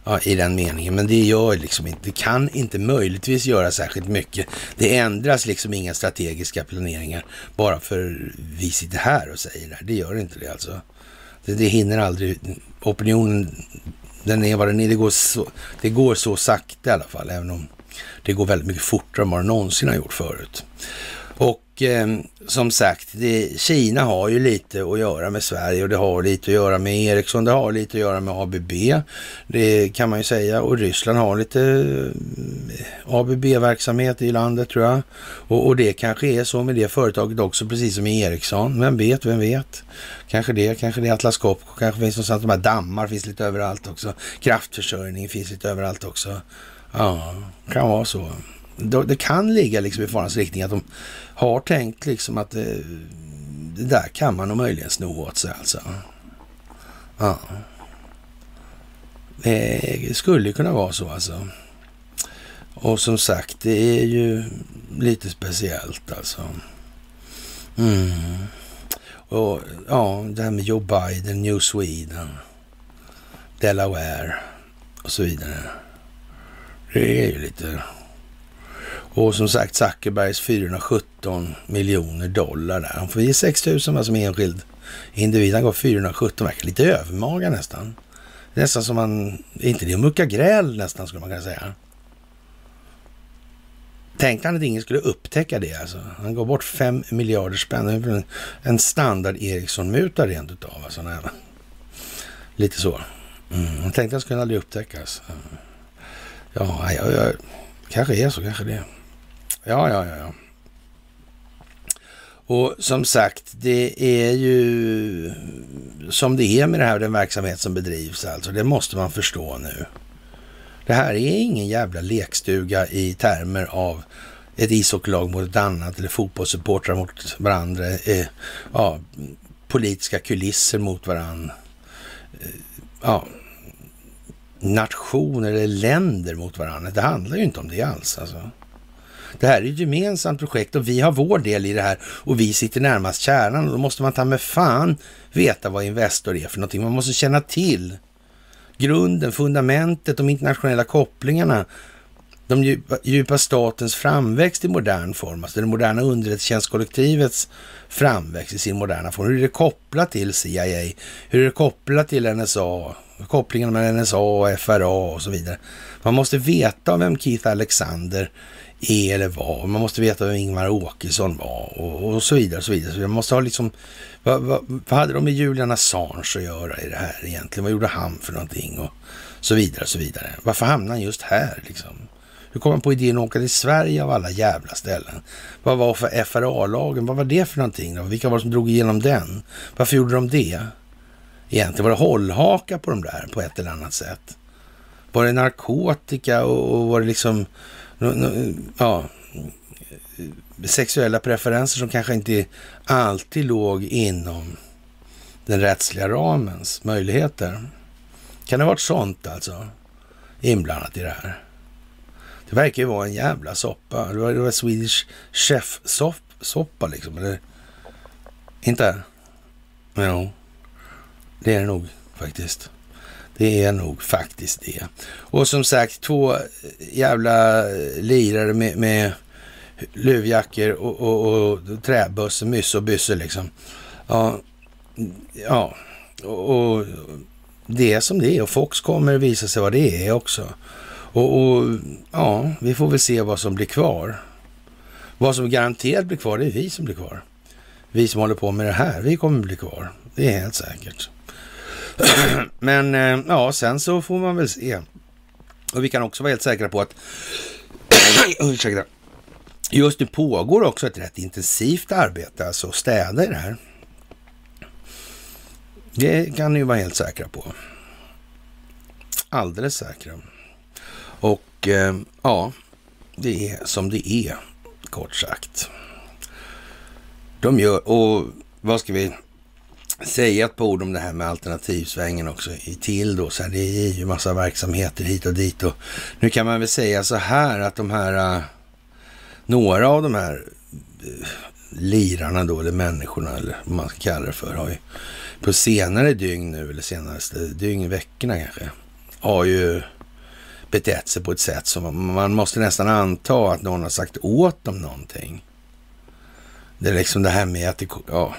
Ja, i den meningen. Men det gör liksom inte, det kan inte möjligtvis göra särskilt mycket. Det ändras liksom inga strategiska planeringar bara för vi sitter här och säger det. Det gör inte det alltså. Det, det hinner aldrig, opinionen, den är vad den är. Det går, så, det går så sakta i alla fall, även om det går väldigt mycket fortare än vad det någonsin har gjort förut. Och eh, som sagt, det, Kina har ju lite att göra med Sverige och det har lite att göra med Ericsson, det har lite att göra med ABB. Det kan man ju säga. Och Ryssland har lite eh, ABB-verksamhet i landet tror jag. Och, och, det kanske är så med det företaget också, precis som i Ericsson. Vem vet, vem vet? Kanske det, kanske det är Atlas Copco, kanske finns någonstans, de här dammar finns lite överallt också. Kraftförsörjning finns lite överallt också. Ja, kan vara så. Det kan ligga liksom i farans riktning att de har tänkt liksom att det, det där kan man nog möjligen sno åt sig alltså. Ja. Eh, det skulle kunna vara så alltså. Och som sagt, det är ju lite speciellt alltså. Mm. Och ja, det här med Joe Biden, New Sweden, Delaware och så vidare. Det är ju lite... Och som sagt Zuckerbergs 417 miljoner dollar där. Han får ge 6 000 som enskild individ. Han går 417, verkar lite övermaga nästan. Nästan som man, inte det att mucka gräl nästan skulle man kunna säga. Tänkte han att ingen skulle upptäcka det alltså. Han går bort 5 miljarder spänn. En standard Ericsson-muta rent utav. Alltså, lite så. Mm. Han tänkte att det skulle aldrig upptäckas. Mm. Ja, ja, ja, kanske är så, kanske det. Ja, ja, ja. ja. Och som sagt, det är ju som det är med det här, den verksamhet som bedrivs alltså. Det måste man förstå nu. Det här är ingen jävla lekstuga i termer av ett ishockeylag mot ett annat eller fotbollssupportrar mot varandra. Eh, ja, politiska kulisser mot varandra. Eh, ja, nationer eller länder mot varandra. Det handlar ju inte om det alls. Alltså. Det här är ett gemensamt projekt och vi har vår del i det här och vi sitter närmast kärnan och då måste man ta med fan veta vad Investor är för någonting. Man måste känna till grunden, fundamentet, de internationella kopplingarna, de djupa, djupa statens framväxt i modern form, alltså det moderna underrättelsetjänstkollektivets framväxt i sin moderna form. Hur är det kopplat till CIA? Hur är det kopplat till NSA? Kopplingen mellan NSA och FRA och så vidare. Man måste veta vem Keith Alexander är eller var. Man måste veta vem Ingvar Åkesson var och, och så vidare. Och så vidare. Så man måste ha liksom, vad, vad, vad, hade de med Julian Assange att göra i det här egentligen? Vad gjorde han för någonting? Och så vidare och så vidare. Varför hamnade han just här liksom? Hur kom han på idén att åka till Sverige av alla jävla ställen? Vad var för FRA-lagen? Vad var det för någonting? Då? Vilka var det som drog igenom den? Varför gjorde de det? Egentligen? Var det hållhaka på de där på ett eller annat sätt? Var det narkotika och, och var det liksom ja, sexuella preferenser som kanske inte alltid låg inom den rättsliga ramens möjligheter? Kan det ha varit sånt alltså inblandat i det här? Det verkar ju vara en jävla soppa. Det var, det var Swedish Chef-soppa liksom, eller? Inte? Jo. Det är det nog faktiskt. Det är nog faktiskt det. Och som sagt, två jävla eh, lirare med, med luvjackor och, och, och träbössor, myss och byssor liksom. Ja, ja. Och, och, det är som det är och Fox kommer visa sig vad det är också. Och, och, ja, vi får väl se vad som blir kvar. Vad som garanterat blir kvar, det är vi som blir kvar. Vi som håller på med det här, vi kommer bli kvar. Det är helt säkert. [CLEARS THROAT] Men eh, ja, sen så får man väl se. Och vi kan också vara helt säkra på att [CLEARS THROAT] ursäkta, just nu pågår också ett rätt intensivt arbete, alltså städa i det här. Det kan ni vara helt säkra på. Alldeles säkra. Och eh, ja, det är som det är, kort sagt. De gör, och vad ska vi säga ett par ord om det här med alternativsvängen också i till då. Så här, det är ju massa verksamheter hit och dit och nu kan man väl säga så här att de här, äh, några av de här äh, lirarna då, eller människorna eller vad man ska kalla det för, har ju på senare dygn nu, eller senaste dygn, veckorna kanske, har ju betett sig på ett sätt som man måste nästan anta att någon har sagt åt dem någonting. Det är liksom det här med att det, ja,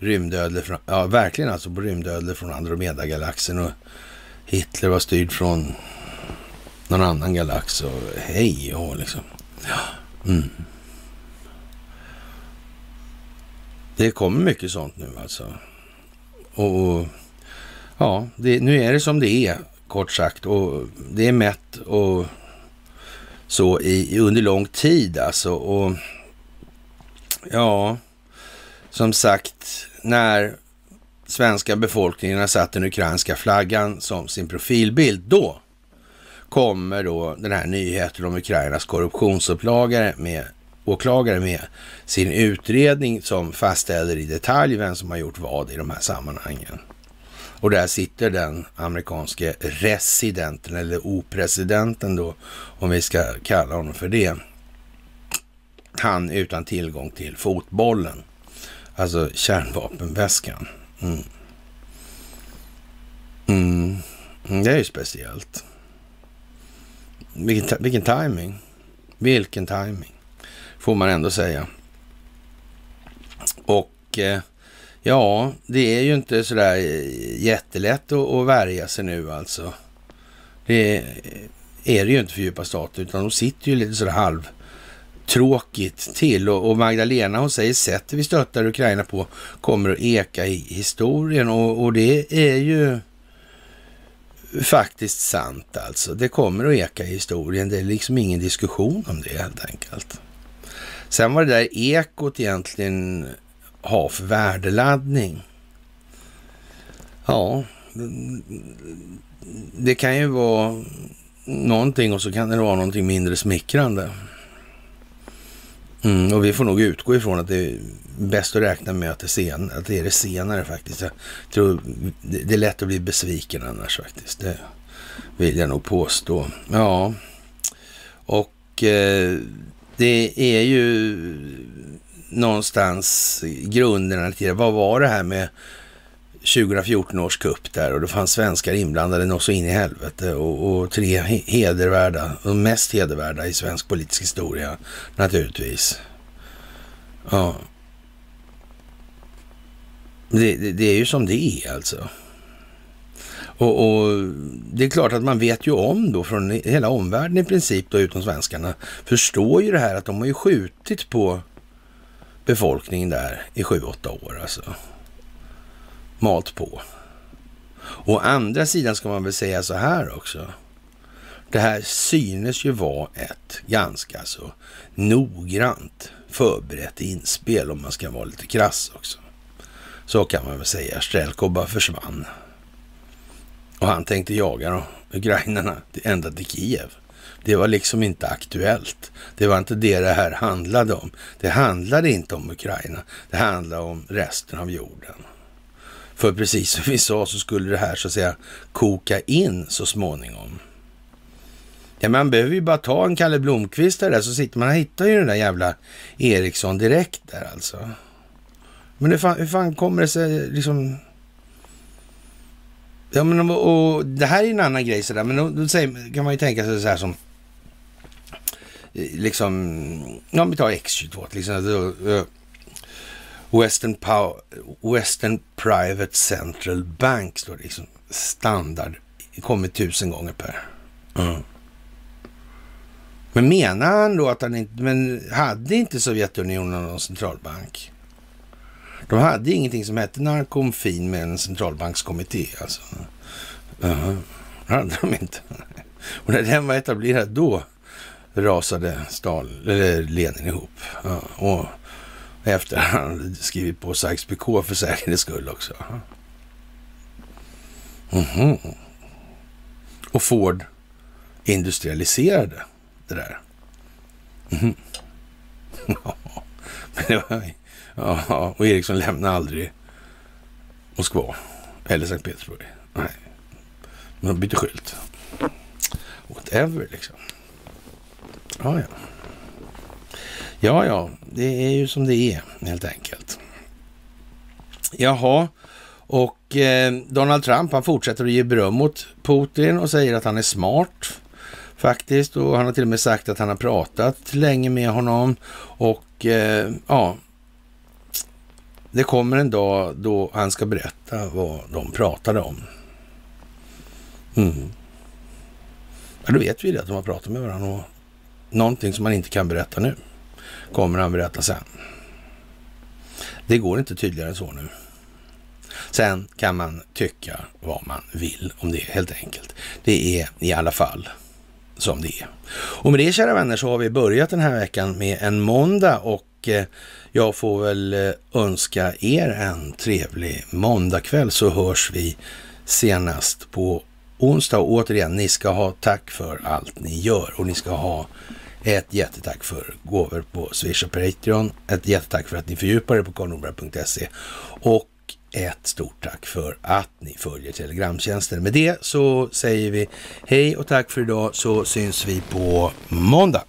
rymdödlor från, ja verkligen alltså på rymdödlor från Andromeda-galaxen och Hitler var styrd från någon annan galax och hej och liksom. Ja. Mm. Det kommer mycket sånt nu alltså. Och, och ja, det, nu är det som det är kort sagt och det är mätt och så i, under lång tid alltså. Och ja, som sagt, när svenska befolkningen har satt den ukrainska flaggan som sin profilbild, då kommer då den här nyheten om Ukrainas korruptionsåklagare med, åklagare med sin utredning som fastställer i detalj vem som har gjort vad i de här sammanhangen. Och där sitter den amerikanske residenten eller opresidenten då, om vi ska kalla honom för det. Han utan tillgång till fotbollen. Alltså kärnvapenväskan. Mm. mm. Mm. Det är ju speciellt. Vilken, vilken timing. Vilken timing. Får man ändå säga. Och eh, ja, det är ju inte sådär eh, jättelätt att, att värja sig nu alltså. Det är det ju inte för djupa stater, utan de sitter ju lite sådär halv tråkigt till och, och Magdalena hon säger sättet vi stöttar Ukraina på kommer att eka i historien och, och det är ju faktiskt sant alltså. Det kommer att eka i historien. Det är liksom ingen diskussion om det helt enkelt. Sen vad det där ekot egentligen har för värdeladdning. Ja, det kan ju vara någonting och så kan det vara någonting mindre smickrande. Mm, och vi får nog utgå ifrån att det är bäst att räkna med att det, sen, att det är det senare faktiskt. Jag tror det är lätt att bli besviken annars faktiskt. Det vill jag nog påstå. Ja, och eh, det är ju någonstans grunderna till det. Vad var det här med 2014 års kupp där och det fanns svenskar inblandade något så in i helvete och, och tre hedervärda, de mest hedervärda i svensk politisk historia naturligtvis. Ja. Det, det, det är ju som det är alltså. Och, och, det är klart att man vet ju om då från hela omvärlden i princip då utom svenskarna förstår ju det här att de har ju skjutit på befolkningen där i sju, åtta år alltså malt på. Å andra sidan ska man väl säga så här också. Det här synes ju vara ett ganska så noggrant förberett inspel om man ska vara lite krass också. Så kan man väl säga. Strelko bara försvann. Och han tänkte jaga då, ukrainarna ända till Kiev. Det var liksom inte aktuellt. Det var inte det det här handlade om. Det handlade inte om Ukraina. Det handlade om resten av jorden. För precis som vi sa så skulle det här så att säga koka in så småningom. Ja, man behöver ju bara ta en Kalle Blomqvist där så sitter man och hittar ju den där jävla Eriksson direkt där alltså. Men hur fan, hur fan kommer det sig liksom... Ja, men och, det här är en annan grej sådär, men då, då säger, kan man ju tänka sig så här som... Eh, liksom, ja, om vi tar X22 till exempel. Eh, Western, Power, Western Private Central Bank står det liksom standard. Det kommer tusen gånger per. Mm. Men menar han då att han inte, men hade inte Sovjetunionen någon centralbank? De hade ingenting som hette narkomfin med en centralbankskommitté. Alltså. Uh, det hade de inte. Och när den var etablerad då rasade Stal, eller Lenin ihop. Ja, och efter han [LAUGHS] skrivit på Sykes-Picot för säkerhets skull också. Mm -hmm. Och Ford industrialiserade det där. Mm -hmm. [LAUGHS] Men det var, ja, och Eriksson lämnade aldrig Moskva eller Sankt Petersburg. Nej, men de bytte skylt. Whatever liksom. Ja, ja. Ja, ja, det är ju som det är helt enkelt. Jaha, och eh, Donald Trump han fortsätter att ge beröm åt Putin och säger att han är smart faktiskt. Och han har till och med sagt att han har pratat länge med honom. Och eh, ja, det kommer en dag då han ska berätta vad de pratade om. Mm. Ja, då vet vi det, att de har pratat med varandra. Och någonting som man inte kan berätta nu kommer han berätta sen. Det går inte tydligare än så nu. Sen kan man tycka vad man vill om det helt enkelt. Det är i alla fall som det är. Och med det kära vänner så har vi börjat den här veckan med en måndag och eh, jag får väl eh, önska er en trevlig måndagkväll så hörs vi senast på onsdag. Och återigen, ni ska ha tack för allt ni gör och ni ska ha ett jättetack för gåvor på Swish och Patreon. Ett jättetack för att ni fördjupar er på karlnorberg.se och ett stort tack för att ni följer Telegramtjänsten. Med det så säger vi hej och tack för idag så syns vi på måndag.